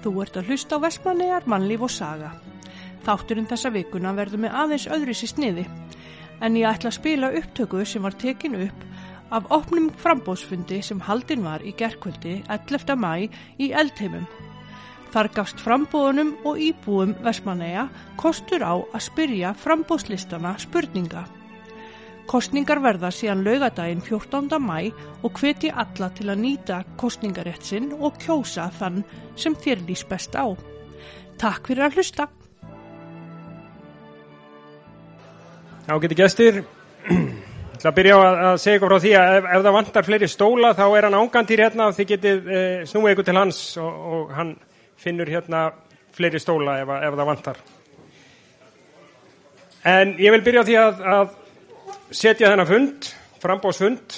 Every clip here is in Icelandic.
Þú ert að hlusta á Vestmannegar, mannlíf og saga. Þátturinn þessa vikuna verður með aðeins öðru sér sniði, en ég ætla að spila upptöku sem var tekin upp af opnum frambóðsfundi sem haldin var í gerkvöldi 11. mæ í Eldheimum. Þar gafst frambóðunum og íbúum Vestmannega kostur á að spyrja frambóðslistana spurninga. Kostningar verða síðan laugadaginn 14. mæ og hveti alla til að nýta kostningarétt sinn og kjósa þann sem þér lýs best á. Takk fyrir að hlusta. Já, getur gestir. Ég ætla að byrja á að segja ykkur frá því að ef, ef það vantar fleiri stóla þá er hann ángandýr hérna og þið getið e, snúið ykkur til hans og, og hann finnur hérna fleiri stóla ef, ef það vantar. En ég vil byrja á því að, að setja þennan fund, frambóðsfund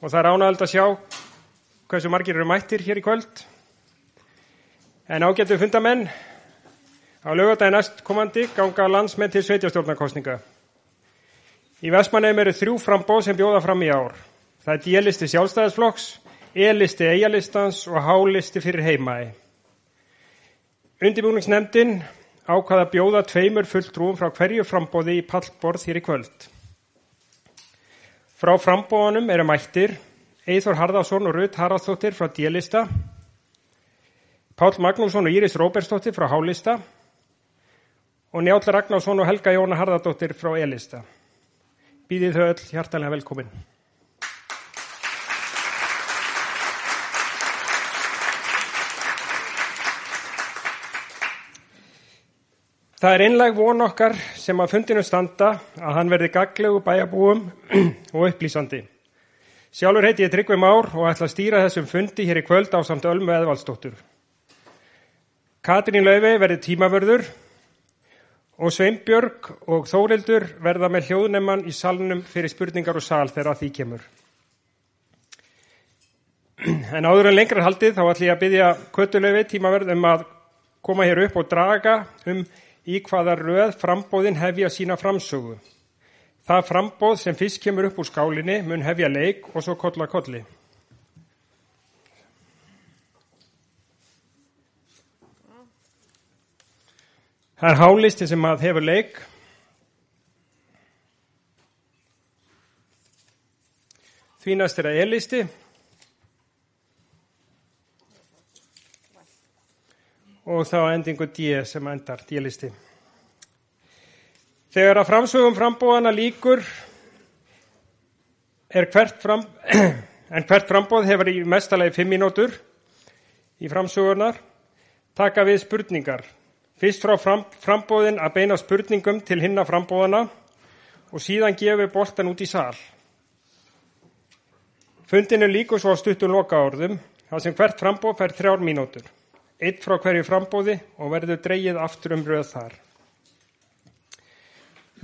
og það er ánægald að sjá hversu margir eru mættir hér í kvöld. En ágættu fundamenn á lögadaginn næstkomandi ganga landsmenn til sveitjastjórnarkostninga. Í Vestmannheim eru þrjú frambóð sem bjóða fram í ár. Það er D-listi sjálfstæðisflokks, E-listi eigalistans og H-listi fyrir heimaði. Undibúningsnemndin ákvaða bjóða tveimur fulltrúum frá hverju frambóði í pallborð hér í kvöld. Frá frambóðanum eru mættir Eithor Harðarsson og Rutt Haraldsdóttir frá D-lista, Pál Magnússon og Íris Róbersdóttir frá H-lista og Njáll Ragnarsson og Helga Jóna Harðardóttir frá E-lista. Býðið þau öll hjartalega velkomin. Það er einleg von okkar sem að fundinu standa að hann verði gaglegu bæjabúum og upplýsandi. Sjálfur heiti ég Tryggvi Már og ætla að stýra þessum fundi hér í kvöld á samt Ölmu Eðvaldsdóttur. Katrín Lauvi verði tímavörður og Sveinbjörg og Þórildur verða með hljóðnefman í salnum fyrir spurningar og sal þegar því kemur. En áður en lengra haldið þá ætlum ég að byggja Kötulöfi tímavörð um að koma hér upp og draga um í hvaða röð frambóðin hefja sína framsögu. Það frambóð sem fyrst kemur upp úr skálinni mun hefja leik og svo kolla kolli. Það er hálisti sem að hefur leik. Því næst er að e-listi. Og þá endingu D sem endar, D-listi. Þegar að framsögum frambóðana líkur er hvert fram, en hvert frambóð hefur í mestalagi fimm mínútur í framsögunar taka við spurningar. Fyrst frá fram, frambóðin að beina spurningum til hinna frambóðana og síðan gefi boltan út í sál. Fundinu líkur svo á stuttum lokaórðum, það sem hvert frambóð fær þrjár mínútur. Eitt frá hverju frambóði og verður dreyið aftur um röð þar.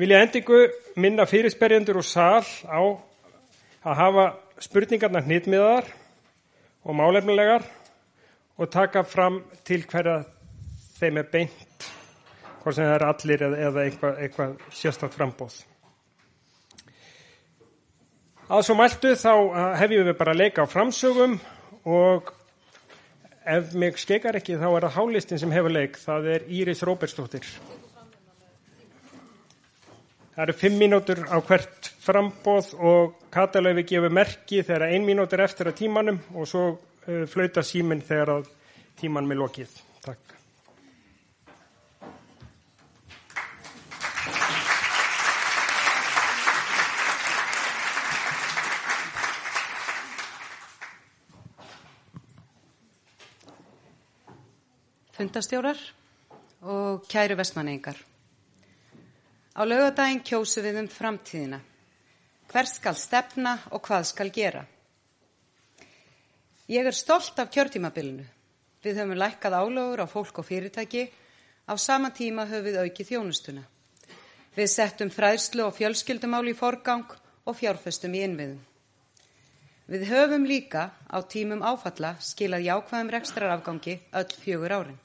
Vil ég endingu minna fyrirsperjendur og sál á að hafa spurningarna hnitmiðar og málefnilegar og taka fram til hverja þeim er beint, hvort sem það er allir eða, eitthvað, eitthvað sérstaklega frambóð. Að svo mæltu þá hefjum við bara leika á framsögum og ef mig skekar ekki þá er það hálistin sem hefur leik, það er Íris Róbersdóttir. Það eru fimm mínútur á hvert frambóð og katalöfi gefur merki þegar ein mínútur eftir að tímanum og svo uh, flauta síminn þegar að tíman með lokið. Takk. Fundastjórar og kæru vestmanningar. Á laugadaginn kjósu við um framtíðina. Hver skal stefna og hvað skal gera? Ég er stolt af kjörtímabilinu. Við höfum lækkað álögur á fólk og fyrirtæki. Á sama tíma höfum við aukið þjónustuna. Við settum fræðslu og fjölskyldumál í forgang og fjárfestum í innviðum. Við höfum líka á tímum áfalla skilað jákvæðum rekstrarafgangi öll fjögur árin.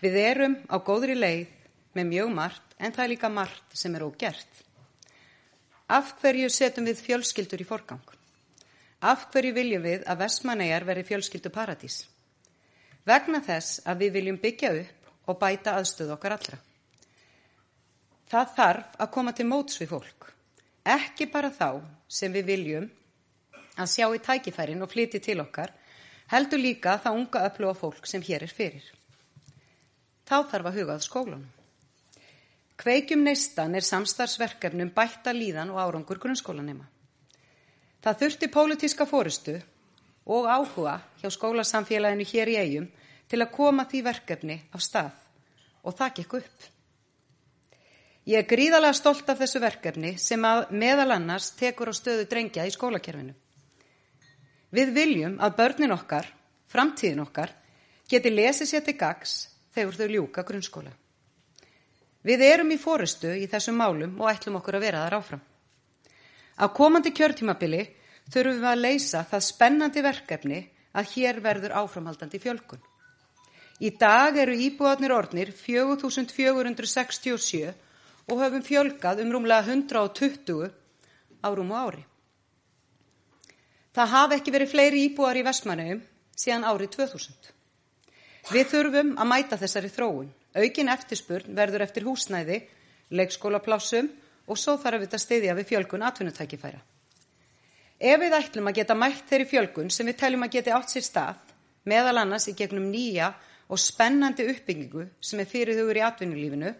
Við erum á góðri leið með mjög margt en það er líka margt sem er ógert. Af hverju setjum við fjölskyldur í forgang? Af hverju viljum við að Vestmannegar veri fjölskyldu paradís? vegna þess að við viljum byggja upp og bæta aðstöðu okkar allra. Það þarf að koma til móts við fólk, ekki bara þá sem við viljum að sjá í tækifærin og flyti til okkar, heldur líka það unga öfluga fólk sem hér er fyrir. Þá þarf að hugað skólanum. Kveikjum neistan er samstarfsverkefnum bætta líðan og árangur grunnskólanema. Það þurfti pólitíska fórustu og áhuga hjá skólasamfélaginu hér í eigum til að koma því verkefni af stað og það gekk upp. Ég er gríðarlega stolt af þessu verkefni sem meðal annars tekur á stöðu drengja í skólakerfinu. Við viljum að börnin okkar, framtíðin okkar, geti lesið sér til gags þegar þau ljúka grunnskóla. Við erum í fórustu í þessum málum og ætlum okkur að vera þar áfram. Á komandi kjörtímabili þurfum við að leysa það spennandi verkefni að hér verður áframhaldandi fjölkun. Í dag eru íbúðarnir ornir 4467 og höfum fjölkað um rúmlega 120 árum og ári. Það hafi ekki verið fleiri íbúar í Vestmannaugum síðan árið 2000. Við þurfum að mæta þessari þróun. Aukin eftirspurn verður eftir húsnæði, leikskólaplássum og svo þarf við að stiðja við fjölkun atvinnutækifæra. Ef við ætlum að geta mætt þeirri fjölkun sem við teljum að geti átt sér stað, meðal annars í gegnum nýja og spennandi uppbyggingu sem er fyrir hugur í atvinnulífinu,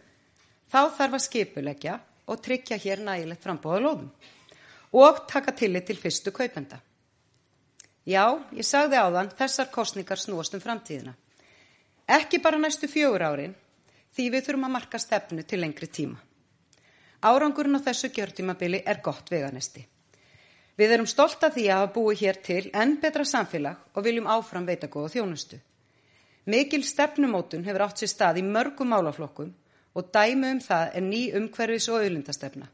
þá þarf að skipulegja og tryggja hér nægilegt frambóða lóðum og taka tillit til fyrstu kaupenda. Já, ég sagði áðan, þessar kostningar snúast um framtíðina. Ekki bara næstu fjögur árin, því við þurfum að marka stefnu til lengri tíma. Árangurinn á þessu gjörtímabili er gott veganesti. Við erum stolt af því að hafa búið hér til enn betra samfélag og viljum áfram veita góða þjónustu. Mikil stefnumótun hefur átt sér stað í mörgum málaflokkum og dæmi um það er ný umhverfis og auðlindastefna.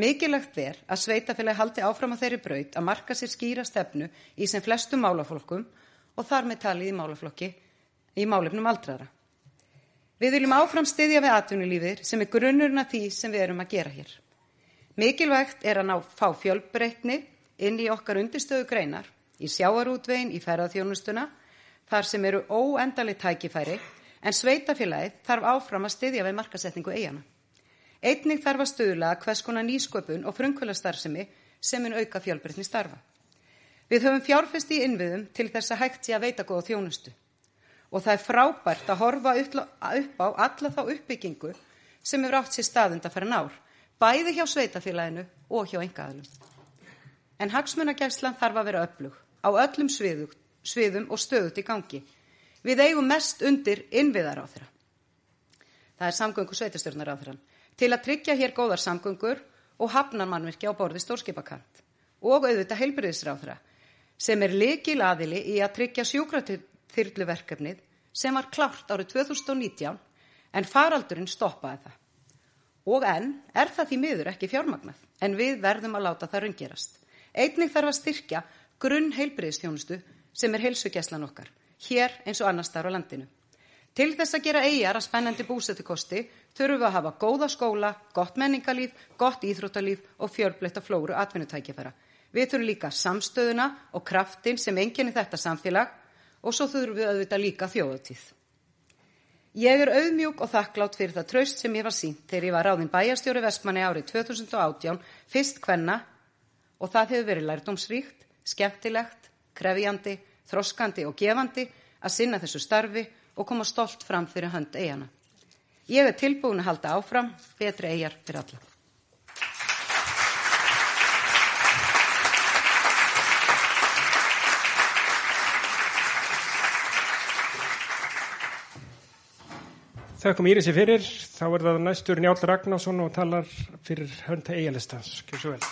Mikilagt er að sveitafélagi haldi áfram á þeirri braut að marka sér skýra stefnu í sem flestum málaflokkum og þar með talið í málaflokki í málefnum aldrara. Við viljum áfram styðja við atvinnulífið sem er grunnurinn af því sem við erum að gera hér. Mikilvægt er að ná fá fjölbreytni inn í okkar undirstöðu greinar, í sjáarútvegin, í ferðarþjónustuna, þar sem eru óendali tækifæri, en sveitafélagið þarf áfram að styðja við markasetningu eigana. Einnig þarf að stuðla hvers konar nýsköpun og frumkvölastarfsemi sem mun auka fjölbreytni starfa. Við höfum fjárfest í innviðum til þess að hægt sé að veita góða þjónustu og það er frábært að horfa upp á alla þá uppbyggingu sem hefur átt sér staðund að fara nár, bæði hjá sveitafélaginu og hjá engaðalum. En hagsmunagæslan þarf að vera öflug á öllum sviðum, sviðum og stöðut í gangi. Við eigum mest undir innviðar á þeirra. Það er samgöngu sveitastjórnar á þeirra. Til að tryggja hér góðar samgöngur og hafnar mannverki á borði stórskipakant og auðvitað heilbyrðisráðra sem er likil aðili í að tryggja sjúkratil þyrluverkefnið sem var klárt árið 2019 en faraldurinn stoppaði það. Og enn er það því miður ekki fjármagnað en við verðum að láta það raungerast. Einnig þarf að styrkja grunn heilbriðstjónustu sem er heilsugjæslan okkar, hér eins og annar starf á landinu. Til þess að gera eigjar að spennandi búsettukosti þurfum við að hafa góða skóla, gott menningalíf, gott íþróttalíf og fjörbletta flóru atvinnutækifæra. Við þurfum líka samstöðuna og kraftin sem enginni þetta samfélag og svo þurfum við auðvitað líka þjóðutíð. Ég er auðmjúk og þakklátt fyrir það traust sem ég var sínt þegar ég var ráðin bæjastjóri Vestmanni árið 2018, fyrst hvenna og það hefur verið lærdómsríkt, skemmtilegt, krefjandi, þroskandi og gefandi að sinna þessu starfi og koma stolt fram fyrir hönd eigana. Ég er tilbúin að halda áfram, betri eigar fyrir alla. Þakkum Írisi fyrir. Þá er það næstur Njálf Ragnarsson og talar fyrir hönda eigalistans. Gjör svo vel.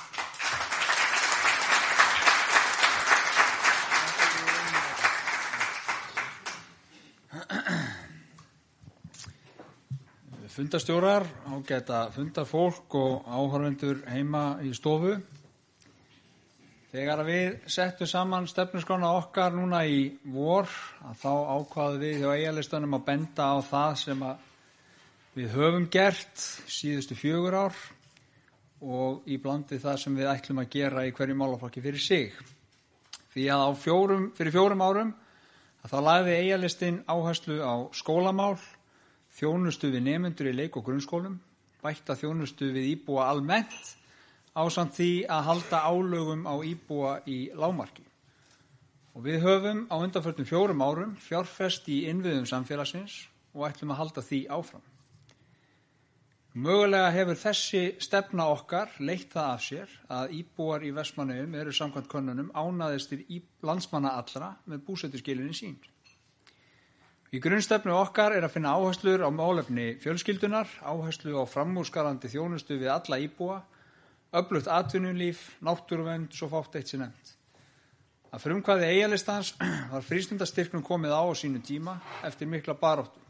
Fundastjórar, ágæta fundarfólk og áhörvendur heima í stofu. Þegar við settum saman stefnusgrána okkar núna í vor að þá ákvaðu við hjá eigalistanum að benda á það sem við höfum gert síðustu fjögur ár og í blandi það sem við ætlum að gera í hverju málaflokki fyrir sig. Því að fjórum, fyrir fjórum árum að þá lagði eigalistinn áherslu á skólamál, þjónustu við nefnendur í leik- og grunnskólum, bætta þjónustu við íbúa almennt ásamt því að halda álögum á íbúa í lámarki. Og við höfum á undanförnum fjórum árum fjárfest í innviðum samfélagsins og ætlum að halda því áfram. Mögulega hefur þessi stefna okkar leitt það af sér að íbúar í Vestmannaugum eru samkvæmt könnunum ánaðistir landsmanna allra með búsættiskilinni sín. Í grunnstefnu okkar er að finna áherslur á málefni fjölskyldunar, áherslu á framúrskarandi þjónustu við alla íbúa, öflugt atvinnulíf, náttúruvend, svo fátt eitt sér nefnt. Að frumkvæði eigalistans var frístundastyrknum komið á á sínu tíma eftir mikla baróttu.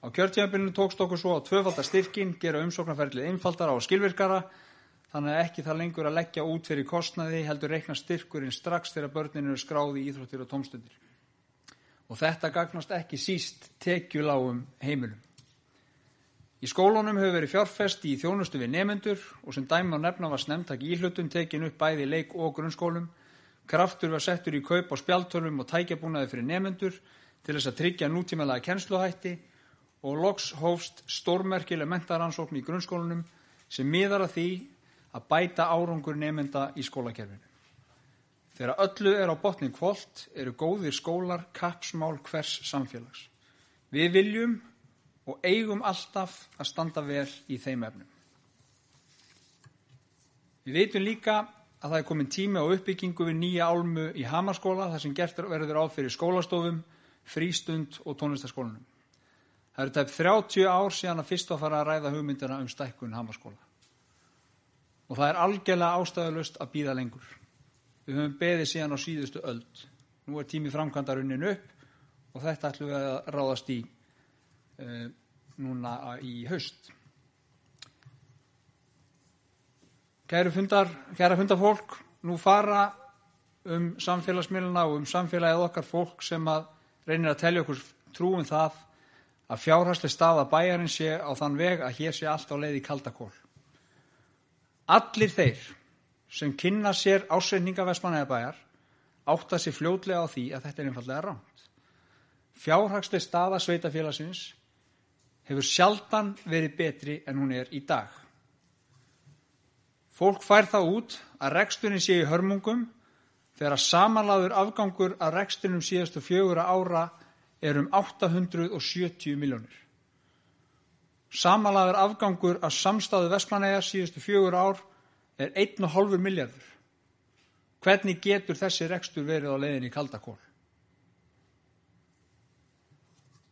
Á kjörtíðanbyrjunu tókst okkur svo á tvöfaldar styrkin, gera umsóknarferðlið einfaldara og skilvirkara, þannig að ekki það lengur að leggja út fyrir kostnaði heldur reikna styrkurinn strax þegar börnin eru skráði í íþróttir og tómstundir. Og þetta gagnast ekki síst tekjuláum heimilum. Í skólunum hefur verið fjárfest í þjónustu við nefendur og sem dæmi á nefna var snemtak íhlutum tekin upp bæði leik og grunnskólum. Kraftur var settur í kaup á spjaltölum og tækjabúnaði fyrir nefendur til þess að tryggja nútímalega kennsluhætti og loks hófst stórmerkileg mentaransókn í grunnskólanum sem miðar að því að bæta árangur nefnda í skólakerfinu. Þegar öllu er á botnin kvólt eru góðir skólar kapsmál hvers samfélags. Við viljum og eigum alltaf að standa vel í þeim efnum. Við veitum líka að það er komin tími á uppbyggingu við nýja álmu í Hamarskóla þar sem gert verður á fyrir skólastofum, frístund og tónlistaskólanum. Það eru tæp 30 ár síðan að fyrst að fara að ræða hugmyndina um stækkun Hamarskóla. Og það er algjörlega ástæðalust að býða lengur. Við höfum beðið síðan á síðustu öld. Nú er tími framkvæmdarunnin upp og þetta ætlum við að ráðast í uh, núna í haust. Kæru fundar, kæra fundarfólk, nú fara um samfélagsmiðluna og um samfélagið okkar fólk sem að reynir að telja okkur trúum það að fjárhæslega staða bæjarinn sé á þann veg að hér sé allt á leið í kaldakól. Allir þeir sem kynna sér ásveitninga Vestmanæðabæjar átta sér fljótlega á því að þetta er einfallega rámt. Fjárhagslega staða sveitafélagsins hefur sjaldan verið betri en hún er í dag. Fólk fær það út að reksturinn sé í hörmungum þegar að samanlaður afgangur að reksturinn síðastu fjögura ára er um 870 miljónir. Samanlaður afgangur að samstáðu Vestmanæja síðustu fjögur ár er 1,5 miljardur. Hvernig getur þessi rekstur verið á leiðin í kaldakól?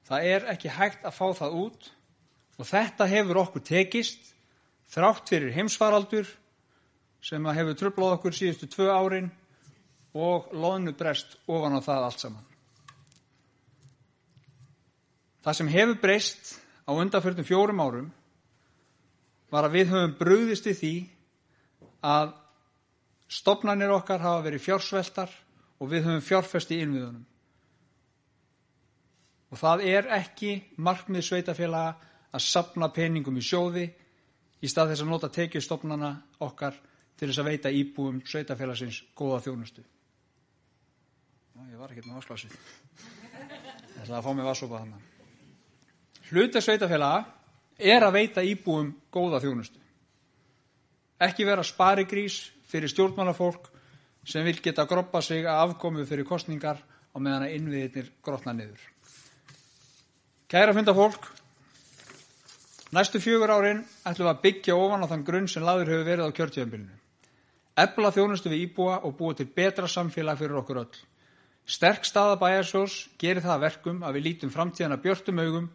Það er ekki hægt að fá það út og þetta hefur okkur tekist þrátt fyrir heimsfaraldur sem hefur tröflað okkur síðustu tvö árin og loðnu brest ofan á það allt saman. Það sem hefur breyst á undanförnum fjórum árum var að við höfum brugðist í því að stopnarnir okkar hafa verið fjársveltar og við höfum fjárfest í innviðunum. Og það er ekki markmið sveitafélaga að sapna peningum í sjóði í stað þess að nota tekið stopnarna okkar til þess að veita íbúum sveitafélagsins góða þjónustu. Já, ég var ekki með ásklásið. Það er að fá mig vassopa þannig. Hluta sveitafélaga er að veita íbúum góða þjónustu. Ekki vera sparigrís fyrir stjórnmálafólk sem vil geta groppa sig að afkomu fyrir kostningar á meðan að innviðirnir grotna niður. Kæra fundafólk, næstu fjögur árin ætlum við að byggja ofan á þann grunn sem laður hefur verið á kjörtíðanbylnu. Ebla þjónustu við íbúa og búa til betra samfélag fyrir okkur öll. Sterk staða bæjarsjós gerir það verkum að við lítum framtíðana björtum augum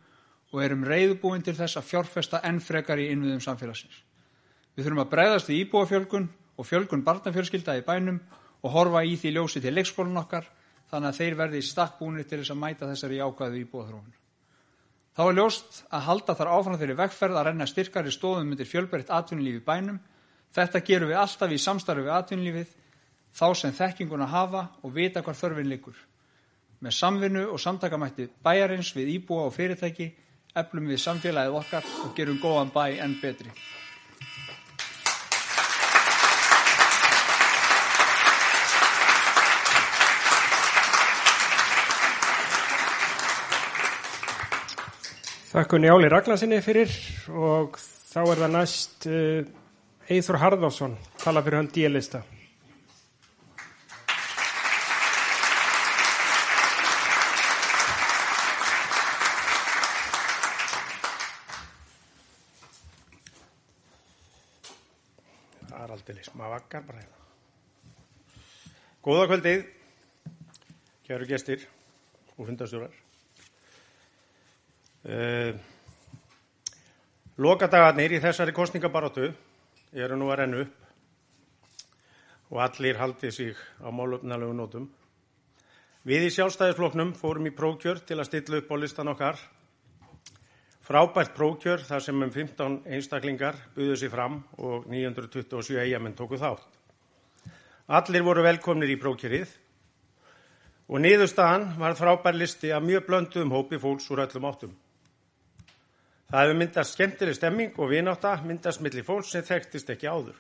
og erum reyðbúin til þess að fjárfesta enn frekar í innviðum samfélagsins. Við þurfum að breyðast í íbúafjölgun og fjölgun barnafjölskylda í bænum og horfa í því ljósi til leikskólan okkar þannig að þeir verði í stakkbúinir til þess að mæta þessari ákvæðu íbúaþróun. Þá er ljóst að halda þar áfram þeirri vegferð að renna styrkari stóðum myndir fjölberitt atvinnulífi bænum. Þetta gerum við alltaf í samstarfi við atvinnulífið, þá sem þekkinguna hafa og vita hvar þörfin likur. Með samvinnu og samtakamætti bæjarins við íbúa og fyrirtæki eflum við samfélagið okkar og gerum góðan bæ enn betri. Þakkun Jáli Ragnarsinni fyrir og þá er það næst Eithur Harðarsson, tala fyrir hann díalista. Það er aldrei maður vakkar bara hérna. Góða kvöldið, kæru gestir og fundastjórar. Uh, Lokadagarnir í þessari kostningabarótu eru nú að rennu upp og allir haldið sig á málöfnalegu nótum. Við í sjálfstæðisfloknum fórum í prókjör til að stilla upp á listan okkar. Frábært prókjör þar sem um 15 einstaklingar buðu sér fram og 927 eigamenn tóku þátt. Allir voru velkomnir í prókjörið og niðurstaðan var frábær listi af mjög blönduðum hópi fólks úr öllum áttum. Það hefur myndast skemmtileg stemming og vináta myndast millir fólks sem þekktist ekki áður.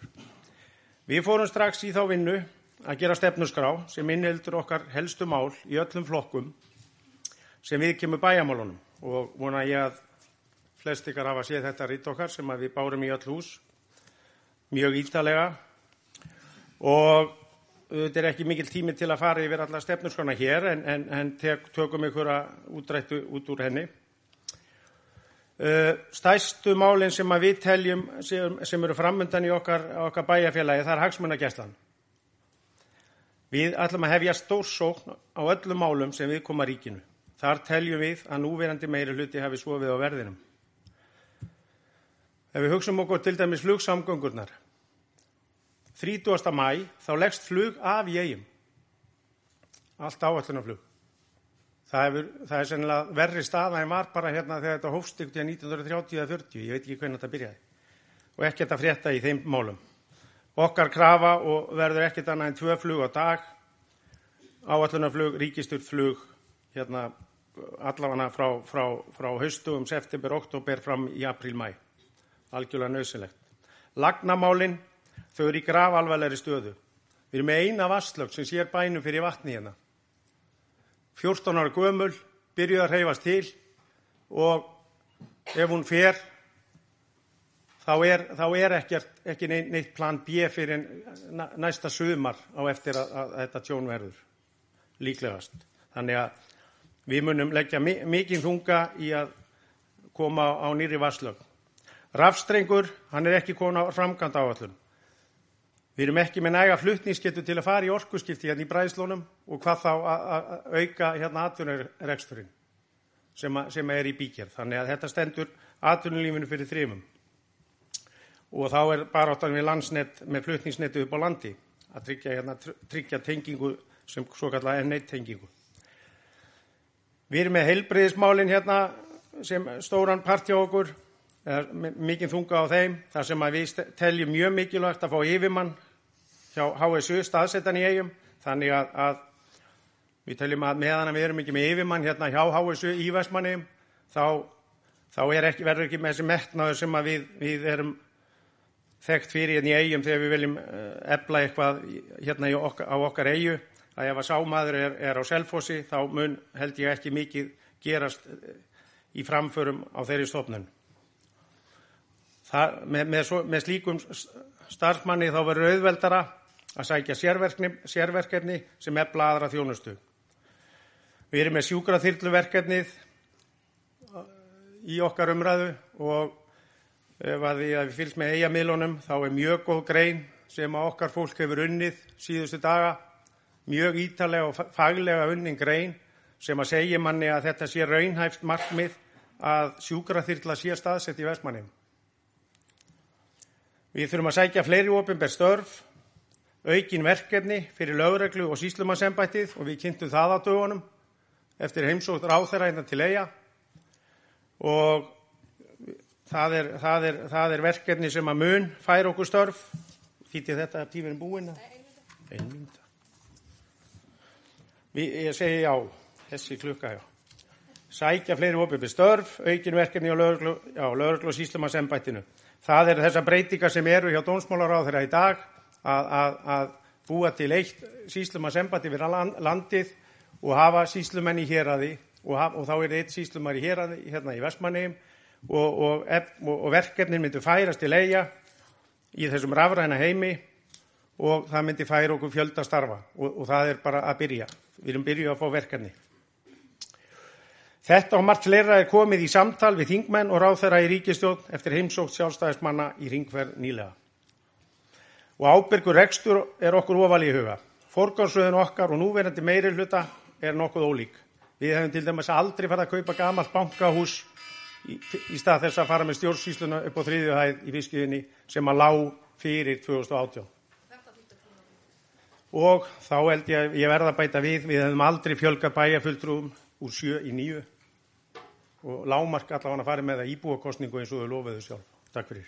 Við fórum strax í þá vinnu að gera stefnusgrá sem innheldur okkar helstu mál í öllum flokkum sem við kemur bæjamálunum og vona ég að flest ykkar hafa séð þetta rít okkar sem við bárum í öll hús mjög ítalega og þetta er ekki mikil tími til að fara yfir alla stefnusgrana hér en, en, en tökum ykkur að útrættu út úr henni. Uh, stæstu málinn sem við teljum sem, sem eru framöndan í okkar, okkar bæjarfélagi það er hagsmunagæslan. Við ætlum að hefja stórsókn á öllum málum sem við koma ríkinu. Þar teljum við að núverandi meiri hluti hafi svofið á verðinum. Ef við hugsaum okkur til dæmis flugsamgöngurnar. 30. mæ þá leggst flug af í eigum. Allt áallunarflug. Það, hefur, það er sennilega verri staða en var bara hérna þegar þetta hófstygt í 1930-40, ég veit ekki hvernig þetta byrjaði. Og ekkert að frétta í þeim málum. Okkar krafa og verður ekkert annað en tvö flug á dag, áallunarflug, ríkisturt flug, hérna allavega frá, frá, frá haustu um september, oktober fram í april-mæ. Algjörlega nöðsynlegt. Lagnamálinn, þau eru í graf alvarlegri stöðu. Við erum með eina vastlög sem sér bænum fyrir vatni hérna. 14 ára gömul, byrjuð að hreyfast til og ef hún fer þá er, þá er ekkert, ekki neitt, plan B fyrir næsta sumar á eftir að, að þetta tjón verður líklegast. Þannig að við munum leggja mikið þunga í að koma á nýri vasslög. Rafstrengur, hann er ekki komin á framkant áallum. Við erum ekki með næga fluttningsgetu til að fara í orkuskipti hérna í bræðslónum og hvað þá að auka hérna atvinnureksturinn sem, sem er í bíkjörð. Þannig að þetta stendur atvinnulífinu fyrir þrjumum. Og þá er bara áttan við landsnett með fluttningsnetu upp á landi að tryggja, hérna, tryggja tengingu sem svo kallar N1 tengingu. Við erum með heilbreyðismálinn hérna sem stóran part hjá okkur mikið þunga á þeim þar sem að við teljum mjög mikilvægt að fá yfirmann hjá HSU staðsetan í eigum þannig að, að við teljum að meðan að við erum ekki með yfirmann hérna hjá HSU í Vestmanni þá, þá ekki, verður ekki með þessi metnaður sem við, við erum þekkt fyrir hérna í eigum þegar við viljum ebla eitthvað hérna okkar, á okkar eigu að ef að sámaður er, er á selfossi þá mun held ég ekki mikið gerast í framförum á þeirri stofnun. Það, með, með, svo, með slíkum starfsmanni þá verður auðveldara að sækja sérverkefni, sem efla aðra þjónustu. Við erum með sjúkraþyrluverkefnið í okkar umræðu og ef að við fylgst með eigamilunum þá er mjög góð grein sem okkar fólk hefur unnið síðustu daga, mjög ítalega og faglega unnin grein sem að segja manni að þetta sé raunhæft markmið að sjúkraþyrla sé staðsett í Vestmannum. Við þurfum að sækja fleiri ofinber störf, aukin verkefni fyrir lögreglu og síslumarsembættið og við kynntum það á dögunum eftir heimsótt ráþæra hérna til eiga og það er, það, er, það er verkefni sem að mun fær okkur störf. Þýtti þetta að tímurinn búin? Einn mynda. Ég segi já, þessi klukka já. Sækja fleiri ofinber störf, aukin verkefni á lögreglu, lögreglu og síslumarsembættinu. Það er þessar breytingar sem eru hjá dómsmálaráð þeirra í dag að, að, að búa til eitt síslumarsembati við landið og hafa síslumenn í héræði og, og þá er eitt síslumar í héræði hérna í Vestmanneim og, og, og verkefnin myndi færast til eiga í þessum rafræna heimi og það myndi færa okkur fjölda starfa og það er bara að byrja. Við erum byrjuð að fá verkefni. Þetta og margt fleira er komið í samtal við þingmenn og ráðherra í ríkistjórn eftir heimsókt sjálfstæðismanna í ringverð nýlega. Og ábyrgur rekstur er okkur ofal í huga. Forgánsröðun okkar og núverandi meiri hluta er nokkuð ólík. Við hefum til dæmis aldrei farið að kaupa gamalt bankahús í, í stað þess að fara með stjórnsýsluna upp á þriðju hæð í fiskiðinni sem að lág fyrir 2018. Og þá held ég að ég verða að bæta við, við hefum aldrei fjölgat bæjafulltrúum úr sjö í nýju og lámark allavega að fara með það íbúakostningu eins og þau lofiðu sjálf. Takk fyrir.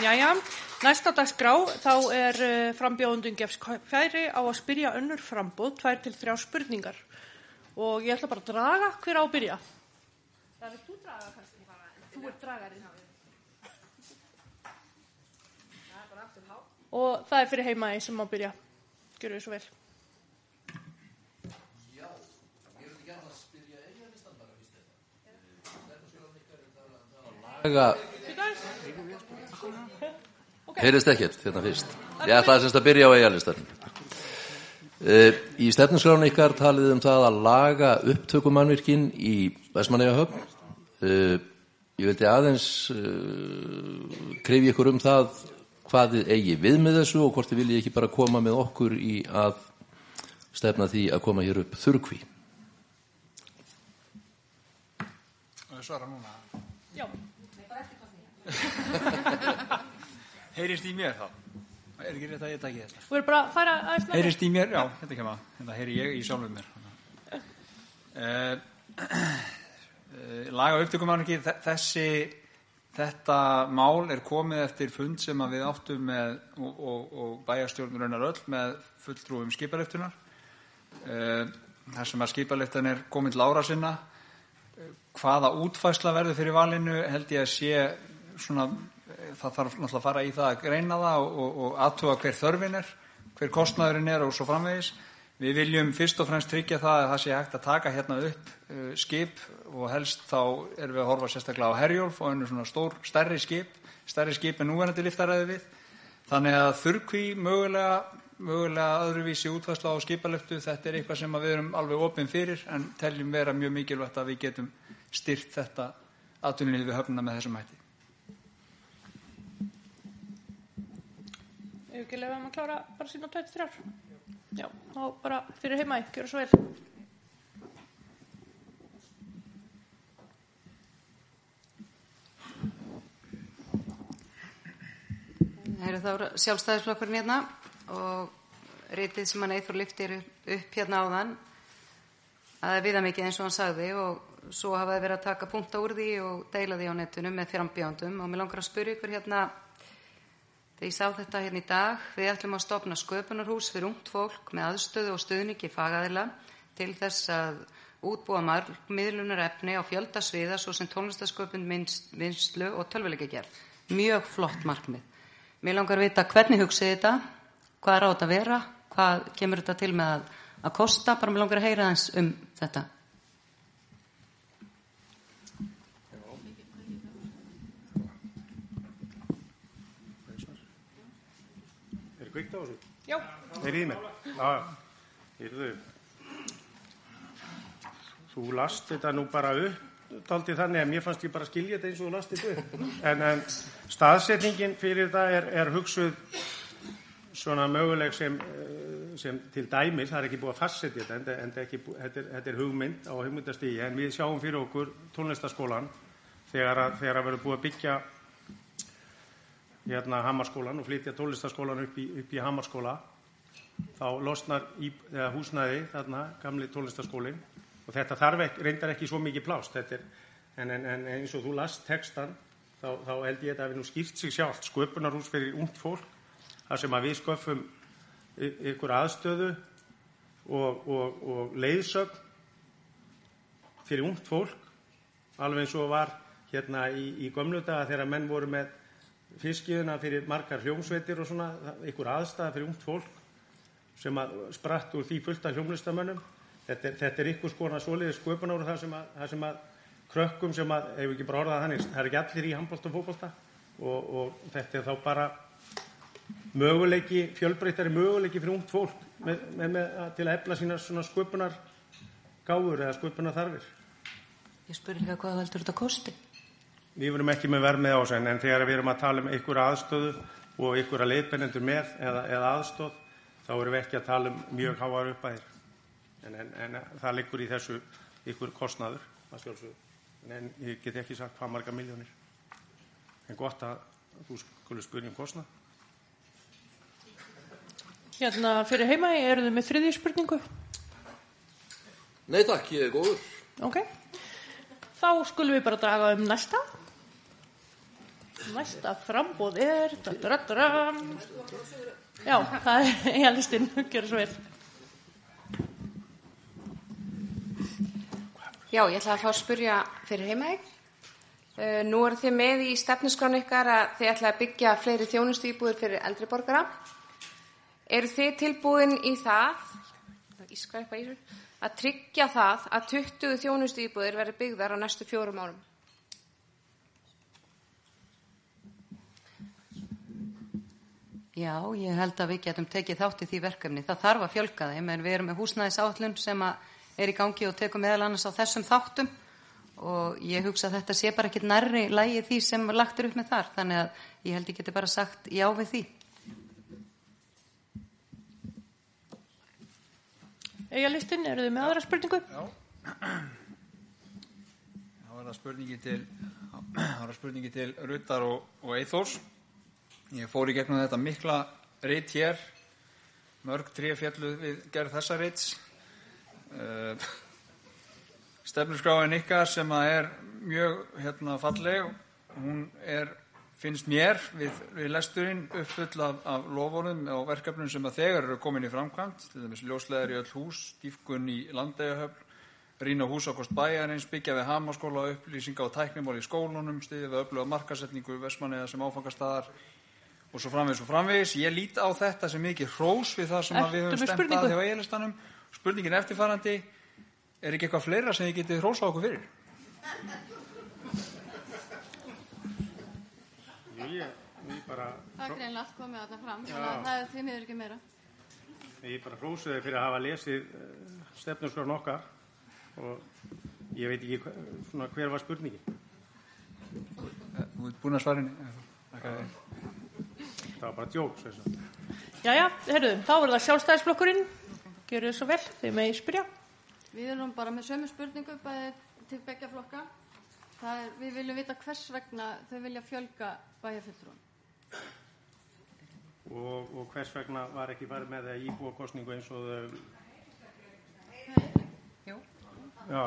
Jæja, næsta dagsgrá þá er uh, frambjóðundum gefs færi á að spyrja önnur frambóð, tvær til þrjá spurningar. Og ég ætla bara að draga hver á að byrja. Það er þú draga kannski. Þú er dragarinn. Og það er fyrir heimaði sem má byrja. Gjör við svo vel. Laga, heyrist ekkert hérna fyrst. Ég ætlaði semst að byrja á eigalistarinn. Uh, í stefnusgránu ykkar talið um það að laga upptökumannvirkin í Vestmanneigahöfn. Uh, ég vildi aðeins uh, krifja ykkur um það hvað þið eigi við með þessu og hvort þið viljið ekki bara koma með okkur í að stefna því að koma hér upp þurrkví. Það svara núna. Já. Heyrist í mér þá? Er ekki rétt að ég taki þetta? Þú er bara að fara aðeins með Heyrist í mér? Já, þetta kemur að. Þetta heyri ég í sjálfum mér. Uh, uh, laga upptökumanningi, þessi, þetta mál er komið eftir fund sem við áttum með og, og, og bæjarstjórnur raunar öll með fulltrúum skipaleftunar. Uh, þar sem að skipaleftan er komið til ára sinna. Hvaða útfæsla verður fyrir valinu held ég að sé svona það þarf náttúrulega að fara í það að greina það og, og, aðtuga hver þörfin er, hver kostnæðurinn er og svo framvegis. Við viljum fyrst og fremst tryggja það að það sé hægt að taka hérna upp skip og helst þá erum við að horfa sérstaklega á Herjólf og einu svona stór, stærri skip, stærri skip en núverandi liftaræði við. Þannig að þurrkví mögulega, mögulega öðruvísi útfæsla á skipalöftu, þetta er eitthvað sem við erum alveg opinn fyrir en teljum vera mjög mikilvægt að við getum styrt þetta atvinnilið við höfnuna með þessum hætti. Ef ekki lefa að klára bara sína 23. Já, þá bara fyrir heima, gjör það svo vel. Það eru sjálfstæðisflokkurinn hérna og rítið sem hann eitthvað lyftir upp hérna áðan að það viða mikið eins og hann sagði og svo hafa þið verið að taka punta úr því og deila því á netinu með frambjóndum og mér langar að spyrja ykkur hérna þegar ég sá þetta hérna í dag við ætlum að stopna sköpunarhús fyrir ungt fólk með aðstöðu og stuðningi fagaðila til þess að útbúa miðlunar efni á fjöldasviða svo sem tónlistasköpun minnslu og tölvuleika gerð. Mjög flott markmið. Mér langar að vita hvernig hugsið þetta, hvað er á þetta að vera, hvað kemur þetta til með að, að kosta, bara mér langar að heyra þess um þetta. Er það kvikt á þessu? Já. Er í mér? Já, já. Þú last þetta nú bara upp daldi þannig að mér fannst ég bara skilja þetta eins og þú last þetta upp. En, en staðsetningin fyrir það er, er hugsuð svona möguleg sem, eh, sem til dæmis, það er ekki búið að fastsetja þetta, en, en ekki, þetta, er, þetta er hugmynd á hugmyndastígi, en við sjáum fyrir okkur tónlistaskólan þegar að, þegar að verður búið að byggja hérna Hammarskólan og flytja tónlistaskólan upp í, upp í Hammarskóla þá losnar í, húsnæði þarna, gamli tónlistaskólin og þetta þarf reyndar ekki svo mikið plást er, en, eins og þú last textan þá, held ég þetta að við nú skýrt sig sjálft sköpunarhús fyrir ungt fólk þar sem við sköfum ykkur aðstöðu og, og, og leiðsögn fyrir ungt fólk alveg eins og var hérna í, í gömludaga þegar menn voru með fiskiðuna fyrir margar hljómsveitir og svona ykkur aðstæða fyrir ungt fólk sem að spratt úr því fullt af hljómlistamönnum. Þetta er, þetta er ykkur skona soliðið sköpunar það sem að, það sem að krökkum sem að, ef ekki bara orðað þannig, það er ekki allir í handbólta og fókbólta og, og þetta er þá bara möguleiki, fjölbreytari möguleiki fyrir ungt fólk með, með, með, til að efla sína svona sköpunar gáður eða sköpunar þarfir. Ég spurði líka hvað heldur þetta kosti? Við verum ekki með verð með ásæn en þegar við erum að tala um ykkur aðstöðu og ykkur að leiðbennendur með eða, eða aðstóð þá erum við ekki að tala um mjög háar uppæðir. En, en, en það liggur í þessu ykkur kostnaður að sjálfsögðu. En ég get ekki sagt hvað marga miljónir. En gott að þú skulle spyrja um kostnað. Hérna fyrir heima, eru þið með þriðji spurningu? Nei takk, ég er góður. Ok. Þá skulum við bara draga um næsta. Næsta frambóð er... Da, da, da, Já, það er eiga listin. Gjör svo vel. Já, ég ætla að fá að spurja fyrir heimaðeg. Uh, nú eru þið með í stefnuskránu ykkar að þið ætla að byggja fleiri þjónustu íbúður fyrir eldri borgara. Eru þið tilbúin í það, að tryggja það að 20 þjónustu íbúður verði byggðar á næstu fjórum árum? Já, ég held að við getum tekið þátt í því verkefni. Það þarf að fjölka þeim en við erum með húsnæðisállun sem er í gangi og tekum meðal annars á þessum þáttum og ég hugsa að þetta sé bara ekkit nærri lægi því sem lagt er upp með þar þannig að ég held ég geti bara sagt já við því. Egja listin, eru þið með aðra spurningu? Já. Það var það spurningi til, það var spurningi til Ruttar og, og Eithors. Ég fór í gegnum þetta mikla reitt hér, mörg trí fjallu við gerð þessa reitts. Uh, Stefnurskráin ykkar sem er mjög hérna, falleg, hún er, finnst mér við, við lesturinn uppfull af, af lofunum og verkefnum sem að þegar eru komin í framkvæmt, til dæmis ljóslegar í öll hús, dýfkun í landegahöfn, rýna hús á kost bæjarins, byggja við hamaskóla, upplýsinga og tæknimál í skólunum, stiðið við öfluga markasetningu Vestmanniða sem áfangastadar og svo framvegis og framvegis. Ég lít á þetta sem mikið hrós við það sem við höfum stemt að hjá eigilistanum. Spurningin eftirfarandi, er ekki eitthvað fleira sem þið getið hrósa okkur fyrir? Ég, ég bara... Það er greinlega allt komið að það fram, það er því miður ekki meira. Ég bara hrósuði fyrir að hafa lesið uh, stefnusgrafn okkar og ég veit ekki svona, hver var spurningin. Þú ert búin að svarinu. Það var bara djóks. Jæja, herruðum, þá er það sjálfstæðisflokkurinn. Gjör þið svo vel, þið með ég spyrja. Við erum bara með sömu spurningu bæði til begja flokka. Er, við viljum vita hvers vegna þau vilja fjölga bæjarfylltrúan. Og, og hvers vegna var ekki farið með það íbúakostningu eins og þau... Jú. Já,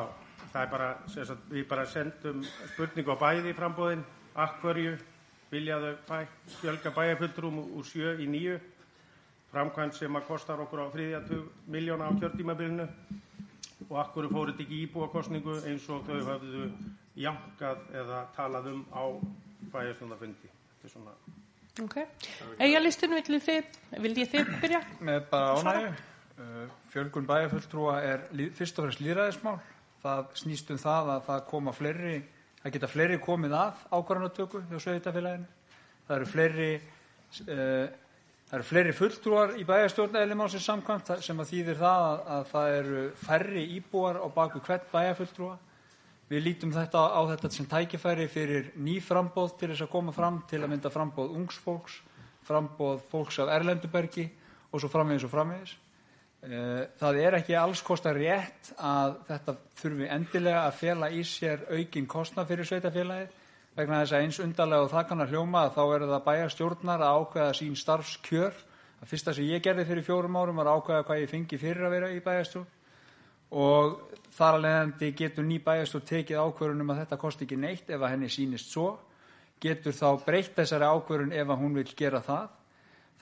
það er bara, sagt, við bara sendum spurningu á bæði frambóðin, akkverju, viljaðu bæ, fjölga bæjarfylltrúum úr sjö í nýju, framkvæmt sem að kostar okkur á þriðjatug miljóna á kjörtímabilinu og akkur fóru þetta ekki íbúakostningu eins og þau hafðu jankað eða talað um á bæjarstöndafundi. Þetta er svona... Ok. Egja listin, vil þið, vil ég þið byrja? Með bara ánægu. Fjölgun bæjarfulltrúa er fyrst og fremst líðræðismál. Það snýst um það að það koma fleiri, það geta fleiri komið að ákvarðanatöku hjá sveitafélaginu. Það eru fleiri uh, Það eru fleiri fulltrúar í bæjarstjórn eðlumálsins samkvæmt sem þýðir það að, að það eru færri íbúar á baku hvert bæjarfulltrúa. Við lítum á þetta sem tækifæri fyrir ný frambóð til þess að koma fram til að mynda frambóð ungsfólks, frambóð fólks af Erlendubergi og svo framvegis og framvegis. Það er ekki alls kostar rétt að þetta þurfi endilega að fela í sér aukin kostna fyrir sveitafélagið vegna þess að eins undarlega og það kann að hljóma þá eru það bæjarstjórnar að ákveða sín starfskjör. Það fyrsta sem ég gerði fyrir fjórum árum var að ákveða hvað ég fengi fyrir að vera í bæjarstjórn og þar að leiðandi getur ný bæjarstjórn tekið ákvörunum að þetta kosti ekki neitt ef að henni sínist svo, getur þá breytt þessari ákvörun ef að hún vil gera það.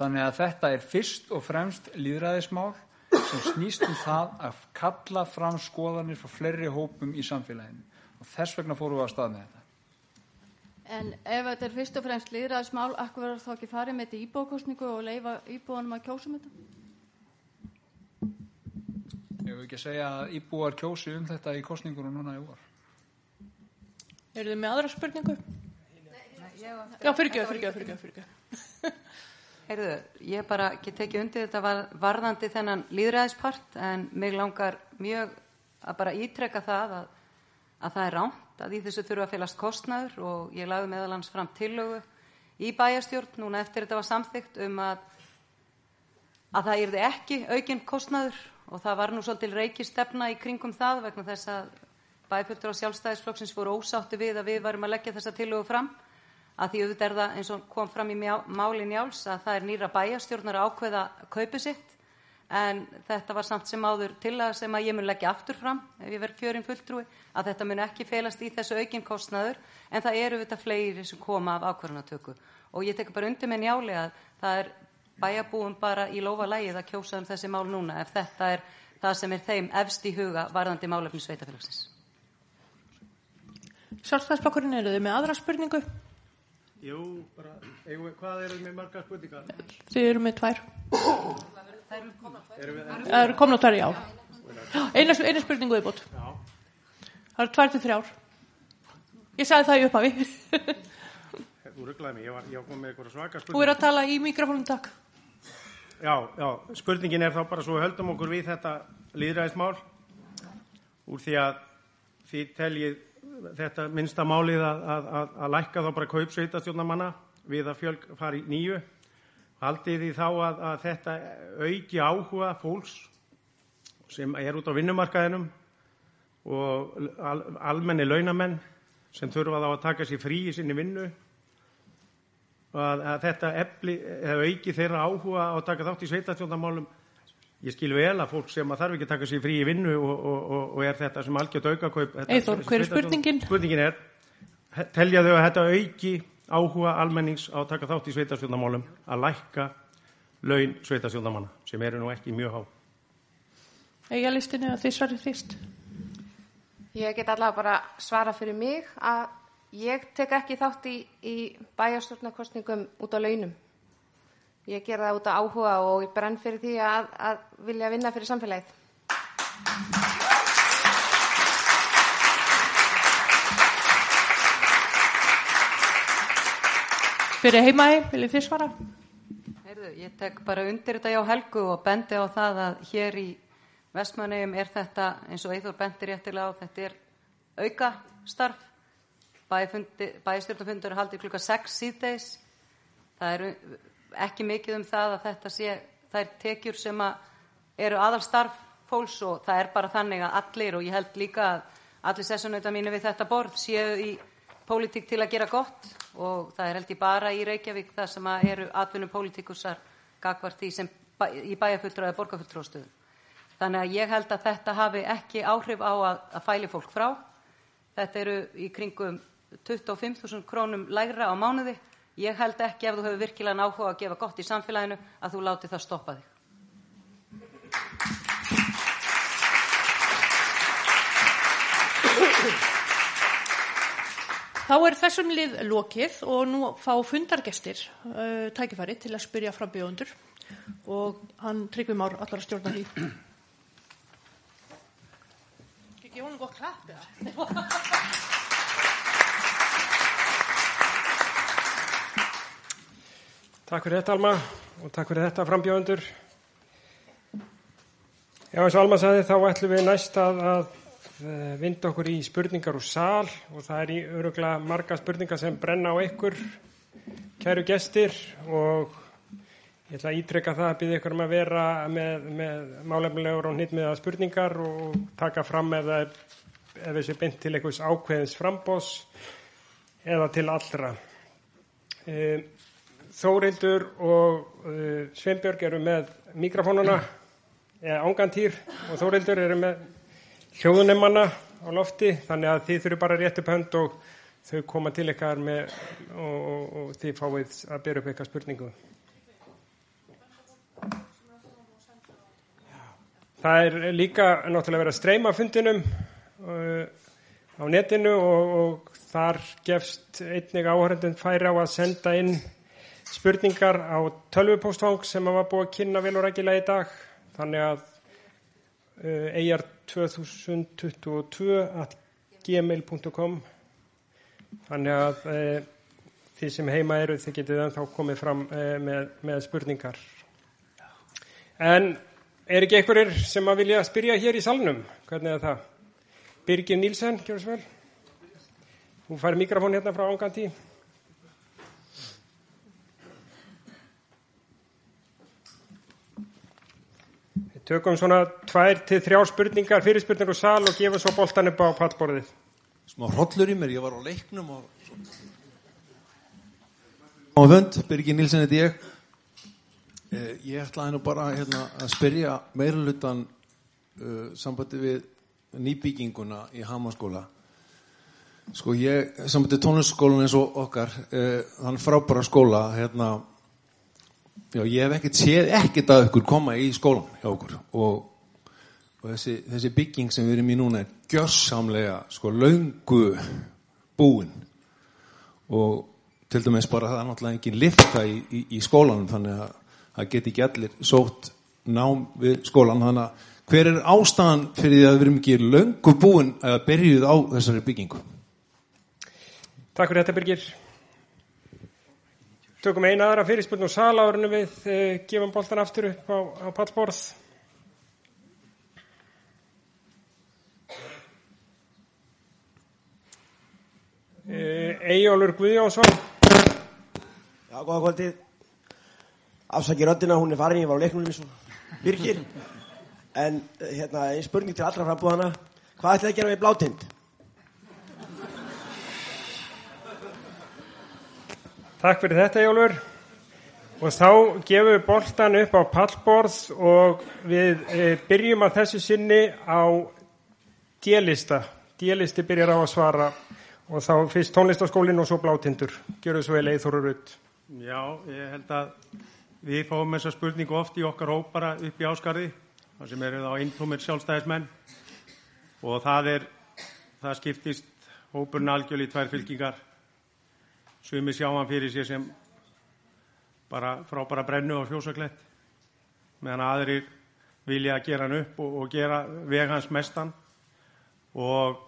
Þannig að þetta er fyrst og fremst líðræðismál sem snýst um það að kalla fram skoðanir frá fleiri hópum í samfélaginu og þess vegna fórum við að stað með þetta. En ef þetta er fyrst og fremst líðræðismál, akkur verður þá ekki farið með þetta íbúakostningu og leifa íbúanum að kjósa með um þetta? Hefur ekki að segja að íbúar kjósi um þetta í kostningunum núna í vor? Eru þið með aðra spurningu? Já, fyrirgjöð, fyrirgjöð, fyrirgjöð, fyrirgjöð. Heyrðu, ég bara get tekið undir þetta var, varðandi þennan líðræðispart en mig langar mjög að bara ítrekka það að, að það er rámt að í þessu þurfa að félast kostnaður og ég lagði meðalans fram tillögu í bæjastjórn núna eftir þetta var samþygt um að að það yrði ekki aukinn kostnaður og það var nú svolítil reiki stefna í kringum það vegna þess að bæjafjöldur á sjálfstæðisflokksins voru ósátti við að við varum að leggja þessa tillögu fram. Að því auðvitað er það eins og kom fram í máli njáls að það er nýra bæjastjórnar að ákveða kaupið sitt en þetta var samt sem áður til að sem að ég mun leggja aftur fram ef ég verð kjörinn fulltrúi að þetta mun ekki felast í þessu aukinn kostnaður en það eru auðvitað fleiri sem koma af ákvarðanatöku og ég tek bara undir með njáli að það er bæjabúum bara í lofa lægið að kjósa um þessi mál núna ef þetta er það sem er þeim efst í huga varðandi málefni sveitafélagsins. Sjálfstæðsflokkurinn eru þið með aðra spurningu? Jú, bara, eigum við, hvað eru með marga spurningar? Þið eru með tvær. Það eru komna tvær, já. Eina, eina spurningu viðbútt. Það eru tvær til þrjár. Ég sagði það í upphafi. þú rugglaði mig, ég var, ég komið með eitthvað svaka Þú er að tala í mikrofónum, takk. Já, já, spurningin er þá bara svo höldum okkur við þetta líðræðismál úr því að því teljið þetta minnsta málið að, að, að, lækka þá bara kaup sveitastjórnamanna við að fjölg fara í nýju. Haldið því þá að, að þetta auki áhuga fólks sem er út á vinnumarkaðinum og al, almenni launamenn sem þurfa þá að taka sér frí í sinni vinnu að, þetta efli, auki þeirra áhuga á að taka þátt í sveitarstjórnarmálum ég skil vel að fólk sem að þarf ekki að taka sér frí í vinnu og, og, og, og er þetta sem algjört aukakaup þetta- Eyþór, hver er spurningin? Spurningin er, telja þau að þetta auki áhuga almennings á að taka þátt í sveitarstjórnarmálum að lækka laun sveitarstjórnarmanna sem eru nú ekki mjög há Egja listinu að þið svarið fyrst. Ég get allavega bara svara fyrir mig að ég tek ekki þátt í, í bæjarstjórnarkostningum út á launum. Ég ger það út á áhuga og ég brenn fyrir því að, að vilja vinna fyrir samfélagið. Fyrir heimaði, viljið þið svara? Heyrðu, ég tek bara undir þetta hjá Helgu og bendi á það að hér í Vestmannegjum er þetta, eins og Eithor bendir réttilega á, þetta er auka starf. Bæjastjórnafundur er haldið klukka 6 síðdeis. Það eru ekki mikið um það að þetta sé þær tekjur sem að eru aðalstarf fólks og það er bara þannig að allir og ég held líka að allir sessunauta mínu við þetta borð séu í pólitík til að gera gott og það er held ég bara í Reykjavík það sem að eru atvinnum pólitíkusar gagvart sem bæ, í bæjarfulltrú eða borgarfulltrústöðum. Þannig að ég held að þetta hafi ekki áhrif á að, að fæli fólk frá. Þetta eru í kringum 25.000 krónum lægra á mánuði. Ég held ekki ef þú hefur virkilega náhuga að gefa gott í samfélaginu að þú láti það stoppa þig. Þá er þessum lið lokið og nú fá fundargestir uh, tækifæri til að spyrja frá bjóðundur og hann tryggvi már allar að stjórna því. Ekki honum gott klapp eða? Takk fyrir þetta Alma og takk fyrir þetta frambjóðundur. Já eins og Alma sagði þá ætlum við næst að, að eh, vinda okkur í spurningar úr sal og það er í örugla marga spurningar sem brenna á ykkur kæru gestir og ég ætla að ítrekka það að byrja ykkur um að vera með, með málefnilegur og hnitmiða spurningar og taka fram ef það er ef þessi beint til einhvers ákveðins frambós eða til allra. E, Þórildur og uh, Sveinbjörg eru með mikrofónuna eða ángantýr og Þórildur eru með hljóðunemanna á lofti þannig að þið þurfum bara rétt upp hönd og þau koma til ykkar með og, og, og þið fáið að byrja upp eitthvað spurningu. Það er líka náttúrulega verið að streyma fundinum uh, á netinu og, og þar gefst einnig áhörendun færi á að senda inn spurningar á tölvupóstfang sem var búið að kynna vel og rækilega í dag. Þannig að uh, eir2022 at gmail.com þannig að uh, þið sem heima eru þið getið ennþá komið fram uh, með, með spurningar en er ekki einhverjir sem að vilja spyrja hér í salnum hvernig er það? Birgir Nílsen, gjör svo vel Hún fær mikrofón hérna frá ángandi. Tökum svona tvær til þrjá spurningar, fyrirspurningar úr sal og gefum svo boltan upp á pallborðið. Smá hrollur í mér, ég var á leiknum og... Á vönd, Birgir Nílsen heiti ég. Eh, Ég ætlaði nú bara hérna, að spyrja meirulutan uh, sambandi við nýbygginguna í Hamaskóla. Sko ég, sambandi tónlistskólan eins og okkar, uh, þann frábæra skóla, hérna, já ég hef ekkert séð ekkert að ykkur koma í skólan hjá okkur. Og, og þessi, þessi bygging sem við erum í núna er gjörsamlega sko laungu búin. Og til dæmis bara það er náttúrulega engin lifta í, í, í skólanum þannig að það geti ekki allir sótt nám við skólan þannig að hver er ástæðan fyrir því að við erum ekki löngu búin að byrjuð á þessari byggingu? Takk fyrir þetta Birgir. Tökum eina aðra fyrirspurn og salárinu við eh, gefum boltan aftur upp á, á pallborð. Eyjólfur Guðjónsson. Já, góða kvöldið. Afsaki röddina, hún er farin, ég var á leiknum eins og Birgir. En eh, hérna, einn spurning til allra frambúðana. Hvað ætlaði að gera við blátind? Takk fyrir þetta Eyjólfur. Og þá gefum við boltan upp á pallborð og við e, byrjum að þessu sinni á délista. Délisti byrjar á að svara og þá fyrst tónlistaskólinn og svo blátindur. Gjör þau svo vel eithorur ut. Já, ég held að við fáum þessa spurningu oft í okkar hóp bara upp í áskarði, sem eru þá eintómir sjálfstæðismenn og það er, það skiptist hópurinn algjörl í tvær fylkingar, sumi sjá hann fyrir sér sem bara frábara brennu á fjósaklett, meðan aðrir vilja gera hann upp og, og gera veg hans mestan. Og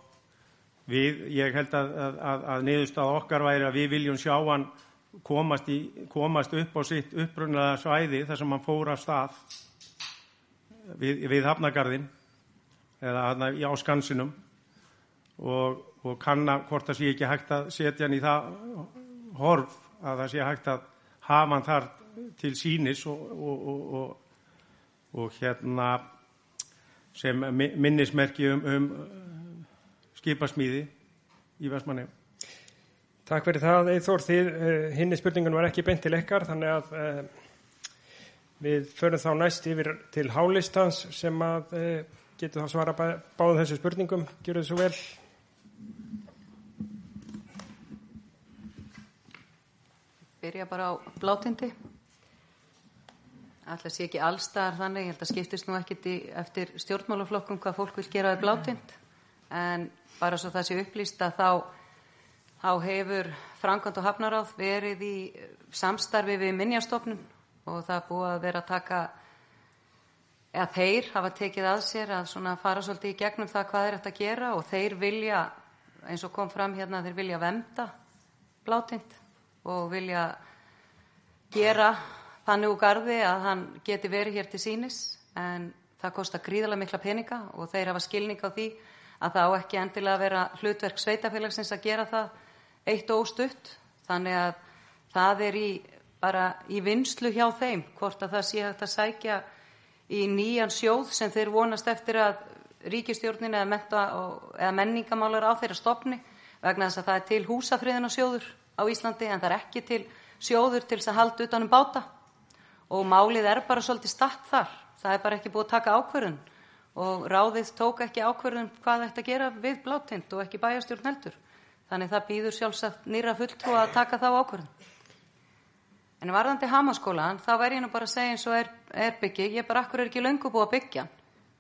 við, ég held að, að, að, að niðurstað okkar væri að við viljum sjá hann komast, í, komast upp á sitt upprunnaða svæði þar sem hann fór af stað við, við Hafnagarðin eða hana, á skansinum. Og, og kanna hvort það sé ekki hægt að setja hann í það horf að það sé hægt að hafa hann þar til sínis og, og, og hérna sem minnismerki um, um skipasmíði í Vestmanni Takk fyrir það, Eithór. Þið, uh, hinni spurningun var ekki beint til ykkar, þannig að uh, við förum þá næst yfir til hálistans sem að uh, getur þá svara bá, báðum þessu spurningum. Gjör þið svo vel. Byrja bara á blátindi. Alltaf sé ekki allstaðar þannig, ég held að skiptist nú ekkit í, eftir stjórnmálaflokkum hvað fólk vil gera við blátind, en bara svo það sé upplýst að þá þá hefur Frankand og Hafnaráð verið í samstarfi við minnjastofnun og það búið að vera að taka eða þeir hafa tekið að sér að svona fara svolítið í gegnum það hvað er þetta að gera og þeir vilja, eins og kom fram hérna, þeir vilja venda blátind og vilja gera þannig úr gardi að hann geti verið hér til sínis en það kostar gríðarlega mikla peninga og þeir hafa skilning á því að það á ekki endilega að vera hlutverk sveitafélagsins að gera það eitt og óstutt. Þannig að það er í, bara í vinslu hjá þeim hvort að það sé hægt að sækja í nýjan sjóð sem þeir vonast eftir að ríkistjórnin eða, eða menningamálar á þeirra stopni vegna þess að það er til húsafriðin og sjóður á Íslandi en það er ekki til sjóður til þess að halda utanum báta og málið er bara svolítið statt þar það er bara ekki búið að taka ákvörðun og ráðið tók ekki ákvörðun hvað þetta gera við blátind og ekki bæjastjórn heldur Þannig það býður sjálfsagt nýra fulltrú að taka þá ákvörðum. En varðandi hamaskólan, þá verð ég nú bara að segja eins og er, er byggi, ég bara akkur er ekki löngu búið að byggja.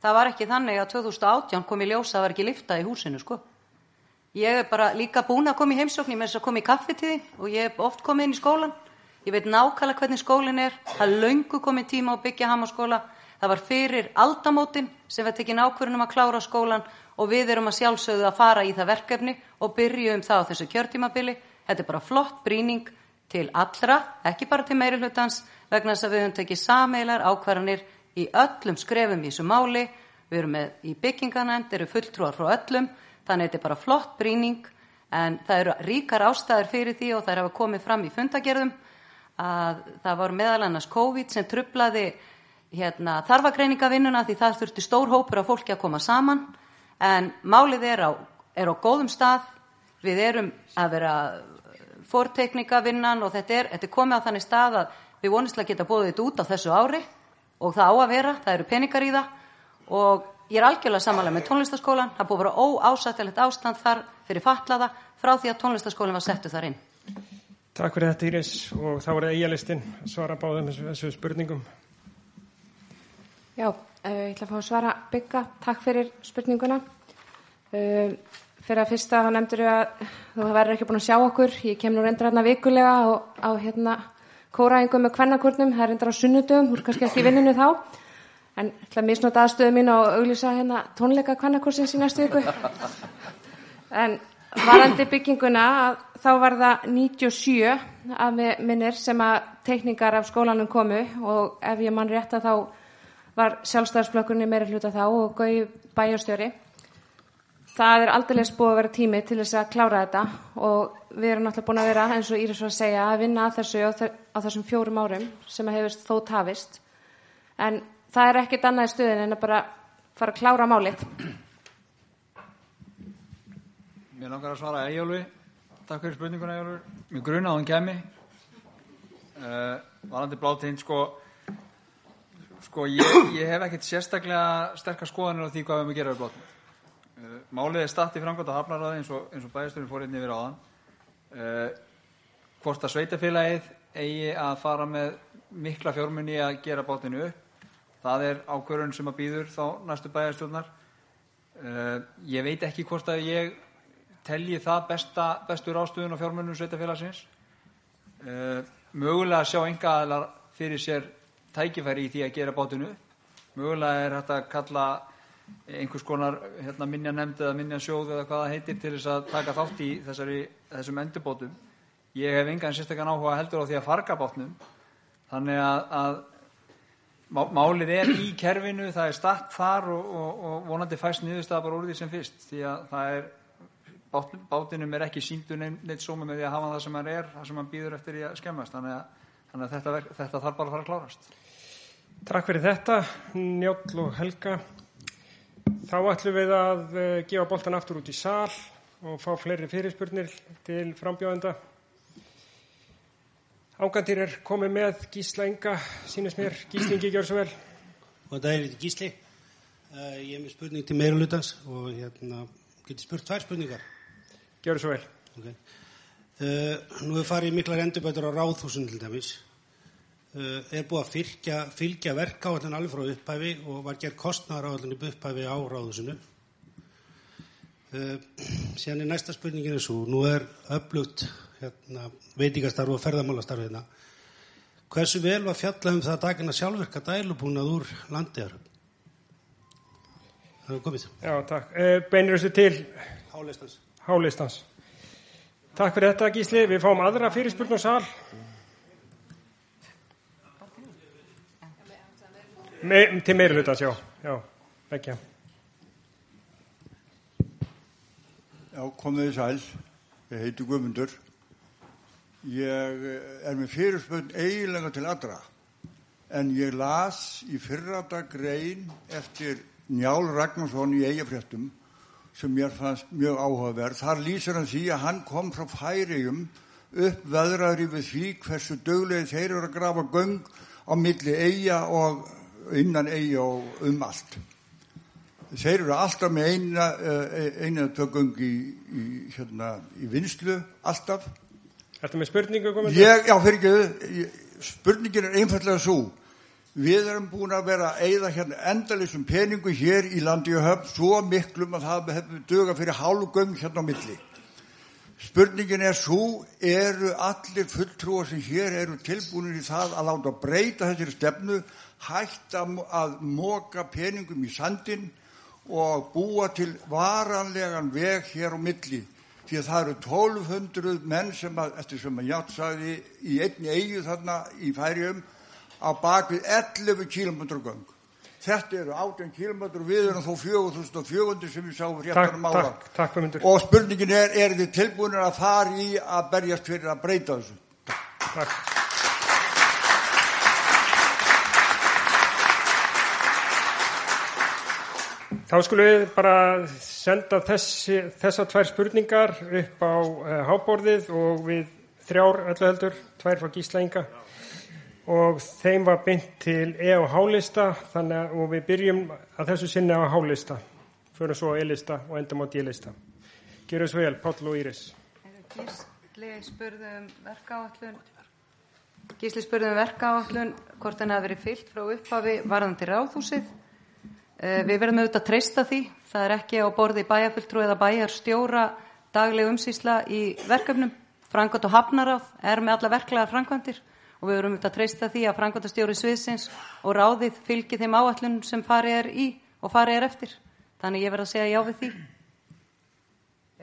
Það var ekki þannig að 2018 kom í ljósa að það var ekki lifta í húsinu, sko. Ég er bara líka búin að koma í heimsókn, ég með þess að koma í kaffitíði og ég hef oft komið inn í skólan. Ég veit nákvæmlega hvernig skólinn er, það löngu komið tíma að byggja hamaskóla, Það var fyrir aldamótin sem við tekin ákvörunum að klára skólan og við erum að sjálfsögðu að fara í það verkefni og byrjum það á þessu kjörtímabili. Þetta er bara flott brýning til allra, ekki bara til meiri hlutans, vegna þess að við höfum tekið sameilar ákvarðanir í öllum skrefum í þessu máli. Við erum með í bygginganend, eru fulltrúar frá öllum, þannig að þetta er bara flott brýning en það eru ríkar ástæður fyrir því og það hafa komið fram í fundagerðum að það var meðal annars COVID sem trublaði hérna, þarfagreiningavinnuna því það þurfti stór hópur af fólki að koma saman. En málið er á, er á góðum stað, við erum að vera fórtekningavinnan og þetta er, þetta er komið á þannig stað að við vonistlega geta bóðið þetta út á þessu ári og það á að vera, það eru peningar í það. Og ég er algjörlega samanlega með tónlistaskólan, það búið að vera óásættilegt ástand þar fyrir fatlaða frá því að tónlistaskólinn var settu þar inn. Takk fyrir þetta Íris og þá er það eigalistinn að svara báðum þessu, spurningum. Já, uh, ég ætla að fá að svara bygga. Takk fyrir spurninguna. Uh, fyrir að fyrsta þá nefndur ég að þú verður ekki búin að sjá okkur. Ég kem nú reyndar hérna vikulega á, á hérna kóraðingum með kvennakurnum. Það er reyndar á sunnudum, þú er kannski ekki vinninu þá. En ég ætla að misnota aðstöðu mín og auglýsa hérna tónleika kvennakursins í næstu viku. En varandi bygginguna þá var það 97 af minnir sem að teikningar af skólanum komu og ef ég mann rétt að þá var sjálfstæðarsflokkurinn í meiri hluta þá og gauði bæjastjóri. Það er aldrei búið að vera tími til þess að klára þetta og við erum náttúrulega búin að vera, eins og Íris var að segja, að vinna að þessu á þessum fjórum árum sem hefur þó tafist. En það er ekkit annað stuðin en að bara fara að klára málið. Mér langar að svara Ejjólu. Takk fyrir spurninguna Ejjólu. Mér gruna á hann kemi. Uh, varandi blátind, sko, sko ég, ég hef ekkert sérstaklega sterkar skoðanir á því hvað við erum að gera við blátind. Uh, málið er statt í framkvæmt að hafnaráði eins og, og bæðisturinn fór inn yfir á þann. Uh, hvort að sveitafélagið eigi að fara með mikla fjármunni að gera bátinu upp. Það er ákvörðun sem að býður þá næstu bæjarstjórnar. Uh, ég veit ekki hvort að ég telji það besta, bestur ástöðun á fjármunum sveitafélagsins. Uh, mögulega sjá enga aðlar fyrir sér tækifæri í því að gera bátinu. Mögulega er þetta að kalla einhvers konar hérna, minja nefnd eða minja sjóð eða hvað það heitir til þess að taka þátt í þessari, þessum endurbótum. Ég hef engan sérstakann áhuga heldur á því að farga bátnum. Þannig að, að málið er í kerfinu, það er statt þar og, og, og vonandi fæst niðurstaða bara úr því sem fyrst. Því að það er bátinum er ekki síndu neitt sóma með því að hafa það sem hann er, það sem hann býður eftir í að skemmast. Þannig að, þannig að þetta, þetta þarf bara að fara að klárast. Takk fyrir þetta, Njáll og Helga. Þá ætlum við að gefa boltan aftur út í sál og fá fleiri fyrirspurnir til frambjóðenda. Ágættir er komið með Gísla Inga, sínist mér. Gíslingi, gjör svo vel. Og það er Gísli. Uh, ég er með spurning til meira hlutans og hérna, getur spurt tvær spurningar. Gjör svo vel. Okay. Uh, nú er farið miklar endurbætur á ráðhúsun til dæmis. Uh, er búið að fylgja, fylgja verka á allir alveg frá upphæfi og var gerð kostnara á allir upphæfi á ráðhúsinu. Síðan er næsta spurningin og nú er öflugt hérna, veitingastarf og ferðamálastarf hérna. Hversu vel var fjallað um það að dagina sjálfverka dælubúnað úr landiðarum? Það er komið. Já, takk. Eh, beinir þessu til Hálistans. Hálistans. Takk fyrir þetta, Gísli. Við fáum aðra fyrirspurn og sal. Me, til meiri hlutans, já. Já, ekki. Já, komið þið sæl. Ég heiti Guðmundur. Ég er með fyrirspönd eiginlega til allra en ég las í fyrrata grein eftir Njál Ragnarsson í eigafréttum sem mér fannst mjög áhugaverð. Þar lýsir hann því að hann kom frá færiðum upp veðraðri við því hversu döglegið þeir eru að grafa göng á milli eiga og innan eiga og um allt. Þeir eru alltaf með eina, eina tökung í, í, hérna, í vinslu, alltaf. Þetta með spurningu komið? Ég, já, fyrir ekki, spurningin er einfallega svo. Við erum búin að vera að eigða hérna endalisum peningu hér í landi og höfn svo miklum að það hefur döga fyrir hálfgöng hérna á milli. Spurningin er svo, eru allir fulltrúar sem hér eru tilbúinir í það að láta breyta þessari stefnu, hætta að móka peningum í sandin og búa til varanlegan veg hér á milli. Því að það eru 1200 menn sem að, eftir sem að Játt sagði, í einni eigu þarna í færium á bakvið 11 km göng. Þetta eru 18 km og við erum þó 4400 sem við sáum réttar um ára. Takk, takk, Guðmundur. Og spurningin er, er þið tilbúinir að fara í að berjast fyrir að breyta þessu? Takk. Þá skulum við bara senda þessi, þessar tvær spurningar upp á uh, háborðið og við þrjár öllu heldur, tvær frá Gíslainga og þeim var beint til E og Hálista þannig að við byrjum að þessu sinni á Hálista, fyrir svo E-lista og endum á D-lista. Gjör þessu vel, Páll og Íris. Gísli spurði um verkáallun Gísli spurði um verkáallun hvort hann hafi verið fyllt frá upphafi varðandi ráðhúsið Við verðum auðvitað að treysta því. Það er ekki á borði bæjarfulltrú eða bæjarstjóra dagleg umsýsla í verkefnum. Frankvæmt og hafnaráð er með alla verklega framkvæmdir og við verðum auðvitað að treysta því að framkvæmtastjóri sviðsins og ráðið fylgi þeim áallunum sem farið er í og farið er eftir. Þannig ég verð að segja já við því.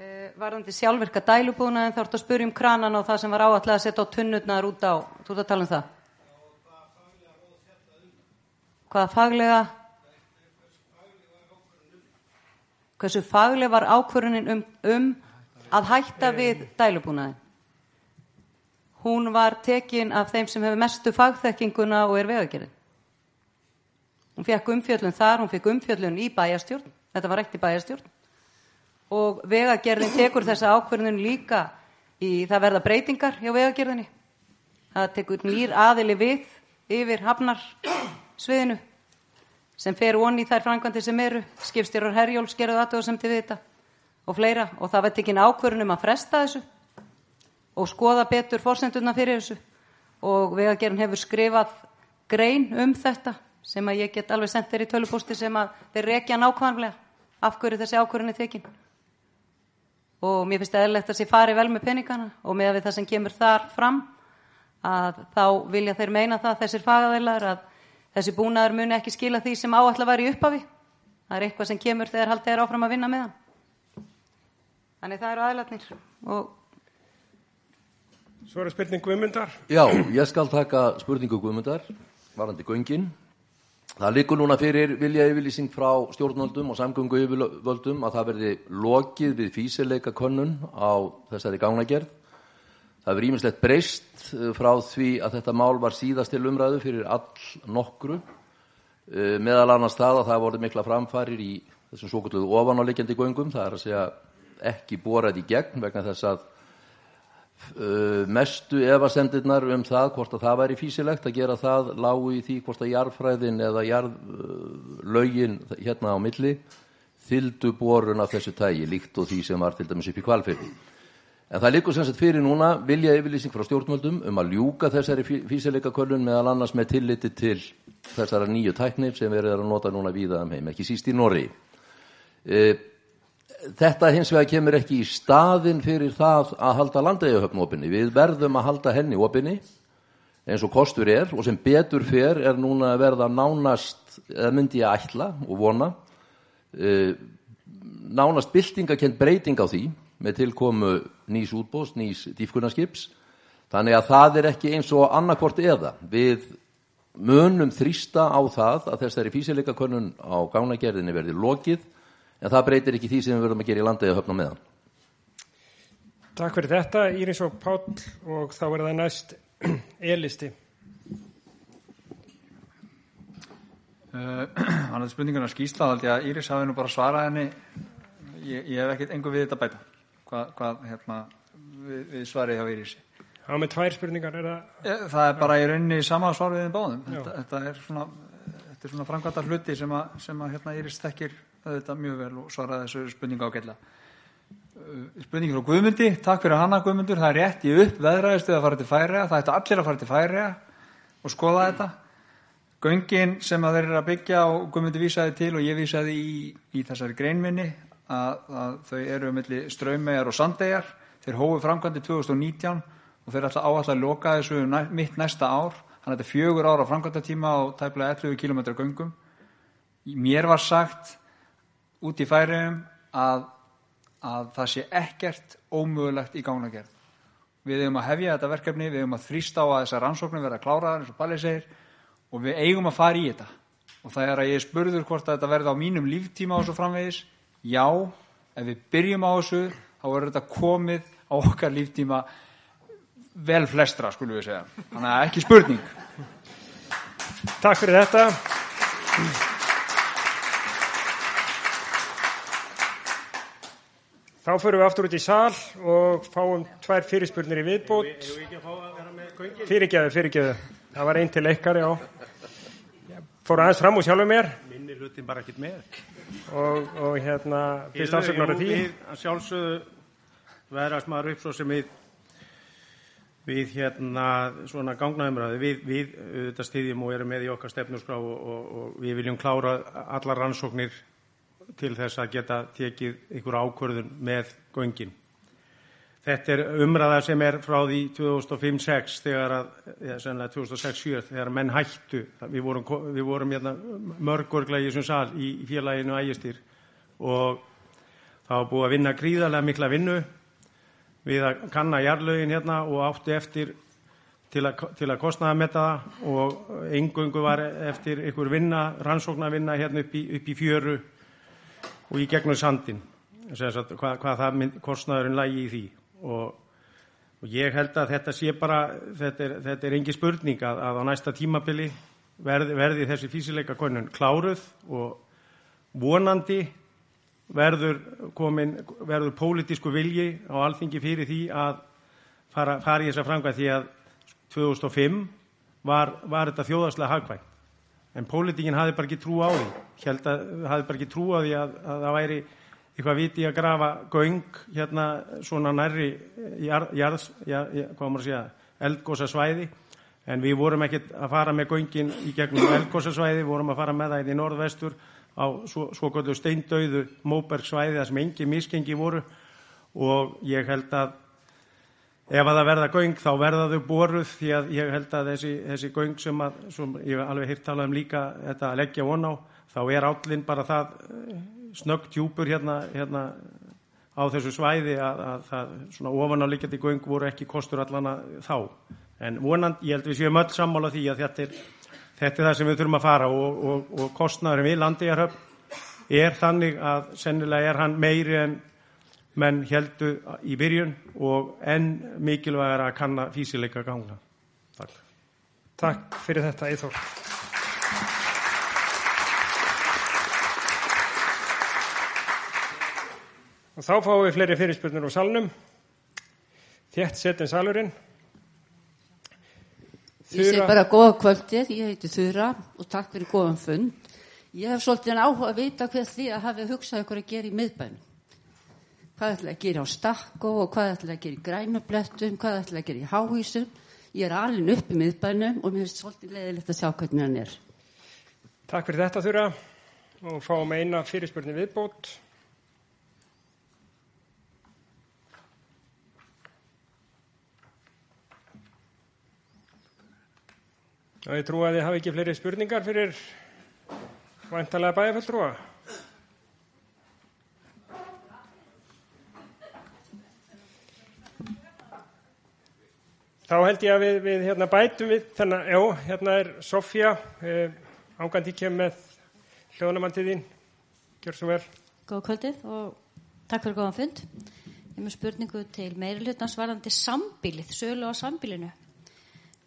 Eh, Varðandi sjálfverka dælubúna en þá ertu að spyrja um kranan og það sem var áallega að setja á tunnurnar út á. Þú ert að tala um það? Hvaða faglega? Hversu fagleg var ákvörunin um, um að hætta við dælubúnaði. Hún var tekin af þeim sem hefur mestu fagþekkinguna og er vegagerðin. Hún fekk umfjöllun þar, hún fekk umfjöllun í bæjastjórn, þetta var ekkert í bæjastjórn og vegagerðin tekur þessa ákvörðun líka í það verða breytingar hjá vegagerðinni. Það tekur nýr aðili við yfir hafnar sviðinu sem fer onni í þær framkvæmdir sem eru, skipstjórar herjóls gerðu aðtöða sem til þetta og fleira og það veit ekki ákvörðun um að fresta þessu og skoða betur fórsenduna fyrir þessu. Og vegagerðin hefur skrifað grein um þetta sem að ég get alveg sendt þér í tölupósti sem að þeir rekja nákvæmlega af hverju þessi ákvörðun er tekin. Og mér finnst eðlilegt að sé fari vel með peningana og með við það sem kemur þar fram að þá vilja þeir meina það þessir fagaðilar að Þessi búnaður muni ekki skila því sem áallar var í upphafi. Það er eitthvað sem kemur þegar haldið er áfram að vinna með hann. Þannig það eru aðlatnir. Og... Svo er spurning Guðmundar. Já, ég skal taka spurningu Guðmundar, varandi göngin. Það likur núna fyrir vilja yfirlýsing frá stjórnvöldum og samgöngu yfirvöldum að það verði lokið við físileika könnun á þessari gánagerð. Það verður ímislegt breyst eh, frá því að þetta mál var síðast til umræðu fyrir all nokkru eh, meðal annars það að það voru mikla framfarir í þessum svo kvölduðu ofanáleikjandi göngum, það er að segja ekki borað í gegn vegna þess að uh, mestu efasendirnar um það hvort að það væri físilegt að gera það lágu í því hvort að jarðfræðin eða jarðlögin uh, hérna á milli þyldu borun af þessu tægi líkt og því sem var til dæmis upp í kvalfyrði. En það likur sem sagt fyrir núna vilja yfirlýsing frá stjórnvöldum um að ljúka þessari físileikaköllun meðal annars með tilliti til þessara nýju tækni sem verður að nota núna víða um heim, ekki síst í Norri. E, þetta hins vegar kemur ekki í staðin fyrir það að halda landegjuhöfn opinni. Við verðum að halda henni opinni eins og kostur er og sem betur fer er núna að verða nánast, eða myndi ég ætla og vona, e, nánast byltingakent breyting á því með tilkomu nýs útbóst, nýs dýfkunarskips. Þannig að það er ekki eins og annarkvort eða. Við munum þrýsta á það að þessari físileika konun á gánagerðinni verði lokið en það breytir ekki því sem við verðum að gera í landið að höfna meðan. Takk fyrir þetta Íris og Páll og þá er það næst elisti. Uh, Þannig að spurningarna skýsla að Íris hafi nú bara svarað henni ég, ég hef ekkert engu við þetta bæta hvað, hvað hérna, við, við svarið hjá Írísi. Já, með tvær spurningar er það? Ég, það er bara í rauninni sama svar við þeim báðum. Þetta, þetta er svona, svona framkvæmta hluti sem að, sem að hérna, Írís þekkir þetta mjög vel og svaraði þessu spurninga á gella. Uh, spurningi frá Guðmundi, takk fyrir hana Guðmundur, það er rétt í upp veðræðistuð að fara til færiða, það ætti allir að fara til færiða og skoða þetta. Göngin sem að þeir eru að byggja og Guðmundi vísaði til og ég vísaði í, í þessari greinminni að, að þau eru melli ströymmegar og sandegjar þeir hófu framkvæmdi 2019 og þeir ætla áallega að loka þessu næ, mitt næsta ár. Þannig að þetta er fjögur ára framkvæmdatíma og tæplega 11 km göngum. Mér var sagt út í færiðum að, að það sé ekkert ómögulegt í gangnagerð við eigum að hefja þetta verkefni, við eigum að þrýsta á að þessar rannsóknir verða kláraðar eins og Balli segir og við eigum að fara í þetta. Og það er að ég spurður hvort að þetta verði á mínum líftíma og svo framvegis já, ef við byrjum á þessu þá verður þetta komið á okkar líftíma vel flestra skulum við segja þannig að ekki spurning Takk fyrir þetta Þá förum við aftur út í sal og fáum tvær fyrirspurnir í viðbót. Hefur við ekki að fá að vera með göngin? Fyrirgeðu, fyrirgeðu. Það var einn til já. Ég Fór aðeins fram úr sjálfum mér Minni hlutin bara ekkert með. Og, og hérna, fyrst afsöknar af því. Sjálfsögðu verðast maður upp svo sem við við hérna svona gangnaumræði, við, við auðvitað stiðjum og erum með í okkar stefnusgrá og, og, og við viljum klára allar rannsóknir til þess að geta tekið ykkur ákvörðun með göngin. Þetta er umræða sem er frá því 2005-06 þegar að, ja, sennilega 2006-07 þegar menn hættu, við vorum, við vorum hérna, mörgurgla í þessum sal í, í félaginu ægistýr. Og það var búið að vinna gríðarlega mikla vinnu við að kanna jarlögin hérna og áttu eftir til að, til að kostnaða með það og engungu var eftir ykkur vinna, rannsóknarvinna hérna upp í, upp í fjöru og í gegnum sandin hvað, hvað það mynd, kostnaðurinn lægi í því og, og ég held að þetta sé bara þetta er, þetta er engi spurning að, að á næsta tímabili verði, verði þessi físileika konun kláruð og vonandi verður komin, verður pólitísku vilji á alþingi fyrir því að fara, fara í þessa framkvæm því að 2005 var, var þetta þjóðarslega hagkvæmt. En pólitíkin hafði bara ekki trú á því. Held að hafði bara ekki trú á því að, að það væri eitthvað viti að grafa göng hérna svona nærri jarðs, hvað maður segja eldgósasvæði en við vorum ekkert að fara með göngin í gegnum eldgósasvæði, vorum að fara með það í norðvestur á svo, svo kvöldu steindauðu móbergsvæði þar sem engi miskengi voru. Og ég held að ef að það verða göng þá verða þau boruð því að ég held að þessi, þessi göng sem, að, sem ég alveg hirt talað um líka þetta að leggja von á þá er állinn bara það snöggt djúpur hérna, hérna á þessu svæði að, að það svona ofan á líkjandi göng voru ekki kostur allana þá en vonand, ég held við séum öll sammála því að þetta er Þetta er það sem við þurfum að fara og, og, og kostnæðurinn við landigarhöfn er þannig að sennilega er hann meiri en menn heldu í byrjun og enn mikilvæg að kanna físileika ganga. Takk. Takk fyrir þetta, Eithor. Og þá fáum við fleiri fyrirspurnir úr salnum. Þétt setin salurinn. Ég sé bara góða kvöldið, ég heiti Þura og takk fyrir góðan fund. Ég hef svolítið áhuga að vita hvað því að hafi hugsað ykkur að gera í miðbænum. Hvað ætla að gera á stakko og hvað ætla að gera í grænublettum, hvað ætla að gera í háhísum. Ég er alveg upp í miðbænum og mér finnst svolítið leiðilegt að sjá hvernig hann er. Takk fyrir þetta Þura og fáum eina fyrirspurni viðbót. Og ég trú að þið hafi ekki fleiri spurningar fyrir vantalega bæjarfjöldrúa. Þá held ég að við, við hérna, bætum við, þannig að, já, hérna er Sofja, eh, ángandi kem með þín. Gjör svo vel. Góða kvöldið og takk fyrir góðan fund. Ég er með spurningu til meiri hlutans varðandi sambílið, sölu á sambílinu.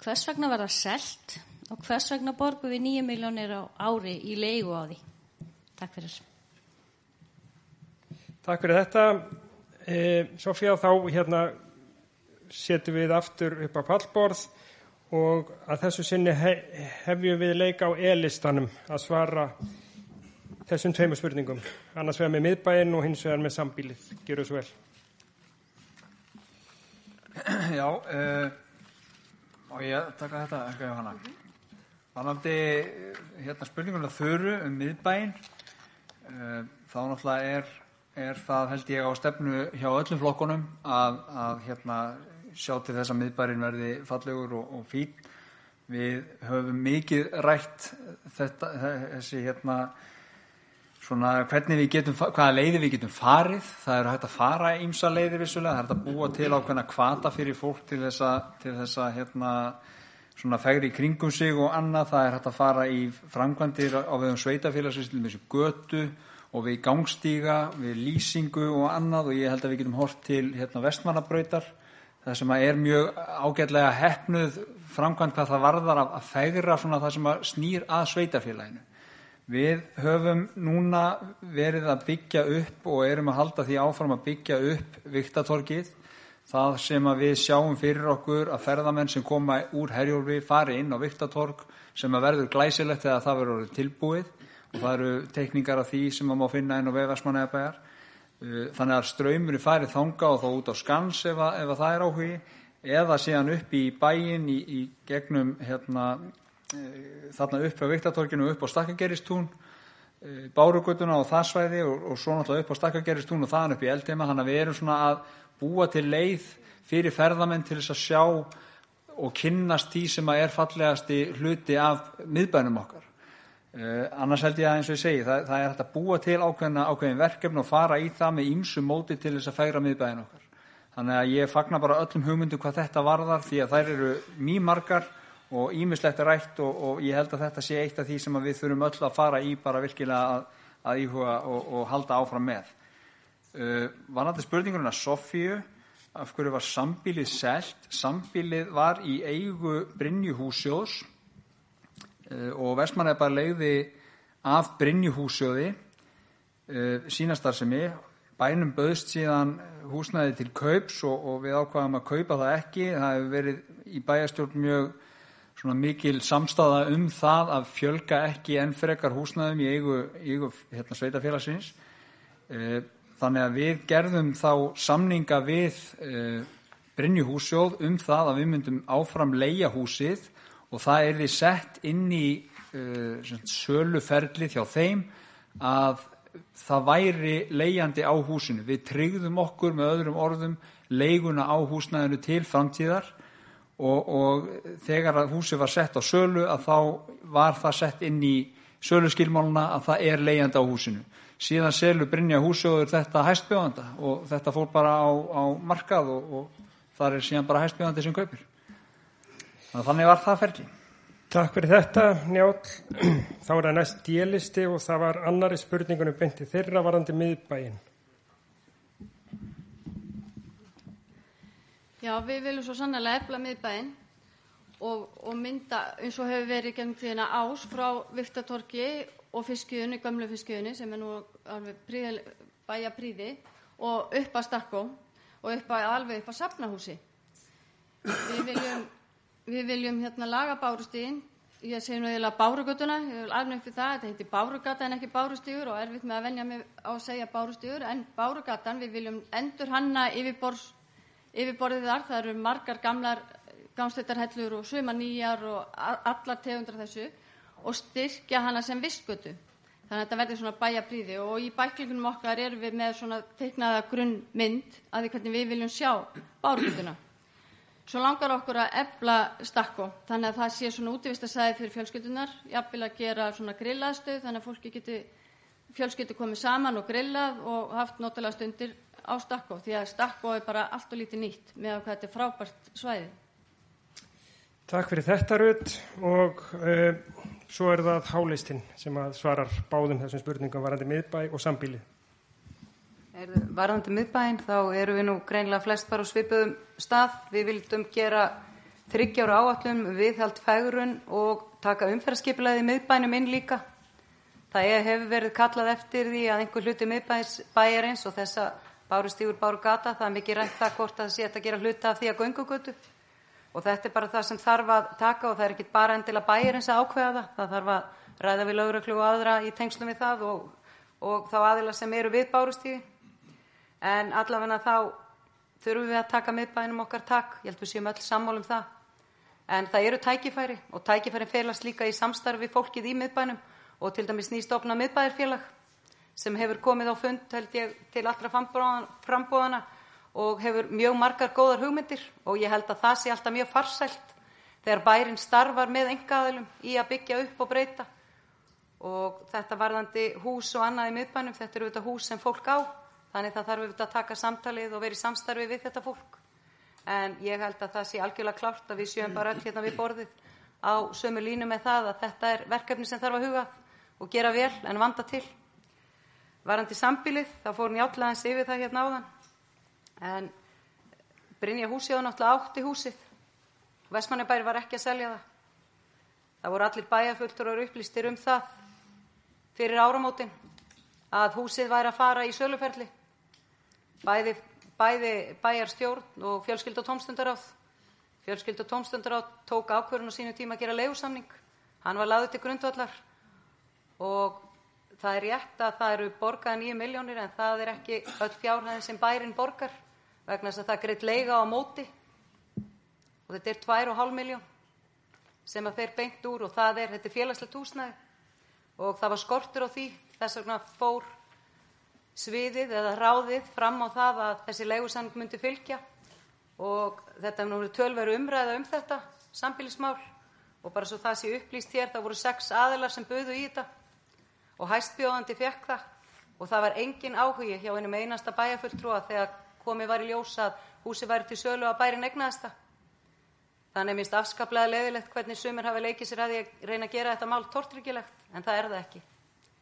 Hvers vegna var það selt og hvers vegna borgum við nýju miljónir á ári í leigu á því? Takk fyrir. Takk fyrir þetta. E, Sofía, þá hérna setjum við aftur upp á pallborð og að þessu sinni he hefjum við leika á e-listanum að svara þessum tveimur spurningum. Annars vegar með miðbæinn og hins vegar með sambílið. Gjör svo vel. Já, uh, og ég taka þetta ekki á hana. Þannig hérna spurningunum þurru um miðbæinn, uh, þá náttúrulega er er það held ég á stefnu hjá öllum flokkunum að, að hérna, sjá til þess að miðbærin verði fallegur og, og fín. Við höfum mikið rætt þetta, þessi hérna svona hvernig við getum, hvaða leiði við getum farið. Það eru hægt að fara ímsa leiði vissulega, það er hægt að búa til ákveðna kvata fyrir fólk til þess að hérna svona fegri í kringum sig og annað. Það er hægt að fara í framkvæmdir á viðum sveitafélagsins til þessu götu og við gangstíga, við lýsingu og annað og ég held að við getum hort til hérna vestmannabrautar það sem er mjög ágætlega hefnuð framkvæmt hvað það varðar að, að fegra svona það sem að snýr að sveitafélaginu. Við höfum núna verið að byggja upp og erum að halda því áfram að byggja upp Viktatorgið það sem að við sjáum fyrir okkur að ferðamenn sem koma úr Herjólfi fari inn á Viktatorg sem að verður glæsilegt þegar það verður tilbúið og það eru teikningar af því sem maður má finna inn á vefasmanæðabæjar. Uh, þannig að ströymur farið þanga og þá út á skans ef, að, ef að það er áhugi eða síðan upp í bæin í, í gegnum hérna, e, þarna upp á Viktatorginu upp á Stakkageristún, e, Bárugutuna og það svæði og, og svo náttúrulega upp á Stakkageristún og þaðan upp í Eldheima. Þannig að við erum svona að búa til leið fyrir ferðamenn til þess að sjá og kynnast því sem að er fallegasti hluti af miðbænum okkar. Uh, annars held ég að eins og ég segi það, það er hægt að búa til ákveðna, ákveðin verkefni og fara í það með ýmsu móti til þess að færa miðbæðin okkar þannig að ég fagnar bara öllum hugmyndum hvað þetta varðar því að þær eru mjög margar og ímislegt rætt og, og ég held að þetta sé eitt af því sem við þurfum öll að fara í bara virkilega að, að íhuga og, og halda áfram með Vanandi spurningurinn að Sofíu af hverju var sambílið selt? Sambílið var í eigu Brynjuhúsjós Eh, og Vestmannaði bara leiði af Brynjuhúsjóði eh, sínastarðsemi bænum böðst síðan húsnæði til kaups og, og við ákvaðum að kaupa það ekki. Það hefur verið í bæjastjórn mjög mikil samstáða um það að fjölga ekki enn frekar húsnæðum í eigu, eigu hérna, sveitafélagsins e, þannig að við gerðum þá samninga við e, Brynjuhúsjóð um það að við myndum áfram leia húsið og það er því sett inn í uh, söluferli hjá þeim að það væri leiðandi á húsinu. Við tryggðum okkur með öðrum orðum leiguna á húsnæðinu til framtíðar og, og þegar að húsi var sett á sölu að þá var það sett inn í söluskilmáluna að það er leiðandi á húsinu. Síðan selur Brynja húsjóður þetta hæstbjóðanda og þetta fór bara á, á markað og, og það er síðan bara hæstbjóðandi sem kaupir. Þannig var það ferli. Takk fyrir þetta, Njál. Þá er það næst djelisti og það var annari spurningunum beinti þeirra varandi miðbæin. Já, við viljum svo sannlega efla miðbæin og, og mynda eins og hefur verið gengum tíðina ás frá Viktatorki og fiskjöðunni, gamlu fiskjöðunni sem er nú alveg bæja príði og upp að Stakko og upp að, alveg upp að Safnahúsi. Við viljum Við viljum hérna laga bárustíðin. Ég segi nú eiginlega bárugötuna, ég vil alveg upp við það, þetta heitir bárugata en ekki bárustíður og erfitt með að venja mig á að segja bárustíður, en bárugatan við viljum endur hanna yfirborðið þar, það eru margar gamlar gámsleitarhellur og suma nýjar og allar tegundar þessu og styrkja hana sem vissgötu. Þannig að þetta verður svona bæjapríði og í bæklingunum okkar erum við með svona teiknaða grunnmynd að því hvernig við viljum sjá bárugötuna. Svo langar okkur að efla stakko þannig að það sé svona útivistasæði fyrir fjölskyldunar, jafnvel að gera svona grillaðstöð þannig að fólki geti fjölskyldu komið saman og grillað og haft notalega stundir á stakko því að stakko er bara allt og lítið nýtt með að þetta er frábært svæði. Takk fyrir þetta Rut og uh, svo er það hálistinn sem svarar báðum þessum spurningum varandi miðbæ og sambílið. Varðandi miðbæinn þá eru við nú greinlega flest bara svipuðum stað. Við vildum gera þryggjára áallum viðhald fægrun og taka umferðarskipulegði miðbænum inn líka. Það hefur verið kallað eftir því að einhver hluti miðbæjarins og þessa bárustífur báru gata, það er mikið rænt það hvort að það sé að gera hluta af því að göngugötu. Og þetta er bara það sem þarf að taka og það er ekki bara endilega bæjarins að ákveða það. Það þarf að ræða við lögreglu og aðra í tengslum við það og, og þá aðila sem eru við bárustífi en allavega þá þurfum við að taka miðbænum okkar takk, ég held við séum öll sammál um það. En það eru tækifæri og tækifæri felast líka í samstarfi fólkið í miðbænum og til dæmis nýstofna miðbæðarfélag sem hefur komið á fund held ég til allra frambóðana og hefur mjög margar góðar hugmyndir og ég held að það sé alltaf mjög farsælt þegar bærin starfar með engaðilum í að byggja upp og breyta. Og þetta varðandi hús og annað í miðbænum, þetta eru þetta hús sem fólk á þannig það þarf auðvitað að taka samtalið og vera í samstarfi við þetta fólk. En ég held að það sé algjörlega klárt að við sjöum bara öll hérna við borðið á sömu línu með það að þetta er verkefni sem þarf að huga og gera vel en vanda til. Varandi sambílið, þá fór njátlaðins yfir það hérna áðan en Brynja húsið var náttúrulega átti húsið. Vestmannabæri var ekki að selja það. Það voru allir bæjarfullturar upplýstir um það fyrir áramótin að húsið væri að fara í söluferli. Bæði, bæði bæjarstjórn og fjölskyld og tómstundaráð. Fjölskyld og tómstundaráð tók ákvörðun á sínu tíma að gera leigusamning. Hann var laðið til grundvallar. Og það er rétt að það eru borgað nýju miljónir en það er ekki öll fjárhæðin sem bærin borgar vegna þess að það greitt leiga á móti. Og þetta er 2,5 miljón sem að þeir beint úr og það er, þetta er félagslegt húsnæði. Og það var skortur á því þess vegna fór sviðið eða ráðið fram á það að þessi leigusamning myndi fylgja. Og þetta er nú tölveru umræða um þetta sambílismál og bara svo það sé upplýst hér það voru sex aðilar sem buðu í þetta. Og hæstbjóðandi fekk það. Og það var engin áhugi hjá einum einasta bæjarfulltrúa þegar komið var í ljós að húsi væri til sölu að bærin egnaðist það. Þannig minnst afskaplega leðilegt hvernig sumir hafi leikið sér að að reyna að gera þetta mál tortryggilegt, en það er það ekki.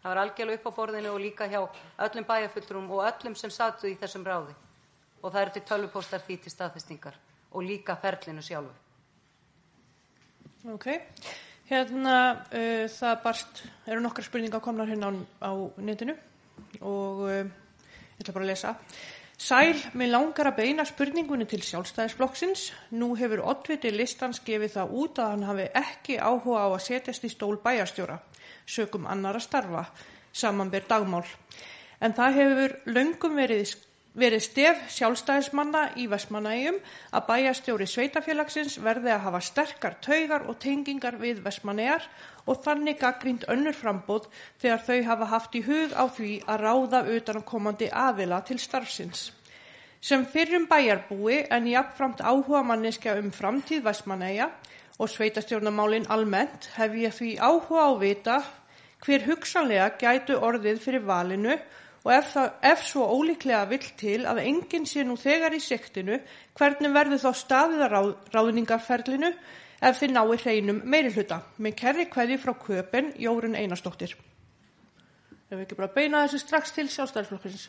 Það var algjörlega upp á borðinu og líka hjá öllum bæjarfulltrúum og öllum sem satu í þessum ráði. Og það eru til tölvupóstar því til staðfestingar og líka ferlinu sjálfu. Ok, hérna uh, það barst, eru nokkra spurningar komnar hérna á, á netinu og uh, ég ætla bara að lesa. Sæl, mér langar að beina spurningunni til sjálfstæðisflokksins. Nú hefur oddviti listans gefið það út að hann hafi ekki áhuga á að setjast í stól bæjarstjóra, sökum annara starfa, samanber dagmál. En það hefur löngum verið, verið stef sjálfstæðismanna í Vestmanægjum að bæjarstjóri sveitafélagsins verði að hafa sterkar taugar og tengingar við Vestmanæjar og þannig gaggrínt önnur frambóð þegar þau hafa haft í hug á því að ráða utanakomandi aðila til starfsins. Sem fyrrum bæjarbúi en jafnframt áhuga manneskja um framtíð Vestmanæja og sveitastjórnamálin almennt hef ég því áhuga á vita hver hugsanlega gætu orðið fyrir valinu og ef, það, ef svo ólíklega vill til að enginn sé nú þegar í sektinu hvernig verður þá staðið að ráð, ráðningarferlinu ef þið nái hreinum meiri hluta. Með kerri kveði frá köpen Jórun Einarstóttir. Ef við ekki bara beina þessu strax til sjálfstæðarflokksins.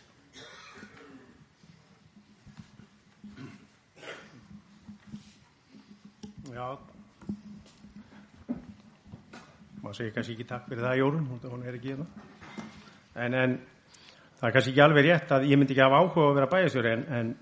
Já, maður segir kannski ekki takk fyrir það Jórun, hún er ekki hérna. En, en það er kannski ekki alveg rétt að ég myndi ekki hafa áhuga að vera bæjastjóri en, en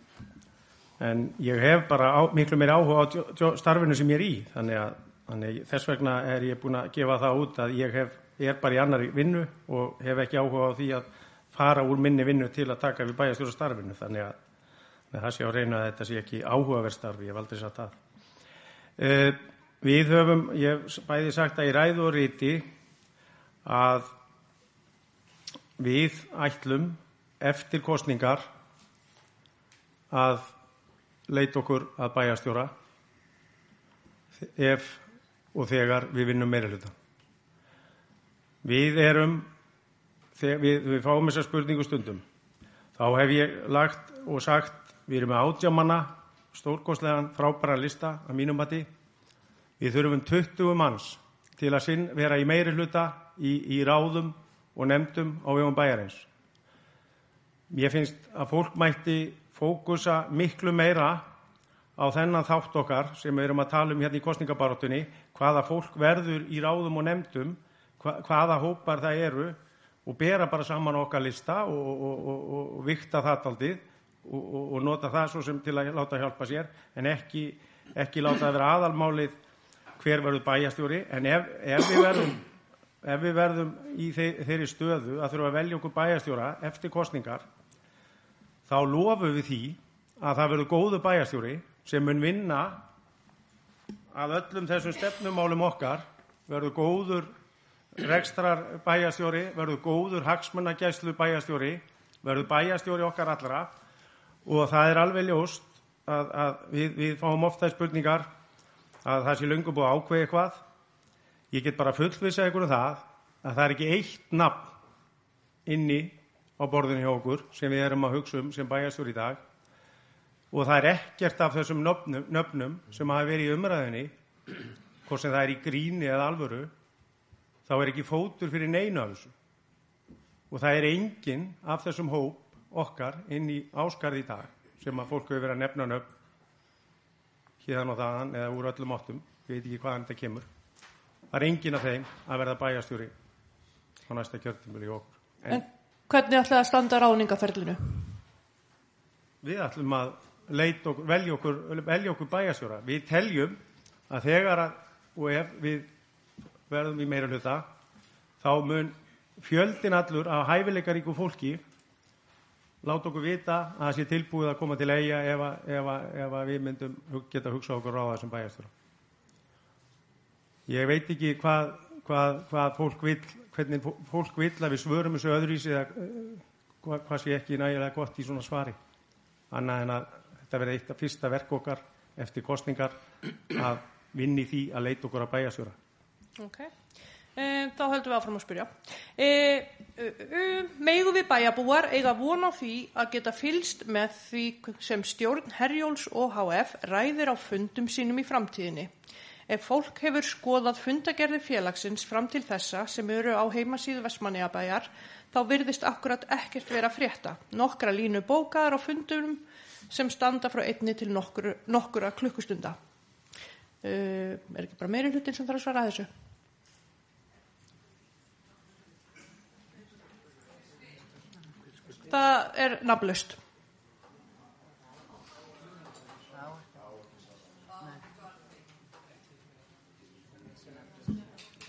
en ég hef bara á, miklu meiri áhuga á starfinu sem ég er í þannig að þannig, þess vegna er ég búin að gefa það út að ég hef, er bara í annari vinnu og hef ekki áhuga á því að fara úr minni vinnu til að taka við bæjastjóra starfinu þannig að það sé á reyna að þetta sé ekki áhugaverð starfi, ég hef aldrei sagt það. Uh, við höfum, ég hef bæði sagt að ég ræðu og ríti að við ætlum eftir kostningar að leit okkur að bæjastjóra ef og þegar við vinnum meira hluta. Við erum, við, við fáum þessar spurningu stundum, þá hef ég lagt og sagt, við erum með átjámanna, stórkostlegan, frábæra lista að mínum mati. Við þurfum 20 manns til að sinn vera í meiri hluta í, í ráðum og nefndum á vegum bæjarins. Ég finnst að fólk mætti fókusa miklu meira á þennan þátt okkar sem við erum að tala um hérna í kostningabaróttunni, hvaða fólk verður í ráðum og nefndum, hvaða hópar það eru og bera bara saman okkar lista og, og, og, og vikta það aldrei og nota það svo sem til að láta hjálpa sér en ekki, ekki láta það vera aðalmálið hver verður bæjastjóri en ef, ef, við verðum, ef við verðum í þeirri stöðu að þurfa að velja okkur bæjastjóra eftir kostningar þá lofum við því að það verður góðu bæjastjóri sem mun vinna að öllum þessum stefnumálum okkar verður góður rekstrar bæjastjóri, verður góður hagsmunagæslu bæjastjóri, verður bæjastjóri okkar allra og það er alveg ljóst að, að við, við fáum ofta spurningar að það sé löngu búið að ákveða eitthvað. Ég get bara fullvisa ykkur um það að það er ekki eitt nafn inni á borðinu hjá okkur sem við erum að hugsa um sem bæjastjóri í dag. Og það er ekkert af þessum nöfnum, nöfnum sem hafa verið í umræðinni hvort sem það er í gríni eða alvöru þá er ekki fótur fyrir neina af þessu. Og það er enginn af þessum hóp okkar inn í áskarði í dag sem að fólk hefur verið að nefna nöfn hérna og þaðan eða úr öllum áttum, ég veit ekki hvaðan þetta kemur það er enginn af þeim að verða bæjastjóri á næsta kjörtumil í okkur En, en hvernig ætlaði að standa ráningaferlinu? Við ætlum að okkur, velja, okkur, okkur bæjastjóra við teljum að þegar að, og ef við verðum í meira hluta þá mun fjöldin allur af hæfileikaríku fólki láta okkur vita að það sé tilbúið að koma til eiga ef, ef, ef við myndum geta hugsað okkur á þessum bæjastur. Ég veit ekki hvað, hvað, hvað fólk vil, hvernig fólk vil að við svörum þessu öðruvísi eða eh, hvað, hvað sé ekki nægilega gott í svona svari. Annað en að þetta verði eitt af fyrsta verk okkar eftir kostningar að vinni því að leita okkur að bæjastjóra. Ok. E, þá höldum við áfram að spyrja. E, e, Megu við bæjabúar eiga von á því að geta fylst með því sem stjórn Herjóls og HF ræðir á fundum sínum í framtíðinni. Ef fólk hefur skoðað fundagerði félagsins fram til þessa sem eru á heimasíðu Vestmanniabæjar þá virðist akkurat ekkert vera frétta. Nokkra línu bókaðar á fundum sem standa frá einni til nokkura, nokkura klukkustunda. Uh, er ekki bara meiri hlutin sem þarf að svara að þessu? Það er nafnlaust.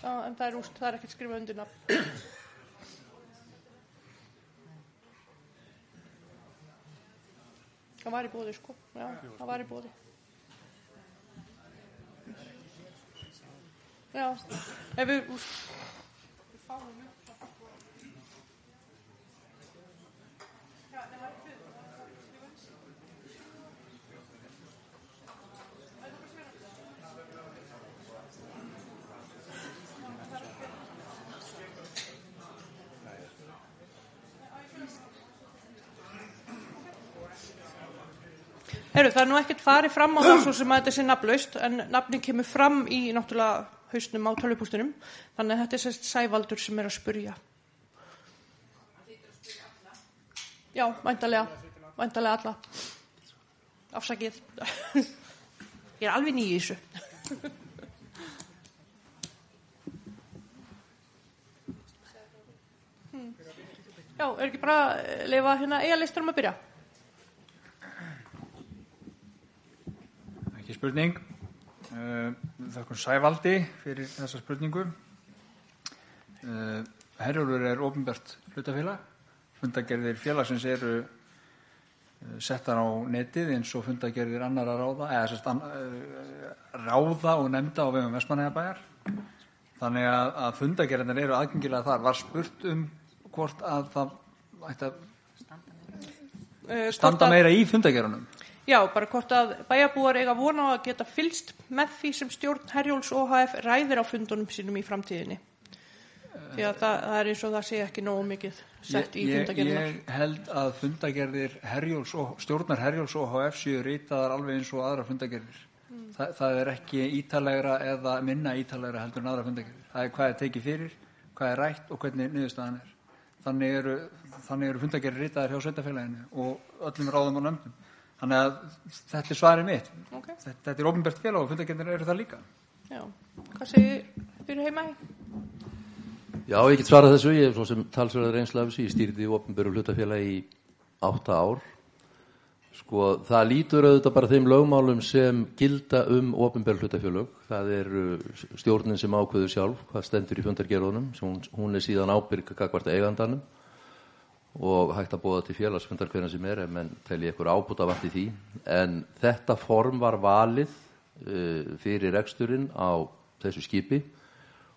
Já, en það er úst, það er ekkert skrifað undir nafn. Það var í bóði, sko. Já, það var í bóði. Já, ef við, úst, Heru, það er nú ekkert farið fram á það svo sem að þetta sé nafnlaust en nafnin kemur fram í náttúrulega hausnum á tölvupústunum þannig að þetta er sérst sævaldur sem er að spurja. Já, væntalega, væntalega alla. Afsakið. Ég er alveg nýið í þessu. Hmm. Já, er ekki bara að leifa hérna eiga listur um að byrja? Ekki spurning. Uh, Þakkum Sævaldi fyrir þessa spurningu. Uh, Herjólfur er ofinbært hlutafélag. Fundagerðir félagsins eru uh, settar á netið eins og fundagerðir annara ráða, eða sérst ráða og nefnda á vegum Vestmanægabæjar. Þannig að, að fundagerðinir eru aðgengilega þar. Var spurt um hvort að það ætti að standa meira í fundagerðunum? Já, bara hvort að bæjarbúar eiga vona á að geta fylst með því sem stjórn Herjóls OHF ræðir á fundunum sínum í framtíðinni. Því að það, það er eins og það sé ekki nógu mikið sett í fundagerðinar. Ég held að fundagerðir Herjóls, stjórnar Herjóls OHF séu rýtaðar alveg eins og aðra fundagerðir. Mm. Þa, það er ekki ítalegra eða minna ítalegra heldur en aðra fundagerðir. Það er hvað er tekið fyrir, hvað er rætt og hvernig niðurstaðan er. Þannig eru, eru fundagerðir rýtaðar hjá sveitafélaginu og öllum ráðum og nöfnum. Þannig að þetta er svarið mitt. Okay. Þetta, þetta er ofinbært félag og fundagendir eru það líka. Já, hvað segir fyrir heima? Já, ég get svarað þessu. Ég er svo sem talsverðar einslega af þessu. Ég stýrði ofinbæru hlutafélag í átta ár. Sko, það lítur auðvitað bara þeim lögmálum sem gilda um ofinbæru hlutafélag. Það er stjórnin sem ákveður sjálf hvað stendur í fundargerðunum. Hún, hún er síðan ábyrg kakvart eigandanum og hægt að bóða til félagsfundar hvernig sem er en tel ég eitthvað ábúta vant í því en þetta form var valið uh, fyrir reksturinn á þessu skipi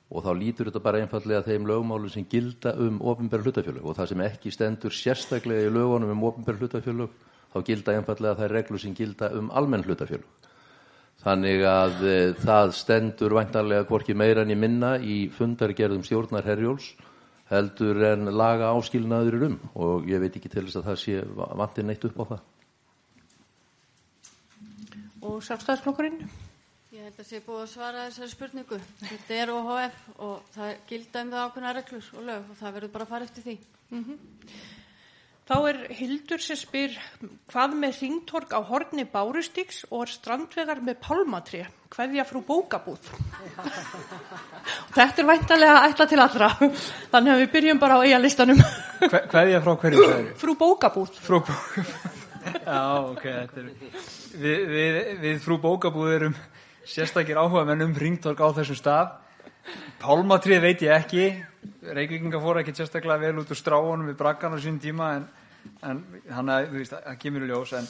og þá lítur þetta bara einfallega þeim lögmálum sem gilda um ofinbæra hlutafjölög og það sem ekki stendur sérstaklega í lögunum um ofinbæra hlutafjölög þá gilda einfallega þær reglur sem gilda um almenn hlutafjölög. Þannig að e, það stendur væntanlega hvorki meira en í minna í fundargerðum stjórnar Herjóls heldur en laga áskilnaður um og ég veit ekki til þess að það sé vantir neitt upp á það. Og sjálfstæðisflokkurinn? Ég held að sé búið að svara þessari spurningu. Þetta er OHF og það gilda um það ákveðna reglur og lög og það verður bara að fara eftir því. Mm -hmm. Þá er Hildur sem spyr hvað með ringtork á horni Bárustíks og strandvegar með pálmatri, hvaðja frú bókabúð. Þetta er væntalega ætla til allra, þannig að við byrjum bara á eigalistanum. Hvaðja frá hverju? Frú bókabúð. Frú bókabúð. Já, ok, þetta er, við, við, við frú bókabúð erum sérstakir áhuga menn um ringtork á þessum stað. Pálmatrið veit ég ekki, Reykjavíkinga fór ekki sérstaklega vel út úr stráunum við brakkan á sín tíma en, en hann að, þú veist, það kemur í ljós en,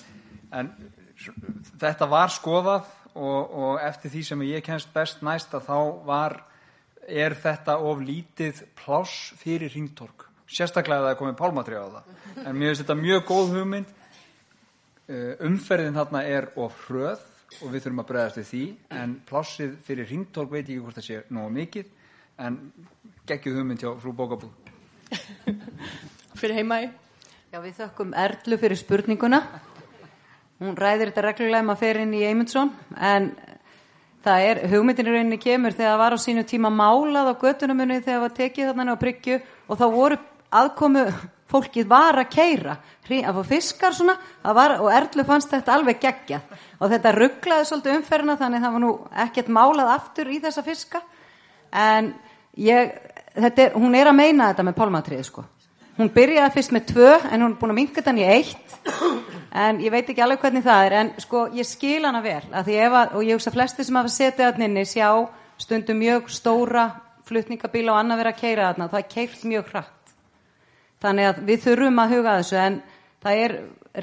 en þetta var skoðað og, og eftir því sem ég kennst best næst að þá var, er þetta of lítið pláss fyrir ringtork, sérstaklega að það er komið pálmatrið á það, en mér finnst þetta mjög góð hugmynd, umferðin þarna er of hröð og við þurfum að bregðast við því en plássið fyrir ringtork veit ég ekki hvort það sé nógu mikið en geggjuð hugmynd hjá frú bókabúð. Fyrir heimaði Já, við þökkum Erlu fyrir spurninguna. Hún ræðir þetta reglulega um að fer inn í Eymundsson en það er, hugmyndin í rauninni kemur þegar það var á sínu tíma málað á göttunumunni þegar það var tekið þarna á bryggju og þá voru aðkomu fólkið var að keira að fá fiskar svona var, og Erlu fannst þetta alveg geggjað. Og þetta rugglaði svolítið umferna þannig það var nú ekkert málað aftur í þessa fiska. En ég, er, hún er að meina þetta með pálmatrið sko. Hún byrjaði fyrst með tvö en hún er búin að minka þetta í eitt. En ég veit ekki alveg hvernig það er en sko ég skil hana vel að að, og ég hugsa flesti sem hafa setið að nynni sjá stundum mjög stóra flutningabíla og annað vera að keira þarna það er keirt mjög hratt. Þannig að við þurfum að huga þessu en það er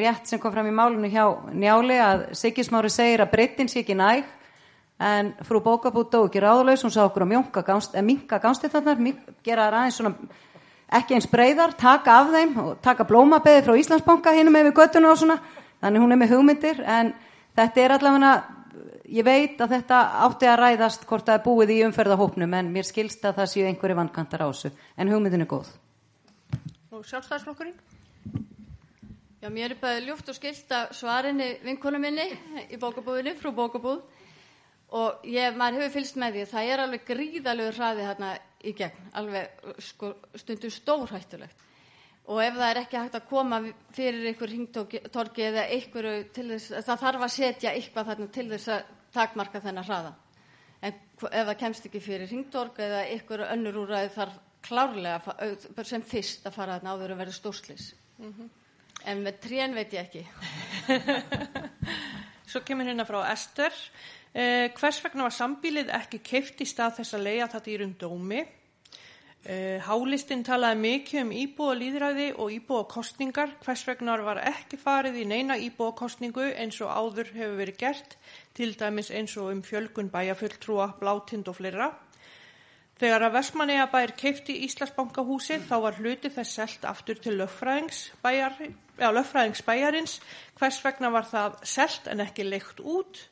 rétt sem kom fram í málunum hjá njáli að Sigismári segir að breytin sé ekki næg en frú bókabútt dó ekki ráðlaus hún sá okkur að minka gánstillarnar gera það aðeins svona ekki eins breyðar, taka af þeim og taka blómabeði frá Íslandsbanka hinnum með við göttuna og svona, þannig hún er með hugmyndir en þetta er allavega ég veit að þetta átti að ræðast hvort það er búið í umferðahópnum en mér skilst að það séu einhverju vankantar á þessu. En hugmyndin er góð. Og sjálfstæðsflokkurinn? Já, mér er bæðið ljúft og skilt að svarinni vinkonu minni í bókabúðinni, frú bókabúð og ég, maður hefur fylst með því það er alveg gríðalegu hraði hérna í gegn, alveg sko, stundu stórhættulegt. Og ef það er ekki hægt að koma fyrir einhver hringtorki eða einhver til þess, það þarf að setja eitthvað þarna til þess að takmarka þennan hraða. En ef það kemst ekki fyrir hringtork eða einhver önnur úræði þarf klárlega sem fyrst að fara þarna áður að vera stórslis mm -hmm. en með trén veit ég ekki. Svo kemur hérna frá Ester Eh, hvers vegna var sambílið ekki keift í stað þess að leia þetta í raun dómi? Eh, Hálistinn talaði mikið um íbúa líðræði og íbúa kostningar. Hvers vegna var ekki farið í neina íbúa kostningu eins og áður hefur verið gert, til dæmis eins og um fjölgun bæjafulltrúa, blátind og fleira. Þegar að Vestmanniða bæri keifti Íslasbankahúsi þá var hluti þess selt aftur til löffræðings bæjar, já, bæjarins. Hvers vegna var það selt en ekki leikt út?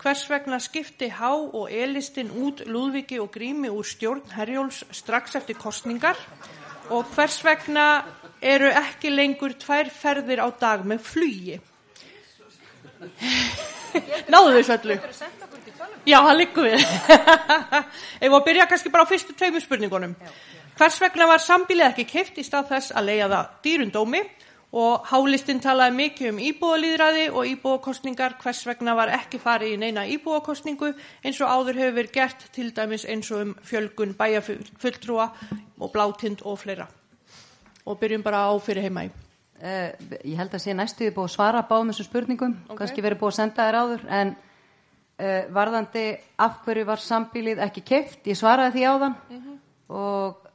Hvers vegna skipti Há og Elistinn út Lúðviki og Grími úr stjórn Herjóls strax eftir kostningar og hvers vegna eru ekki lengur tvær ferðir á dag með flugi? Náðu þessu öllu? Já, það likur við. Ef við byrja kannski bara á fyrstu tveimur spurningunum. Hvers vegna var sambilið ekki keift í stað þess að leiða það dýrundómi og hálistinn talaði mikið um íbúalýðræði og íbúakostningar hvers vegna var ekki farið í neina íbúakostningu eins og áður hefur verið gert til dæmis eins og um fjölgun bæjafulltrúa og blátind og fleira. Og byrjum bara á fyrir heima í. Uh, Ég held að sé næstuði búið að svara báðum þessum spurningum, okay. kannski verið búið að senda þér áður en uh, varðandi af hverju var sambílið ekki keift, ég svaraði því áðan. Mm -hmm. og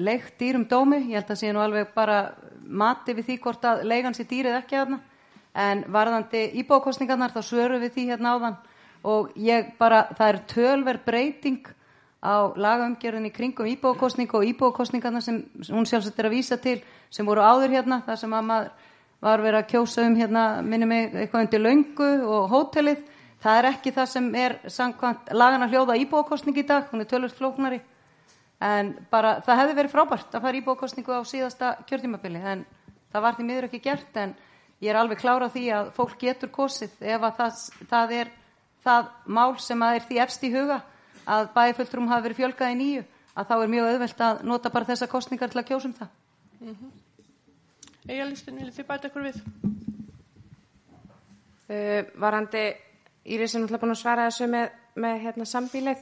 leikt dýrum dómi, ég held að sé nú alveg bara mati við því hvort að leigan sér dýrið ekki aðna en varðandi íbókostningarnar þá svöru við því hérna áðan og ég bara, það er tölver breyting á lagaumgjörðinni kringum íbúakostningu og íbúakostningarna sem hún sjálfsagt er að vísa til sem voru áður hérna, þar sem að maður var verið að kjósa um hérna, minni mig eitthvað undir löngu og hótelið. Það er ekki það sem er samkvæmt lagan að hljóða íbúakostning í dag, hún er tölvöld flóknari. En bara það hefði verið frábært að fara íbúakostningu á síðasta kjörtímabili, en það var því miður ekki gert, en ég er alveg klára á því að fólk getur kosið ef að það, það er það mál sem að er því efst í huga að bæfulltrum hafi verið fjölgað í nýju, að þá er mjög auðvelt að nota bara þessa kostningar til að kjósum það. Mm -hmm. Egalistin, viljið þið bæta ykkur við? Uh, varandi Íris er náttúrulega búin að svara þessu með, með hérna, sambílið.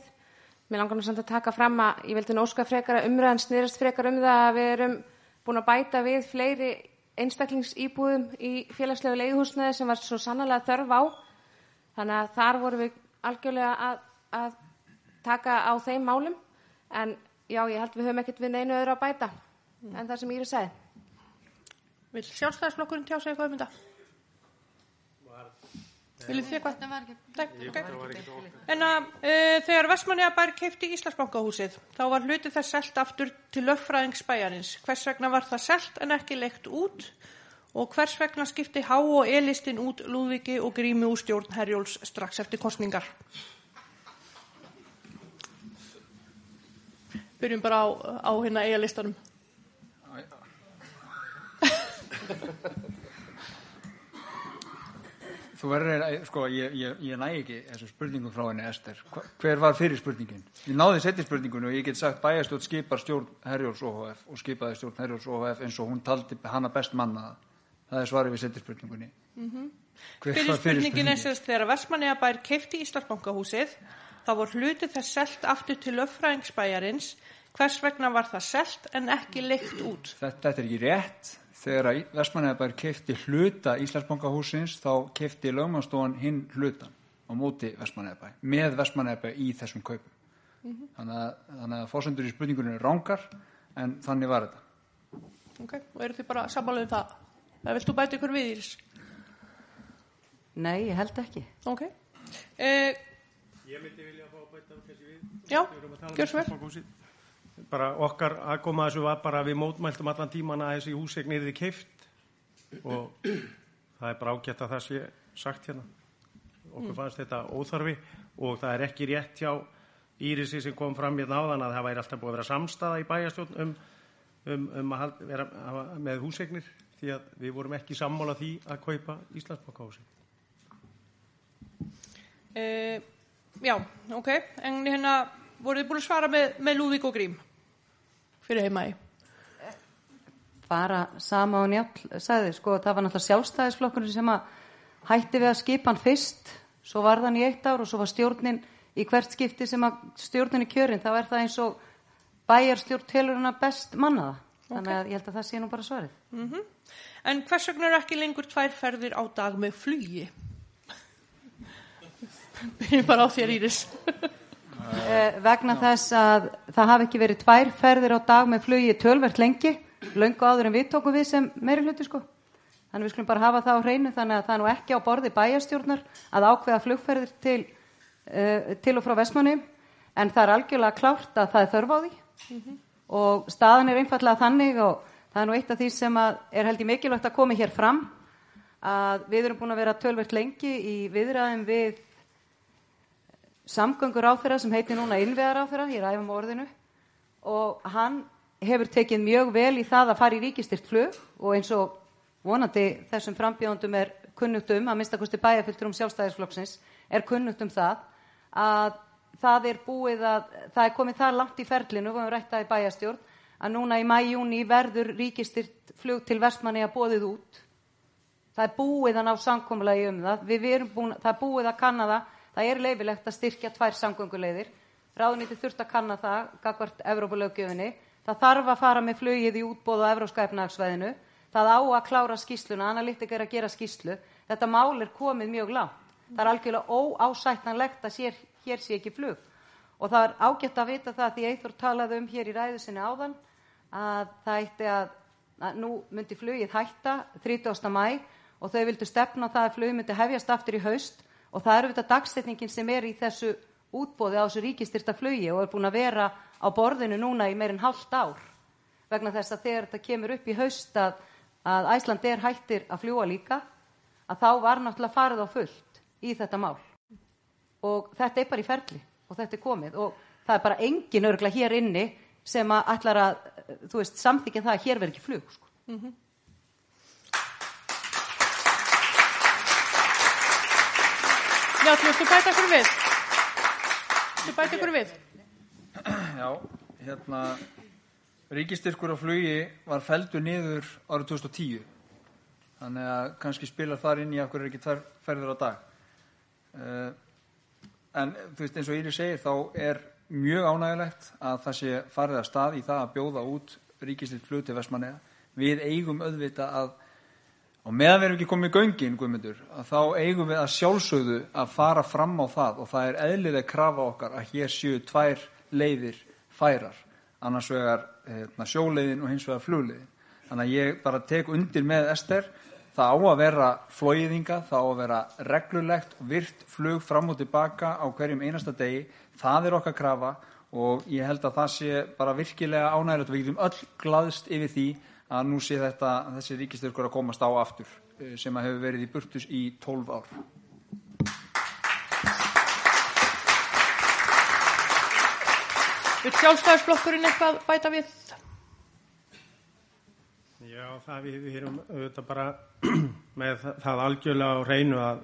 Mér langar nú samt að taka fram að ég vildi nóska frekara umræðan snýrast frekar um það að við erum búin að bæta við fleiri einstaklingsýbúðum í félagslegu leiðhúsnaði sem var svo sannlega þörf á. Þannig að þar vorum við algjörlega að, að taka á þeim málum. En já, ég held við höfum ekkert við neinu öðru að bæta mm. en það sem Íris segði. Vil sjálfstæðisflokkurinn tjá sig eitthvað um þetta? Viljið þið eitthvað? Nei. En að uh, þegar Vestmanniðabær keipti Íslandsbankahúsið, þá var hluti þess selt aftur til löffræðingsbæjarins. Hvers vegna var það selt en ekki leikt út? Og hvers vegna skipti Há og E-listin út Lúðviki og Grími úr stjórn Herjóls strax eftir kostningar? Byrjum bara á, á hérna E-listanum. Þú verður, sko, ég, ég, ég næ ekki þessu spurningum frá henni Ester. Hver var fyrir spurningin? Ég náði setja spurningunum og ég get sagt bæjastjórn skipar stjórn Herjóls OHF og skipaði stjórn Herjóls OHF eins og hún taldi hana best manna. Það er svarið við setja spurningunni. Mm -hmm. Fyrir spurningin er sérst þegar Vestmanniðabær keipti Íslandsbankahúsið, þá voru hluti þess selt aftur til löffræðingsbæjarins. Hvers vegna var það selt en ekki leikt út? Þetta, þetta er ekki rétt þegar Vestmannaðabær kefti hluta Íslandsbankahúsins þá kefti lögmannstofan hinn hlutan á móti Vestmannaðabær með Vestmannaðabær í þessum kaupum. Mm -hmm. Þannig að, þannig að fórsendur í spurningunum er rángar en þannig var þetta. Ok, og eru þið bara sammálaðið um það? Það viltu bæta ykkur við Íris? Nei, ég held ekki. Ok. Eh, ég myndi vilja að fá að bæta þessi við. Já, gjör svo vel bara okkar aðgóma þessu var bara við mótmæltum allan tíman að þessi húsegn er þið keift og það er bara ágætt að það sé sagt hérna. Okkur fannst þetta óþarfi og það er ekki rétt hjá Írisi sem kom fram hérna áðan að það væri alltaf búið að vera samstaða í bæjastjórn um, um, um að vera með húsegnir því að við vorum ekki sammála því að kaupa Íslandsbankahúsi uh, Já, ok. En hérna voruð þið búin að svara með, með Lúðvík og Grím fyrir heimaði? Bara sama og njálf sagði, sko, það var náttúrulega sjálfstæðisflokkurinn sem að hætti við að skipa hann fyrst, svo var þann í eitt ár og svo var stjórnin í hvert skipti sem að stjórnin er kjörinn, þá er það eins og bæjarstjórn telurina best mannaða. Þannig að ég held að það sé nú bara svarið. Mm -hmm. En hvers vegna eru ekki lengur tvær ferðir á dag með flugi? Byrjum bara á þér Íris. Uh, vegna þess að það hafi ekki verið tvær ferðir á dag með flugi tölvert lengi, löngu áður en við tókum við sem meiri hluti sko. Þannig við skulum bara hafa það á hreinu þannig að það er nú ekki á borði bæjastjórnar að ákveða flugferðir til, uh, til og frá Vestmanni en það er algjörlega klárt að það er þörf á því mm -hmm. og staðan er einfallega þannig og það er nú eitt af því sem er held í mikilvægt að komi hér fram að við erum búin að vera tölvert lengi í viðræðum við samgöngur áþurra sem heitir núna innveðar áþurra, ég ræfum orðinu og hann hefur tekið mjög vel í það að fara í ríkistyrt flug og eins og vonandi þessum frambjóndum er kunnugt um, að minnstakosti bæjarfylgtur um sjálfstæðisflokksins er kunnugt um það að það er búið að, það er komið það langt í ferlinu, við höfum rættaði bæjastjórn að núna í mæjúni verður ríkistyrt flug til vestmanni að bóðið út. Það er búið að ná samkomulagi um það, við erum búin, það er búið að kanna það Það er leifilegt að styrkja tvær samgönguleiðir. Ráðnýtti þurft að kanna það, gagvart Evrópulögjöfinni. Það þarf að fara með flugið í útbóð á Evróska efnagsvæðinu. Það á að klára skýsluna, analytik er að gera skýslu. Þetta mál er komið mjög langt. Það er algjörlega óásættanlegt að sér, hér sé ekki flug. Og það er ágætt að vita það því Eithor talaði um hér í ræðu sinni áðan að það eitti að, að nú myndi flugið hætta 30. mæ og þau vildu stefna það að flug myndi hefjast aftur í haust og það er auðvitað dagsetningin sem er í þessu útbóði á þessu ríkistyrta flugi og er búin að vera á borðinu núna í meirinn hálft ár vegna þess að þegar þetta kemur upp í haust að, að Æsland er hættir að fljúa líka að þá var náttúrulega farið á fullt í þetta mál og þetta er bara í ferli og þetta er komið og það er bara engin örgla hér inni sem að ætlar að, þú veist, samþykja það að hér verður ekki flug sko. Mm -hmm. Já, þú veist, þú bæta ykkur við. Þú bæta ykkur við. Já, hérna, ríkistyrkur á flugi var feldur niður árið 2010. Þannig að kannski spilar þar inn í hverju er ekki tvær ferður á dag. Uh, en þú veist, eins og Íri segir, þá er mjög ánægilegt að það sé farið að stað í það að bjóða út ríkistyrk flug til Vestmanneða. Við eigum auðvita að Og meðan við erum ekki komið í göngin, Guðmundur, þá eigum við að sjálfsögðu að fara fram á það og það er eðlileg krafa okkar að hér séu tvær leiðir færar, annars vegar hérna, sjóleiðin og hins vegar flugleiðin. Þannig að ég bara tek undir með Ester, það á að vera flóiðinga, það á að vera reglulegt virt flug fram og tilbaka á hverjum einasta degi, það er okkar krafa og ég held að það sé bara virkilega ánægilegt og við getum öll glaðst yfir því að nú sé þetta, þessi ríkistyrkur að komast á aftur eh, sem að hefur verið í burtus í 12 ár. Vil sjálfstæðisflokkurinn eitthvað bæta við? Já, það við, við erum auðvitað bara með það algjörlega á reynu að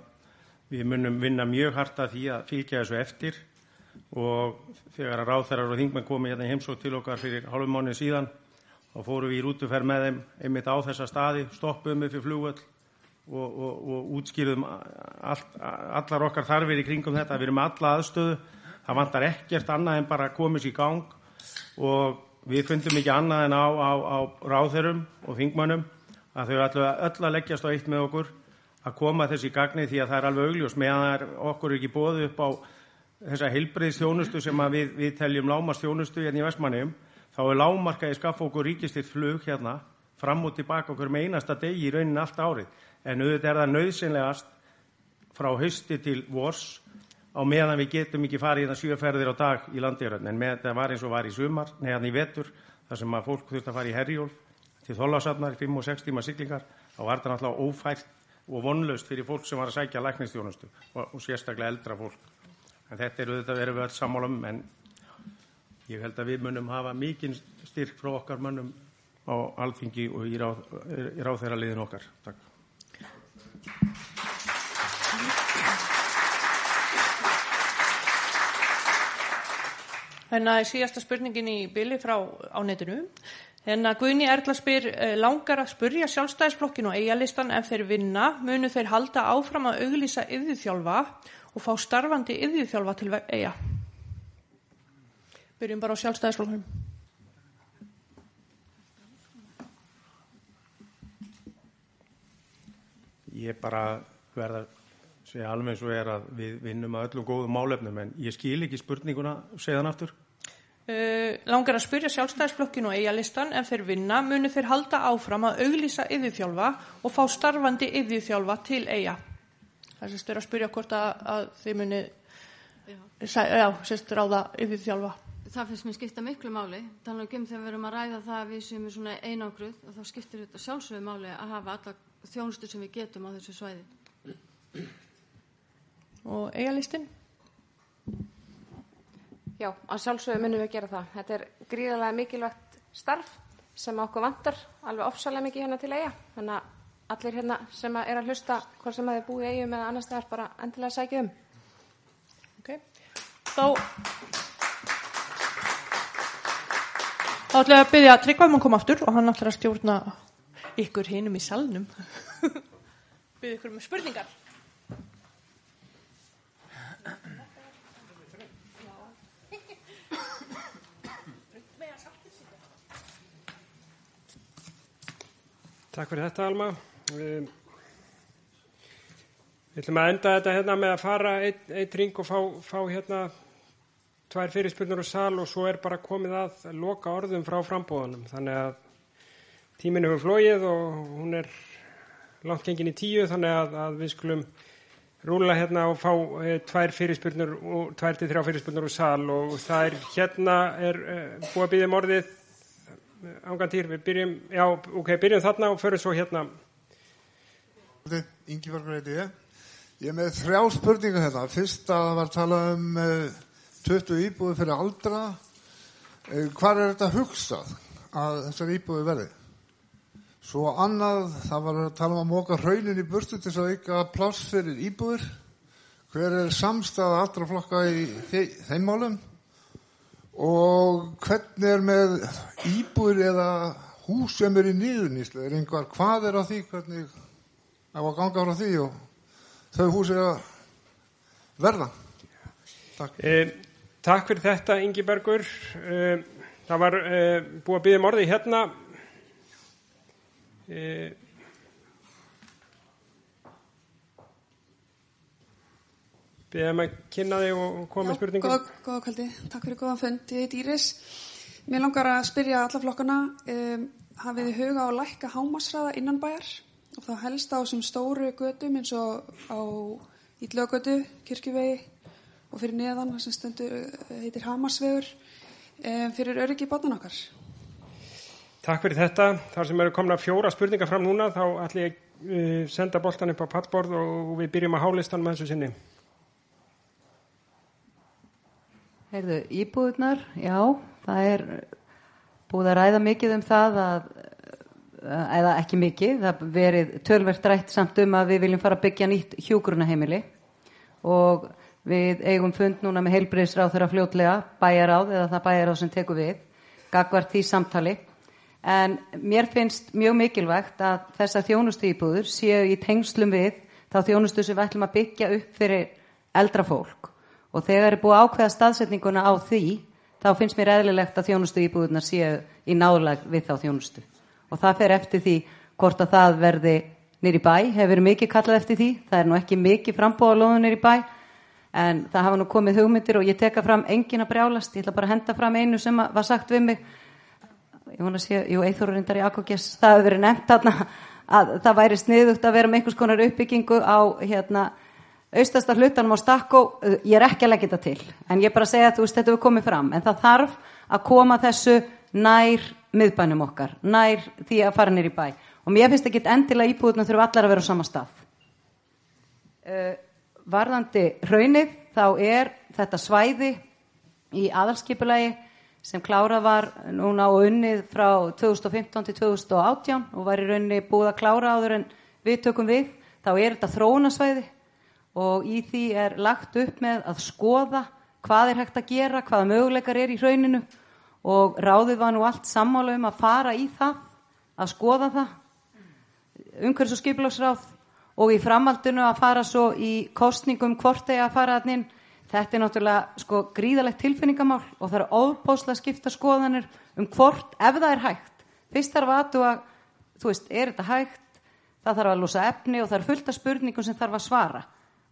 við munum vinna mjög hart að því að fylgja þessu eftir og þegar að ráþærar og þingmenn komið hérna heimsótt til okkar fyrir hálfum mánuð síðan þá fórum við í rútuferð með þeim einmitt á þessa staði, stoppuðum við fyrir flugvöld og, og, og útskýruðum allt, allar okkar þarfir í kringum þetta. Við erum alla aðstöðu, það vantar ekkert annað en bara að komast í gang. Og við fundum ekki annað en á, á, á ráðherrum og þingmannum að þau ætlu öll að leggjast á eitt með okkur að koma þessi gagni því að það er alveg augljós meðan okkur er ekki bóðið upp á þessa heilbreyðstjónustu sem við, við teljum lámastjónustu hérna í Vestmanniðum þá er lágmarkaði skaffa okkur ríkistitt flug hérna fram og tilbaka okkur með einasta degi í raunin allt árið. En auðvitað er það nöðsynlegast frá hausti til vors á meðan við getum ekki farið í það sjöferðir á dag í landiröðin. En með þetta var eins og var í sumar, neðan í vetur, þar sem að fólk þurft að fara í herjólf til þólasafnar, 5 og 6 tíma siglingar, þá var þetta náttúrulega ófært og vonlaust fyrir fólk sem var að sækja læknistjónustu og, og sérstaklega eldra fólk. En þetta er auðvitað verið verið sammálum, en Ég held að við munum hafa mikinn styrk frá okkar mannum á alþingi og í ráð, ráð þeirra liðin okkar. Takk. Þannig að síðasta spurningin í byli frá á netinu. Þannig að Guðni Erla spyr eh, langar að spurja sjálfstæðisflokkin og eigalistan ef þeir vinna munu þeir halda áfram að auglýsa yðvíþjálfa og fá starfandi yðvíþjálfa til eiga. Byrjum bara á sjálfstæðisflokkunum. Ég bara verða að segja alveg og er að við vinnum að öllum góðum málefnum en ég skil ekki spurninguna, segðan aftur. Uh, langar að spyrja sjálfstæðisflokkinu og eigalistan ef þeir vinna munu þeir halda áfram að auglýsa yðurþjálfa og fá starfandi yðurþjálfa til eiga. Það sést er að spyrja hvort að, að þeir muni já, sést ráða yðurþjálfa það finnst mér skipta miklu máli. Tala um þegar við erum að ræða það að við sem er svona einangruð og þá skiptir þetta sjálfsögðu máli að hafa alla þjónustu sem við getum á þessu svæði. Og eigalistinn? Já, á sjálfsögðu munum við að gera það. Þetta er gríðarlega mikilvægt starf sem okkur vantar alveg ofsalega mikið hérna til eiga. Þannig að allir hérna sem er að hlusta hvort sem að þið búið eigum eða annars það er bara endilega að sækja um. Ok, þá Þá ætla ég að byggja að Tryggvaman kom aftur og hann ætlar að stjórna ykkur hinum í salnum. Byggja ykkur með spurningar. Takk fyrir þetta Alma. Við ætlum að enda þetta hérna með að fara eitt, eitt ring og fá, fá hérna tvær fyrirspunnur og sal og svo er bara komið að loka orðum frá frambóðanum. Þannig að tíminn hefur flóið og hún er langt gengin í tíu þannig að, að við skulum rúla hérna og fá e, tvær fyrirspurnur og tvær til þrjá fyrirspurnur úr sal og það er hérna er e, búið að býða morðið ángantýr, við byrjum, já, ok, byrjum þarna og förum svo hérna. Ingi Vargur heiti ég. Ég er með þrjá spurningar hérna. Fyrst að það var að tala um 20 íbúið fyrir aldra. Uh, hvað er þetta hugsað að þessar íbúið verði? Svo annað, það var að tala um að móka raunin í burtu til þess að ykkar pláss fyrir íbúðir. Hver er samstæða allra flokka í þeim málum? Og hvernig er með íbúðir eða hús sem er í nýðuníslu? Er einhver hvað er á því? Hvernig á að ganga frá því og þau hús er að verða? Takk. Eh, takk fyrir þetta, Ingi Bergur. Eh, það var eh, búið að byggja morði um hérna E... Beðum að kynna þig og koma með spurningum. Góða, góða kvöldi, takk fyrir góðan fund. Ég heit Íris. Mér langar að spyrja alla flokkana, hafið þið huga á að lækka hámasræða innan bæjar og þá helst á þessum stóru gödum eins og á Ídlögötu, Kirkjuvegi og fyrir neðan, sem stendur heitir Hamarsvegur, um, fyrir öryggi bátan okkar. Takk fyrir þetta. Þar sem eru komna fjóra spurningar fram núna þá ætlum ég að uh, senda boltan upp á pallborð og við byrjum að hálistan með þessu sinni. Heyrðu, íbúðunar, já, það er búið að ræða mikið um það að, eða ekki mikið, það verið tölvert rætt samt um að við viljum fara að byggja nýtt hjúgrunaheimili og við eigum fund núna með heilbriðsráð þeirra fljótlega, bæjaráð eða það bæjaráð sem tekur við, gagvar því samtali. En mér finnst mjög mikilvægt að þessar þjónustu íbúður séu í tengslum við þá þjónustu sem við ætlum að byggja upp fyrir eldra fólk. Og þegar er búið ákveða staðsetninguna á því þá finnst mér eðlilegt að þjónustu íbúðuna séu í náðlag við þá þjónustu. Og það fer eftir því hvort að það verði nýri bæ, hefur mikið kallað eftir því, það er nú ekki mikið frambóða loðu nýri bæ en það hafa nú komið hugmyndir og ég teka fram engin að brjálast, ég ætla bara að henda fram einu sem var sagt við mig. Ég vona að sé, jú, eithóru reyndar í Akokjes, það hefur verið nefnt þarna að það væri sniðugt að vera með einhvers konar uppbyggingu á hérna austasta hlutanum á stakko, ég er ekki að leggja þetta til, en ég er bara að segja að veist þetta hefur komið fram, en það þarf að koma þessu nær miðbænum okkar, nær því að fara nýr í bæ. Og mér finnst ekki endilega íbúðuna þurfa allar að vera á sama stað. Uh, varðandi raunið þá er þetta svæði í aðalskipulagi sem klárað var núna og unnið frá 2015 til 2018 og var í rauninni búið að klára áður en við tökum við, þá er þetta þróunasvæði og í því er lagt upp með að skoða hvað er hægt að gera, hvaða möguleikar er í rauninu og ráðið var nú allt sammála um að fara í það, að skoða það, umhverfis og skipilagsráð og í framhaldinu að fara svo í kostningum hvort eða að fara inn Þetta er náttúrulega sko gríðalegt tilfinningamál og það eru óbóslega skipta skoðanir um hvort, ef það er hægt. Fyrst þarf að að, þú veist, er þetta hægt, það þarf að losa efni og það er fullt af spurningum sem þarf að svara.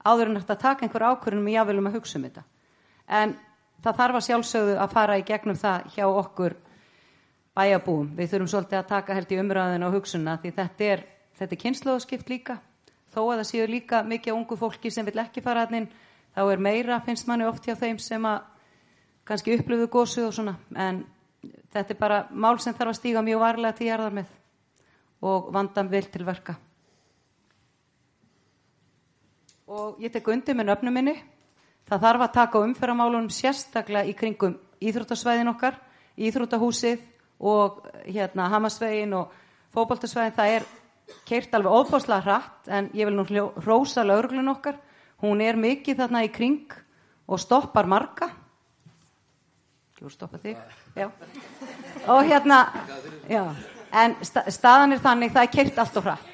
Áður en þetta taka einhver ákvörðunum og jáfnvel um að hugsa um þetta. En það þarf að sjálfsögðu að fara í gegnum það hjá okkur bæjabúum. Við þurfum svolítið að taka held í umræðinu og hugsunna því þetta er, þetta er kynnslóðskipt líka. Þó að það séu líka mikið ungu fólki sem vil ekki fara að þá er meira, finnst manni oft hjá þeim sem að kannski upplöfu gósu og svona, en þetta er bara mál sem þarf að stíga mjög varlega til jarðar með og vandan vil til verka. Og ég tek undir með nöfnum minni, það þarf að taka umferðamálunum sérstaklega í kringum íþróttasvæðin okkar, íþróttahúsið og hérna Hamasvegin og fókbaltasvegin, það er keirt alveg óbáslega hratt en ég vil nú hrósa lauruglun okkar. Hún er mikið þarna í kring og stoppar marga. Jú, stoppa þig? Já. og hérna já. en staðan er þannig það er keirt allt og hratt.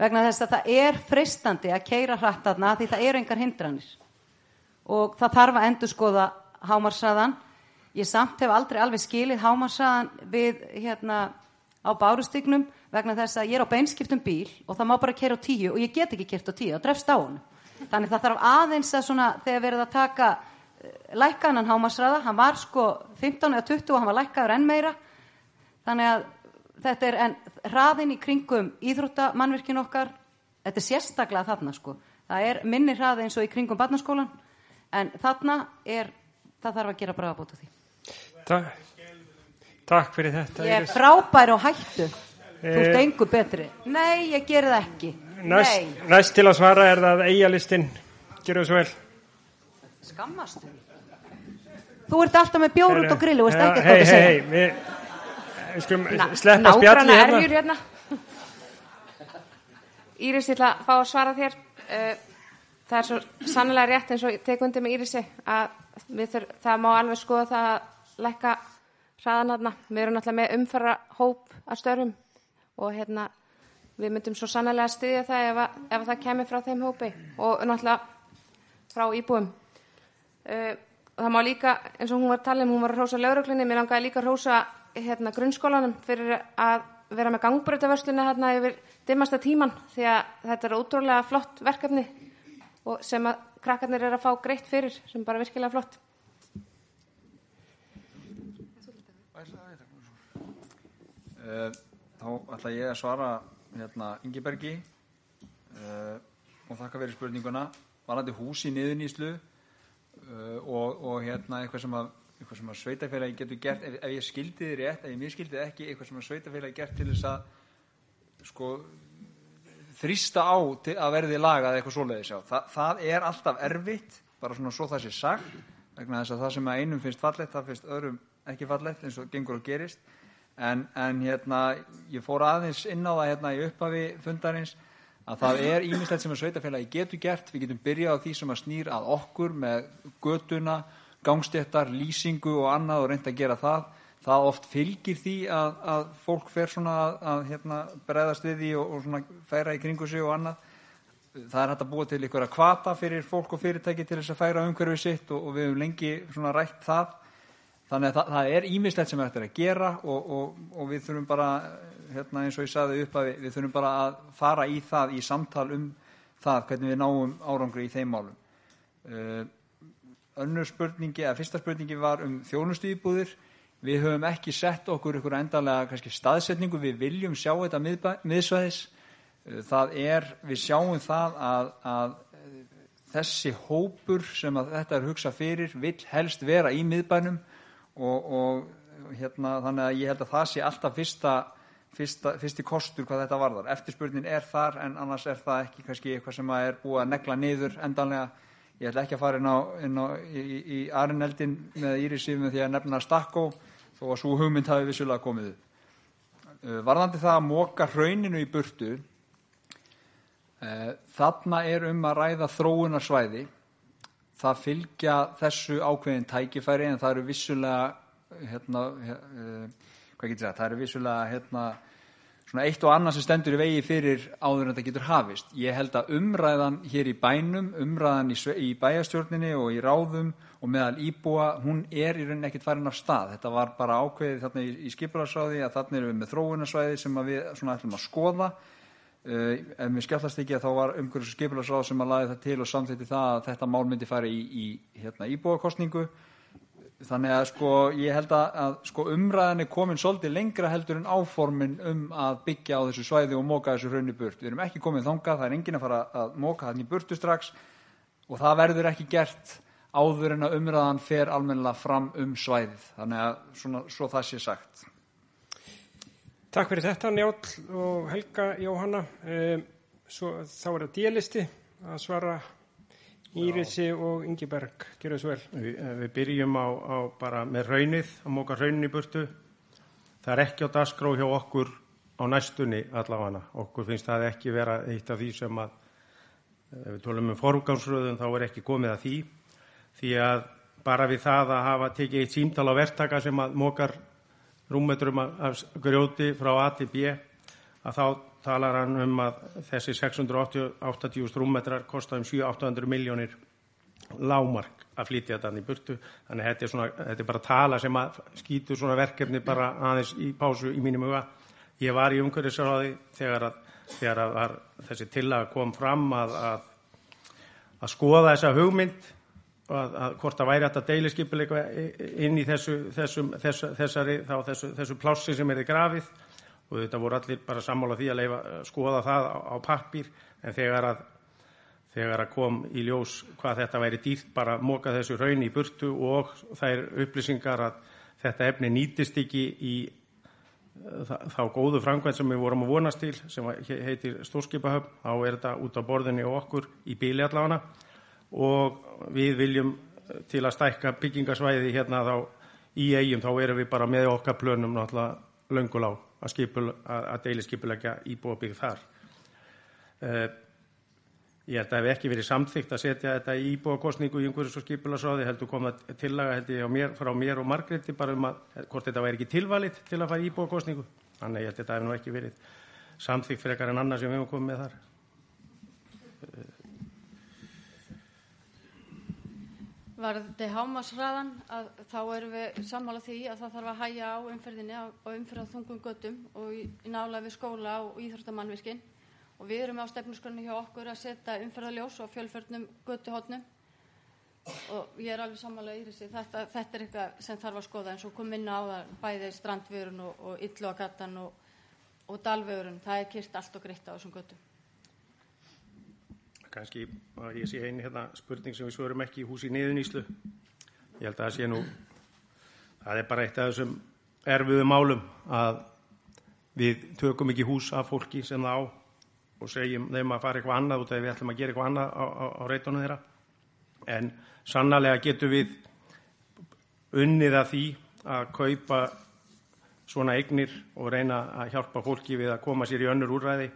Vegna þess að það er fristandi að keira hratt þarna því það eru engar hindranir. Og það þarf að endur skoða hámarsraðan ég samt hef aldrei alveg skilið hámarsraðan við hérna á bárustygnum vegna þess að ég er á beinskiptum bíl og það má bara keira á tíu og ég get ekki kert á tíu og drefst á hann þannig það þarf aðeins að svona þegar verið að taka eh, lækkanan hámasræða, hann var sko 15 eða 20 og hann var lækkaður enn meira þannig að þetta er en hraðin í kringum íþróttamannverkin okkar þetta er sérstaklega þarna sko Það er minni hraði eins og í kringum barnaskólan en þarna er, það þarf að gera bráðabót á því. Takk, takk fyrir þetta. Ég er frábær og hættu. Þú ert Eh, engu betri. Nei, ég ger það ekki. Næst, Nei, næst til að svara er það eigalistin. Gjörðu svo vel. skammastu. Þú ert alltaf með bjór út á grillu veist hei, hvað það hei, segja. hei, við við skulum sleppa spjalli hérna. erjur hérna. Íris, ég ætla að fá að svara þér. Eh, Það er svo sannlega rétt eins og ég tek undir með Írisi að við þur, það má alveg skoða það að lækka hraðanarna. Við erum náttúrulega með umfæra hóp að störfum og hérna við myndum svo sannlega að styðja það ef, að, ef það kemur frá þeim hópi. Og náttúrulega frá íbúum. Uh, það má líka, eins og hún var að tala um, hún var að rósa lauruglunni, mér langaði líka að rósa hérna, grunnskólanum fyrir að vera með gangbreytavörsluna hérna yfir dimmasta tíman því að þetta er ótrúlega flott verkefni. Og sem að krakkarnir er að fá greitt fyrir sem bara virkilega flott. Eh, Þá ætla ég að svara hérna Ingibergi uh, og þakka fyrir spurninguna varandi hús í niðurnýslu uh, og, og hérna eitthvað sem að, að sveitafélagi getur gert ef, ef ég skildi þið rétt, ef ég miskildi ekki eitthvað sem að sveitafélagi gert til þess að sko þrýsta á að verði lagað eitthvað svoleiðis á. Þa, það er alltaf erfitt bara svona svo það sé sagt vegna þess að það sem að einum finnst fallegt það finnst öðrum ekki fallegt eins og gengur og gerist en, en hérna ég fór aðeins inn á það hérna í upphafi fundarins að það er ímislegt sem að sveitafélagi getur gert. Við getum byrjað á því sem að snýr að okkur með götuna, gangstéttar lýsingu og annað og reynd að gera það. Það oft fylgir því að, að fólk fer svona að, að hérna, breðast við því og, og svona færa í kringu sig og annað. Það er hægt að búa til einhverja kvata fyrir fólk og fyrirtæki til þess að færa umhverfið sitt og, og við hefum lengi svona rætt það þannig að það, það er ímislegt sem þetta er að gera og, og, og við þurfum bara hérna eins og ég saði upp að við, við þurfum bara að fara í það í samtal um það hvernig við náum árangri í þeim málum. Uh, önnur spurningi eða fyrsta spurningi var um þjónustu íbúðir við höfum ekki sett okkur ykkur endalega kannski staðsetningu, við viljum sjá þetta miðbæ, miðsvæðis. Uh, það er, við sjáum það að, að uh, þessi hópur sem að þetta er hugsað fyrir vill helst vera í miðbænum og, og hérna, þannig að ég held að það sé alltaf fyrsta, fyrsta, fyrsti kostur hvað þetta varðar. Eftirspurnin er þar en annars er það ekki kannski eitthvað sem er búið að negla niður endanlega. Ég ætla ekki að fara inn á, inn á í, í, í Arineldin með Írisi með því að nefna Stakko þó að svo hugmynd hafi vissulega komið upp. Uh, Varðandi það að móka hrauninu í burtu Eh, Þarna er um að ræða þróunarsvæði. Það fylgja þessu ákveðin tækifæri en það eru vissulega, hérna, uh, hvað getur það, það eru vissulega hérna, svona eitt og annað sem stendur í vegi fyrir áður en þetta getur hafist. Ég held að umræðan hér í bænum, umræðan í, í bæjastjórninni og í ráðum og meðal íbúa, hún er í rauninni ekkert farin af stað. Þetta var bara ákveðið þarna í, í skipularsráði að þarna erum við með þróunarsvæði sem við svona ætlum að skoða Uh, ef mér skemmtast ekki að þá var umhverfis skipularsráð sem að laði það til og samþýtti það að þetta mál myndi fara í, í hérna, íbúakostningu þannig að sko ég held að, að sko, umræðan er komin svolítið lengra heldur en áformin um að byggja á þessu svæði og móka þessu hraunni burt. Við erum ekki komin þangað, það er engin að fara að móka þannig burtu strax og það verður ekki gert áður en að umræðan fer almennilega fram um svæðið. Þannig að svona, svo það sé sagt Takk fyrir þetta Njáll og Helga Jóhanna. Um, svo, þá er það díalisti að svara Írisi og Ingiberg. Gjör það svo vel. Við, við byrjum á, á bara með raunnið, að móka raunin í burtu. Það er ekki á dasgró hjá okkur á næstunni allavega. Okkur finnst það ekki vera eitt af því sem að, ef við tólum um forgangsröðun, þá er ekki komið að því. Því að bara við það að hafa tekið eitt símtal á verktaka sem að mókar rúmmetrum af grjóti frá A til B, að þá talar hann um að þessi 680 rúmmetrar kosta um 700-800 miljónir lámark að flytja þetta í burtu. Þannig þetta er, svona, þetta er bara tala sem skýtur svona verkefni bara aðeins í pásu í mínum huga. Ég var í umhverfisráði þegar, að, þegar að þessi tillaga kom fram að, að, að skoða þessa hugmynd að, að hvort að væri þetta deiliskypileika inn í þessu, þessum, þessu, þessari, þá, þessu, þessu plássi sem er í grafið. Og þetta voru allir bara sammála því að leifa, skoða það á, á pappir en þegar að þegar að kom í ljós hvað þetta væri dýrt bara móka þessu raun í burtu og þær upplýsingar að þetta efni nýtist ekki í þá góðu framkvæmt sem við vorum að vonast til sem heitir stórskipahöfn þá er þetta út á borðinni og okkur í bíli allafana og við viljum eh, til að stækka byggingasvæði hérna þá í eigum þá erum við bara með okkar plönum náttúrulega löngulá að, skipul, að, að deiliskipulegja íbúabík þar. Uh, ég held að það hef ekki verið samþygt að setja þetta í íbúakostningu í einhverjus og skipularsráði heldur kom það tillaga held ég mér, frá mér og Margréti bara um að hvort þetta væri ekki tilvalit til að fara í íbúakostningu. Þannig ég held að þetta hef nú ekki verið samþygt frekar en annars sem við hefum komið með þar. Varði hámasræðan þá erum við sammála því að það þarf að hæja á umferðinni á, á umferð þungum göttum og í, í nálega við skóla og íþróttamannvirkin og við erum á stefnusgrunni hjá okkur að setja umferðaljós og fjölförnum göttuhotnum og ég er alveg sammála í þessi þetta, þetta er eitthvað sem þarf að skoða. Eins og kom inn á það bæði strandvörun og, og illu að gatan og, og dalvörun. Það er kyrt allt og greitt á þessum göttum kannski að ég sé einu hérna spurning sem við svörum ekki í húsi niðuníslu. Ég held að það sé nú, það er bara eitt af þessum erfiðu málum að við tökum ekki hús af fólki sem það á og segjum þeim að fara eitthvað annað út af við ætlum að gera eitthvað annað á, á, á reytunum þeirra. En sannlega getum við unnið að því að kaupa svona eignir og reyna að hjálpa fólki við að koma sér í önnur úrræði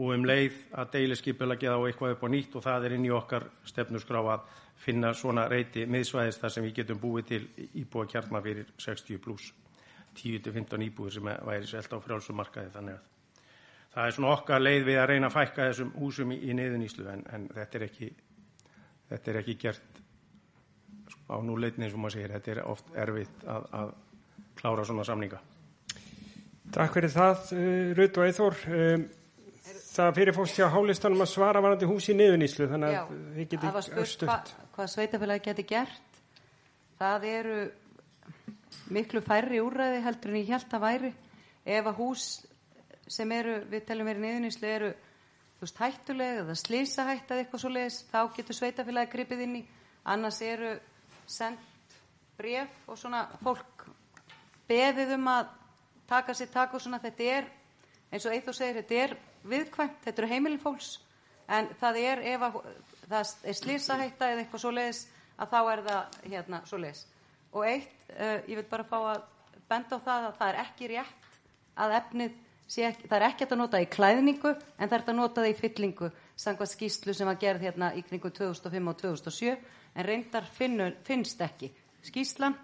og um leið að deiliskipulegja þá eitthvað upp á nýtt og það er inn í okkar stefnusgrá að finna svona reyti miðsvæðis þar sem við getum búið til íbúa kjarnar fyrir 60 pluss 10-15 íbúið sem væri selt á frjálsumarkaði þannig að það er svona okkar leið við að reyna að fækka þessum húsum í, í niðuníslu en, en þetta er ekki þetta er ekki gert á núleitni og maður segir, þetta er oft erfitt að, að klára svona samninga Takk fyrir það, uh, Rut og Eithor. Það fyrir fólk hjá hálistanum að svara varandi húsi niðuníslu, þannig að getið spurt örstutt. hva, hvað sveitafélagi geti gert. Það eru miklu færri úrræði heldur en ég held að væri. Ef að hús sem eru, við telum verið niðuníslu, eru þú veist, hættuleg eða slísahætt eða eitthvað svo leiðis, þá getur sveitafélagi gripið inn í. Annars eru sendt bref og svona fólk beðið um að taka sér tak og svona þetta er, eins og Eithor segir, þetta er viðkvæmt, þetta eru heimilin fólks en það er ef að það er slísahætta eða eitthvað svo leiðis að þá er það hérna svo leiðis og eitt, uh, ég vil bara fá að benda á það að það er ekki rétt að efnið ekki, það er ekki að nota í klæðningu en það er að nota það í fyllingu samkvæmt skýslu sem var gerð hérna í kringu 2005 og 2007 en reyndar finnu, finnst ekki. Skýslan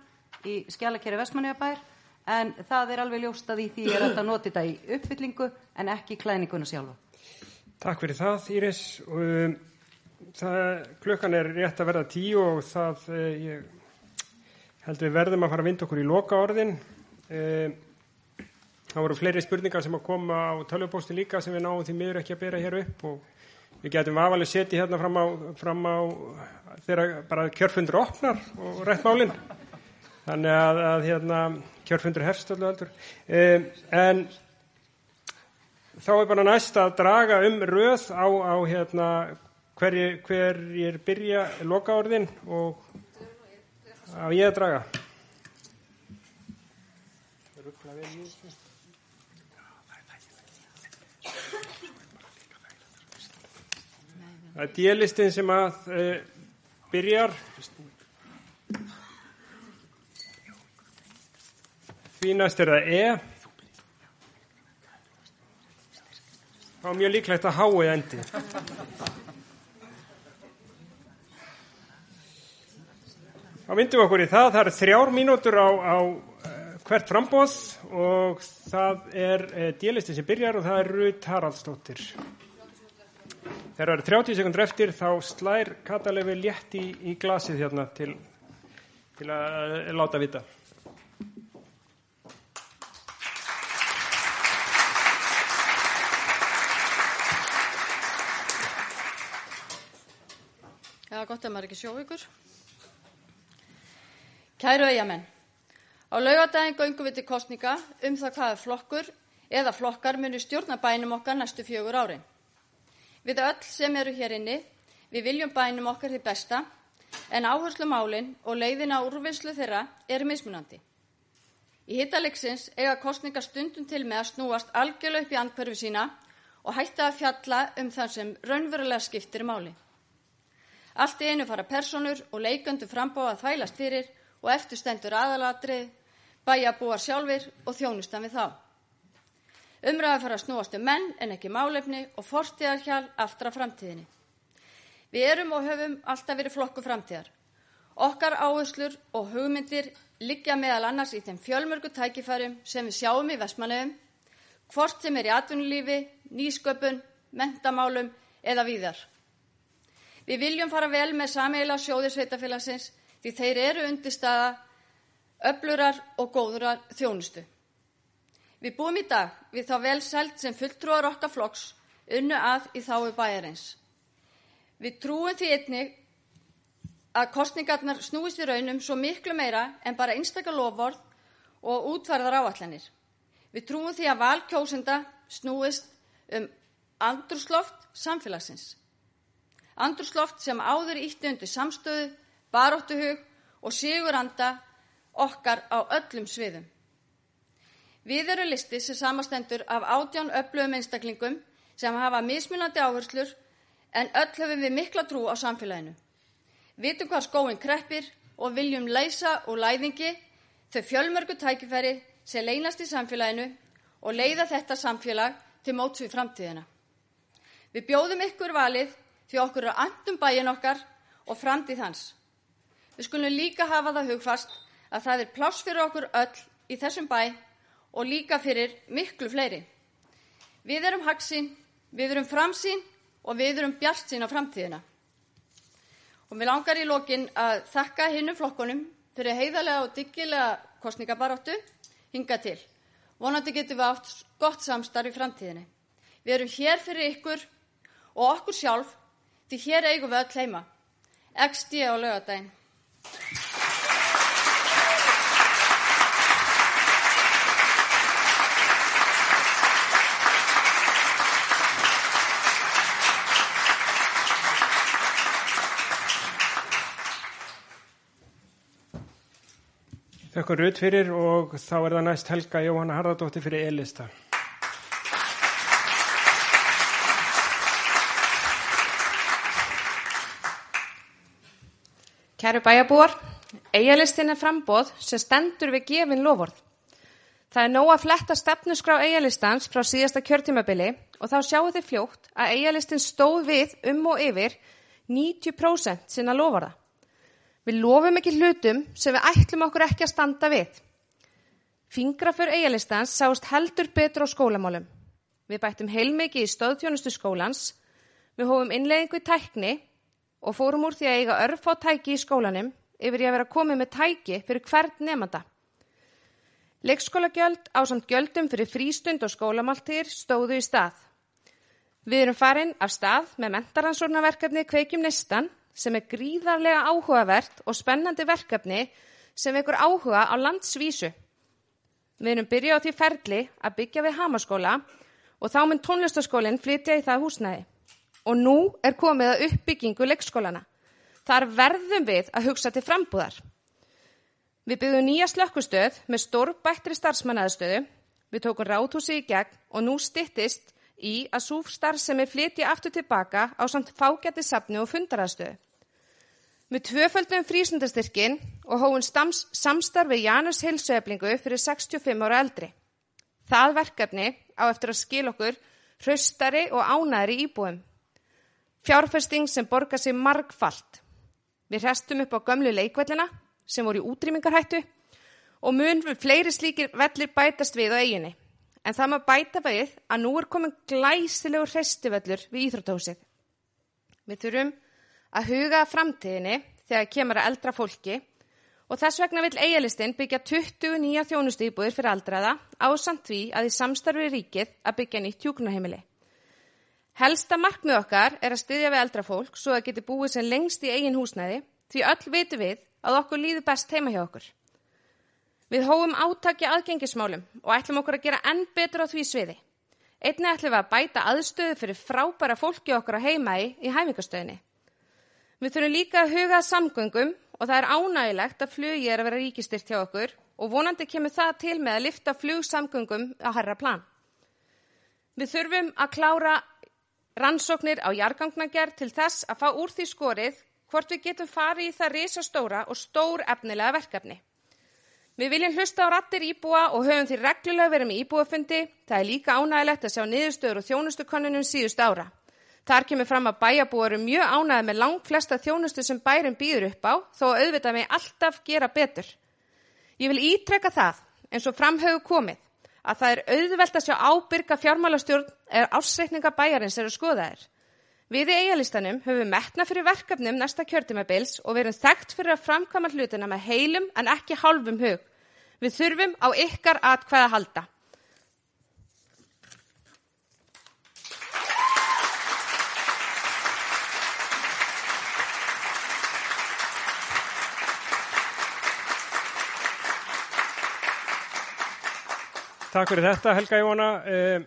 í skjálakeri Vestmanniðabær en það er alveg ljóst að í því er að nota þetta í uppfyllingu en ekki í klæðninguna sjálfa. Takk fyrir það, Íris. Um, það, klukkan er rétt að verða tíu og það, uh, ég held við verðum að fara að vinda okkur í loka orðin. Um, það voru fleiri spurningar sem að koma á tölvupósti líka sem við náum því miður ekki að bera hér upp og við getum aðvalið setið hérna fram á, fram á þegar bara kjörfundur opnar og rétt málinn. Þannig að, að hérna, kjörfundur hefst öllu heldur. Um, en þá er bara næst að draga um röð á, á hérna, hverjir, hverjir byrja lokaorðin og á ég að draga. Það er djelistin sem að uh, byrjar. Því næst er það E. Það var mjög líklegt að hái endi. Þá myndum við okkur í það. Það er þrjár mínútur á, á eh, hvert frambóð og það er uh, djelistin sem byrjar og það er Rut Haraldsdóttir. Þegar það eru 30 sekundur eftir þá slær Katalefi létt í, í glasið hérna til, til að uh, láta vita. Já, gott að maður ekki sjó ykkur. Kæru eigamenn, á laugadaginn göngum við til kostninga um það hvaða flokkur eða flokkar munu stjórna bænum okkar næstu fjögur árin. Við öll sem eru hér inni Við viljum bænum okkar því besta en áherslu málinn og leiðina úrvinnslu þeirra eru mismunandi. Í hittaleiksins eiga kostninga stundum til með að snúast algjörlega upp í andkverfi sína og hætta að fjalla um það sem raunverulega skiptir máli. Allt í einu fara personur og leiköndu frambóða að þvælast fyrir og eftir stendur aðalatrið, bæja búar sjálfur og þjónustan við þá. Umræða fara að snúast um menn en ekki málefni og fortíðarhjál aftra framtíðinni. Við erum og höfum alltaf verið flokku framtíðar. Okkar áherslur og hugmyndir liggja meðal annars í þeim fjölmörgu tækifærum sem við sjáum í Vestmanneum, hvort sem er í atvinnulífi, nýsköpun, mentamálum eða víðar. Við viljum fara vel með sameila sjóði sveitafélagsins því þeir eru undirstaða öflurar og góðurar þjónustu. Við búum í dag við þá vel selt sem fulltrúar okkar flokks unnu að í þáu bæjarins. Við trúum því einnig að kostningarnar snúist í raunum svo miklu meira en bara einstakar lofvörð og útvarðar áallanir. Við trúum því að valkjósenda snúist um andrúsloft samfélagsins. Andrúsloft sem áður ítti undir samstöðu, baróttuhug og siguranda okkar á öllum sviðum. Við erum listi sem samastendur af átján öflugum einstaklingum sem hafa mismunandi áherslur en öll höfum við mikla trú á samfélaginu. Vitum hvað skóin kreppir og viljum leysa úr læðingi þau fjölmörgu tækifæri sem leynast í samfélaginu og leiða þetta samfélag til móts við framtíðina. Við bjóðum ykkur valið því okkur eru andum bæin okkar og framtíð hans. Við skulum líka hafa það hugfast að það er pláss fyrir okkur öll í þessum bæ og líka fyrir miklu fleiri. Við erum hagsín, við erum framsín og við erum bjart sín á framtíðina. Og mér langar í lokin að þakka hinnum flokkunum fyrir heiðarlega og dyggilega kostningabaróttu hinga til. Vonandi getum við átt gott samstarf í framtíðinni. Við erum hér fyrir ykkur og okkur sjálf því hér eigum við öll heima. XD á lögadaginn. Þakka Rut fyrir og þá er það næst Helga Jóhanna Harðardóttir fyrir E-lista. Kæru bæjabúar, eigalistin er frambóð sem stendur við gefin lofórð. Það er nóg að fletta stefnusgrá eigalistans frá síðasta kjörtímabili og þá sjáu þið fljótt að eigalistin stóð við um og yfir 90% sinna lofórða. Við lofum ekki hlutum sem við ætlum okkur ekki að standa við. Fingrafur eigalistans sást heldur betur á skólamálum. Við bættum heilmikið í stöðtjónustu skólans, við hófum innleggingu í tækni og fórum úr því að eiga örf á tæki í skólanum yfir í að vera komið með tæki fyrir hvert nefnda. Leikskólagjöld á samt gjöldum fyrir frístund og skólamáltir stóðu í stað. Við erum farin af stað með mentaransórnaverkefni Kveikjum Nistan sem er gríðarlega áhugavert og spennandi verkefni sem vekur áhuga á landsvísu. Við erum byrjað á því ferli að byggja við hamaskóla og þá mun tónlistaskólinn flytja í það húsnæði. Og nú er komið að uppbyggingu leikskólana. Þar verðum við að hugsa til frambúðar. Við byggðum nýja slökkustöð með stórbættri starfsmannaðstöðu. Við tókum ráthúsi í gegn og nú stittist í að súfstarf sem er flytja aftur tilbaka á samt fágætti safni og fundaraðstöðu. Við tvöföldum frísundastyrkin og hóum samstarfi Janus heilsueflingu fyrir 65 ára eldri. Það verkefni á eftir að skil okkur hraustari og ánæðri íbúum. Fjárfesting sem borgar sig margfalt. Við restum upp á gömlu leikvellina sem voru í útrýmingarhættu og mun fleiri slíkir vellir bætast við á eiginni. En það maður bæta við að nú er komin glæsilegur hrestivellur við Íþrótahúsið. Við þurfum að huga framtíðinni þegar kemur að eldra fólki og þess vegna vil eigalistinn byggja 20 nýja þjónustýbúðir fyrir aldraða á samt því að í samstarfi ríkið að byggja nýtt hjúknaheimili. Helsta markmið okkar er að styðja við eldra fólk svo að geti búið sem lengst í eigin húsnæði því öll vitum við að okkur líður best heima hjá okkur. Við hóum átaki aðgengismálum og ætlum okkur að gera enn betur á því sviði. Einni ætlum við að bæta aðstöðu fyrir frábæra fólki okkar á heimægi í hæfingastöðinni. Við þurfum líka að huga samgöngum og það er ánægilegt að flugi er að vera ríkistyrt hjá okkur og vonandi kemur það til með að lifta flugsamgöngum á herra plan. Við þurfum að klára rannsóknir á jargangnagerð til þess að fá úr því skorið hvort við getum farið í það risastóra og stór efnilega verkefni. Við viljum hlusta á rattir íbúa og höfum því reglulega verið með íbúafundi. Það er líka ánægilegt að sjá niðurstöður og þjónustukonunum síðust ára. Þar kemur fram að bæjabúar eru mjög ánægði með langt flesta þjónustu sem bærum býður upp á, þó auðvitað með alltaf gera betur. Ég vil ítrekka það, eins og framhauðu komið, að það er auðvelt að sjá ábyrga fjármálastjórn er ásreikninga bæjarins eru skoðaðir. Við í eigalistanum höfum metna fyrir verkefnum næsta kjörtumabils og verum þekkt fyrir að framkama hlutina með heilum en ekki hálfum hug. Við þurfum á ykkar atkvæða halda. Takk fyrir þetta Helga Jóna. Eh,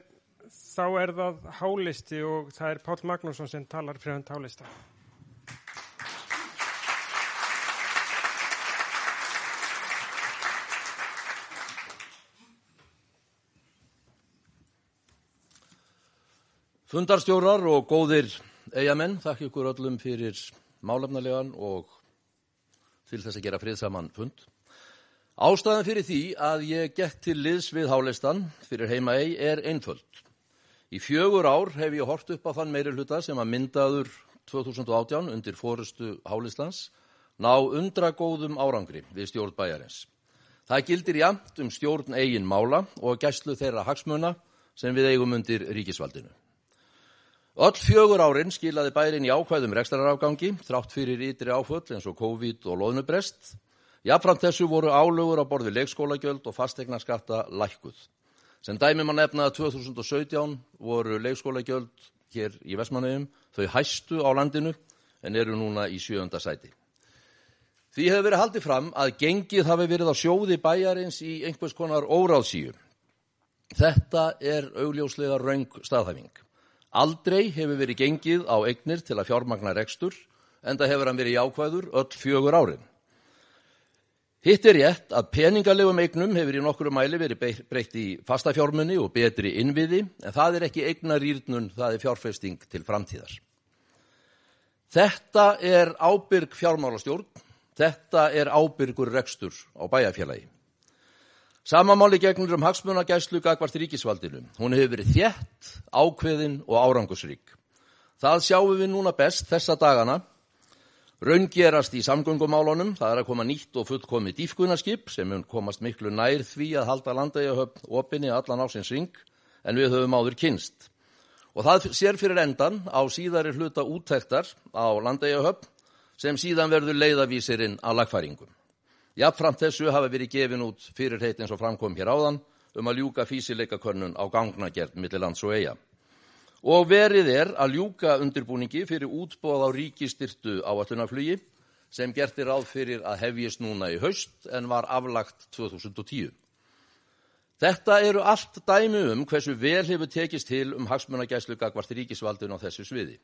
þá er það hálisti og það er Pál Magnússon sem talar fyrir hann hálista. Fundarstjórar og góðir eigamenn, þakk ykkur öllum fyrir málefnarlegan og til þess að gera friðsaman fund. Ástæðan fyrir því að ég gekk til liðs við hálistan fyrir heima eig er einföld. Í fjögur ár hef ég hort upp á þann meiri hluta sem að myndaður 2018 undir fórustu Hálislands ná undragóðum árangri við stjórn bæjarins. Það gildir jamt um stjórn eigin mála og gæslu þeirra hagsmuna sem við eigum undir ríkisvaldinu. Öll fjögur árin skilaði bærin í ákvæðum rekstrarafgangi, þrátt fyrir ytri áföll eins og COVID og loðnubrest. Jafnframt þessu voru álögur á borði leikskólagjöld og fastegna skatta lækkuð. Sem dæmi maður nefna að 2017 voru leikskólagjöld hér í Vestmannaugum þau hæstu á landinu en eru núna í sjöönda sæti. Því hefur verið haldið fram að gengið hafi verið á sjóði bæjarins í einhvers konar óráðsíu. Þetta er augljóslega raung staðhæfing. Aldrei hefur verið gengið á eignir til að fjármagna rekstur en það hefur hann verið í ákvæður öll fjögur árin. Hitt er rétt að peningalegum eignum hefur í nokkru mæli verið breytt í fastafjármunni og betri innviði en það er ekki eignarýrnun, það er fjárfesting til framtíðar. Þetta er ábyrg fjármálastjórn, þetta er ábyrgur rekstur á bæjarfélagi. Samamáli gegnur um hagsmunagæslu gagvart ríkisvaldinu. Hún hefur verið þjætt, ákveðin og árangusrík. Það sjáum við núna best þessa dagana Raungerast í samgöngumálunum, það er að koma nýtt og fullkomi dýfkunarskip sem mun komast miklu nær því að halda landægjahöfn opinni allan ásins ring en við höfum áður kynst. Og það sér fyrir endan á síðari hluta úttektar á landægjahöfn sem síðan verður leiðavísirinn að lagfæringum. Jafnframt þessu hafa verið gefin út fyrirheit eins og framkom hér áðan um að ljúka físileikakönnun á gangnagerð millir lands og eiga og verið er að ljúka undirbúningi fyrir útbóð á ríkistyrtu áallunarflugi sem gertir ráð fyrir að hefjist núna í haust en var aflagt 2010. Þetta eru allt dæmi um hversu vel hefur tekist til um hagsmunagæslu gagvart ríkisvaldun á þessu sviði.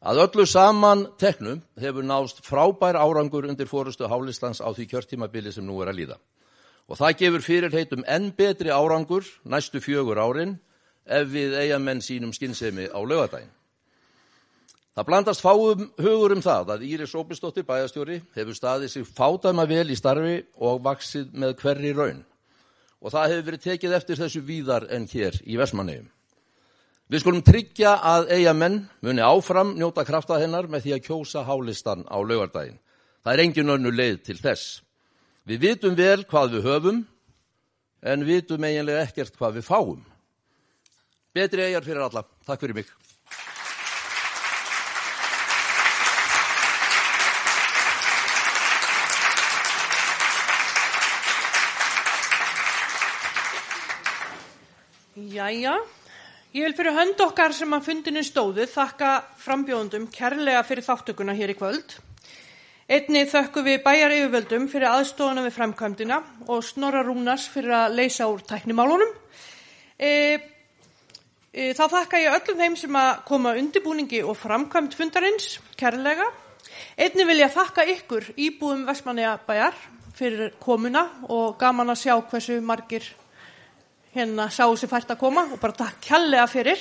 Að öllu saman teknum hefur nást frábær árangur undir fórustu Hálistans á því kjörtímabili sem nú er að líða. Og það gefur fyrirheitum enn betri árangur næstu fjögur árin ef við eigamenn sínum skinnsemi á lögadaginn. Það blandast fáum hugur um það að Íris Óbistóttir bæjastjóri hefur staðið sig fádæma vel í starfi og vaksið með hverri raun. Og það hefur verið tekið eftir þessu víðar en hér í Vestmannegjum. Við skulum tryggja að eigamenn muni áfram njóta krafta hennar með því að kjósa hálistan á lögardaginn. Það er engin önnu leið til þess. Við vitum vel hvað við höfum en vitum eiginlega ekkert hvað við fáum. Betri eigjar fyrir alla. Takk fyrir mig. Jæja, ég vil fyrir hönd okkar sem að fundinu stóðu þakka frambjóðundum kærlega fyrir þáttökuna hér í kvöld. Einni þökku við bæjar yfirvöldum fyrir aðstofana við framkvæmdina og Snorra Rúnars fyrir að leysa úr tæknimálunum. E, þá þakka ég öllum þeim sem að koma undirbúningi og framkvæmt fundarins kærlega Einni vil ég þakka ykkur íbúðum Vestmanniðabæjar fyrir komuna og gaman að sjá hversu margir hérna sáu sér fært að koma og bara takk kjallega fyrir.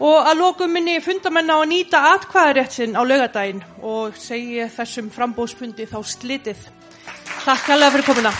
Og að lokum minni fundamenn á að nýta atkvæðarétt sinn á laugadaginn og segi þessum frambóðsfundi þá slitið. Takk kjallega fyrir komuna.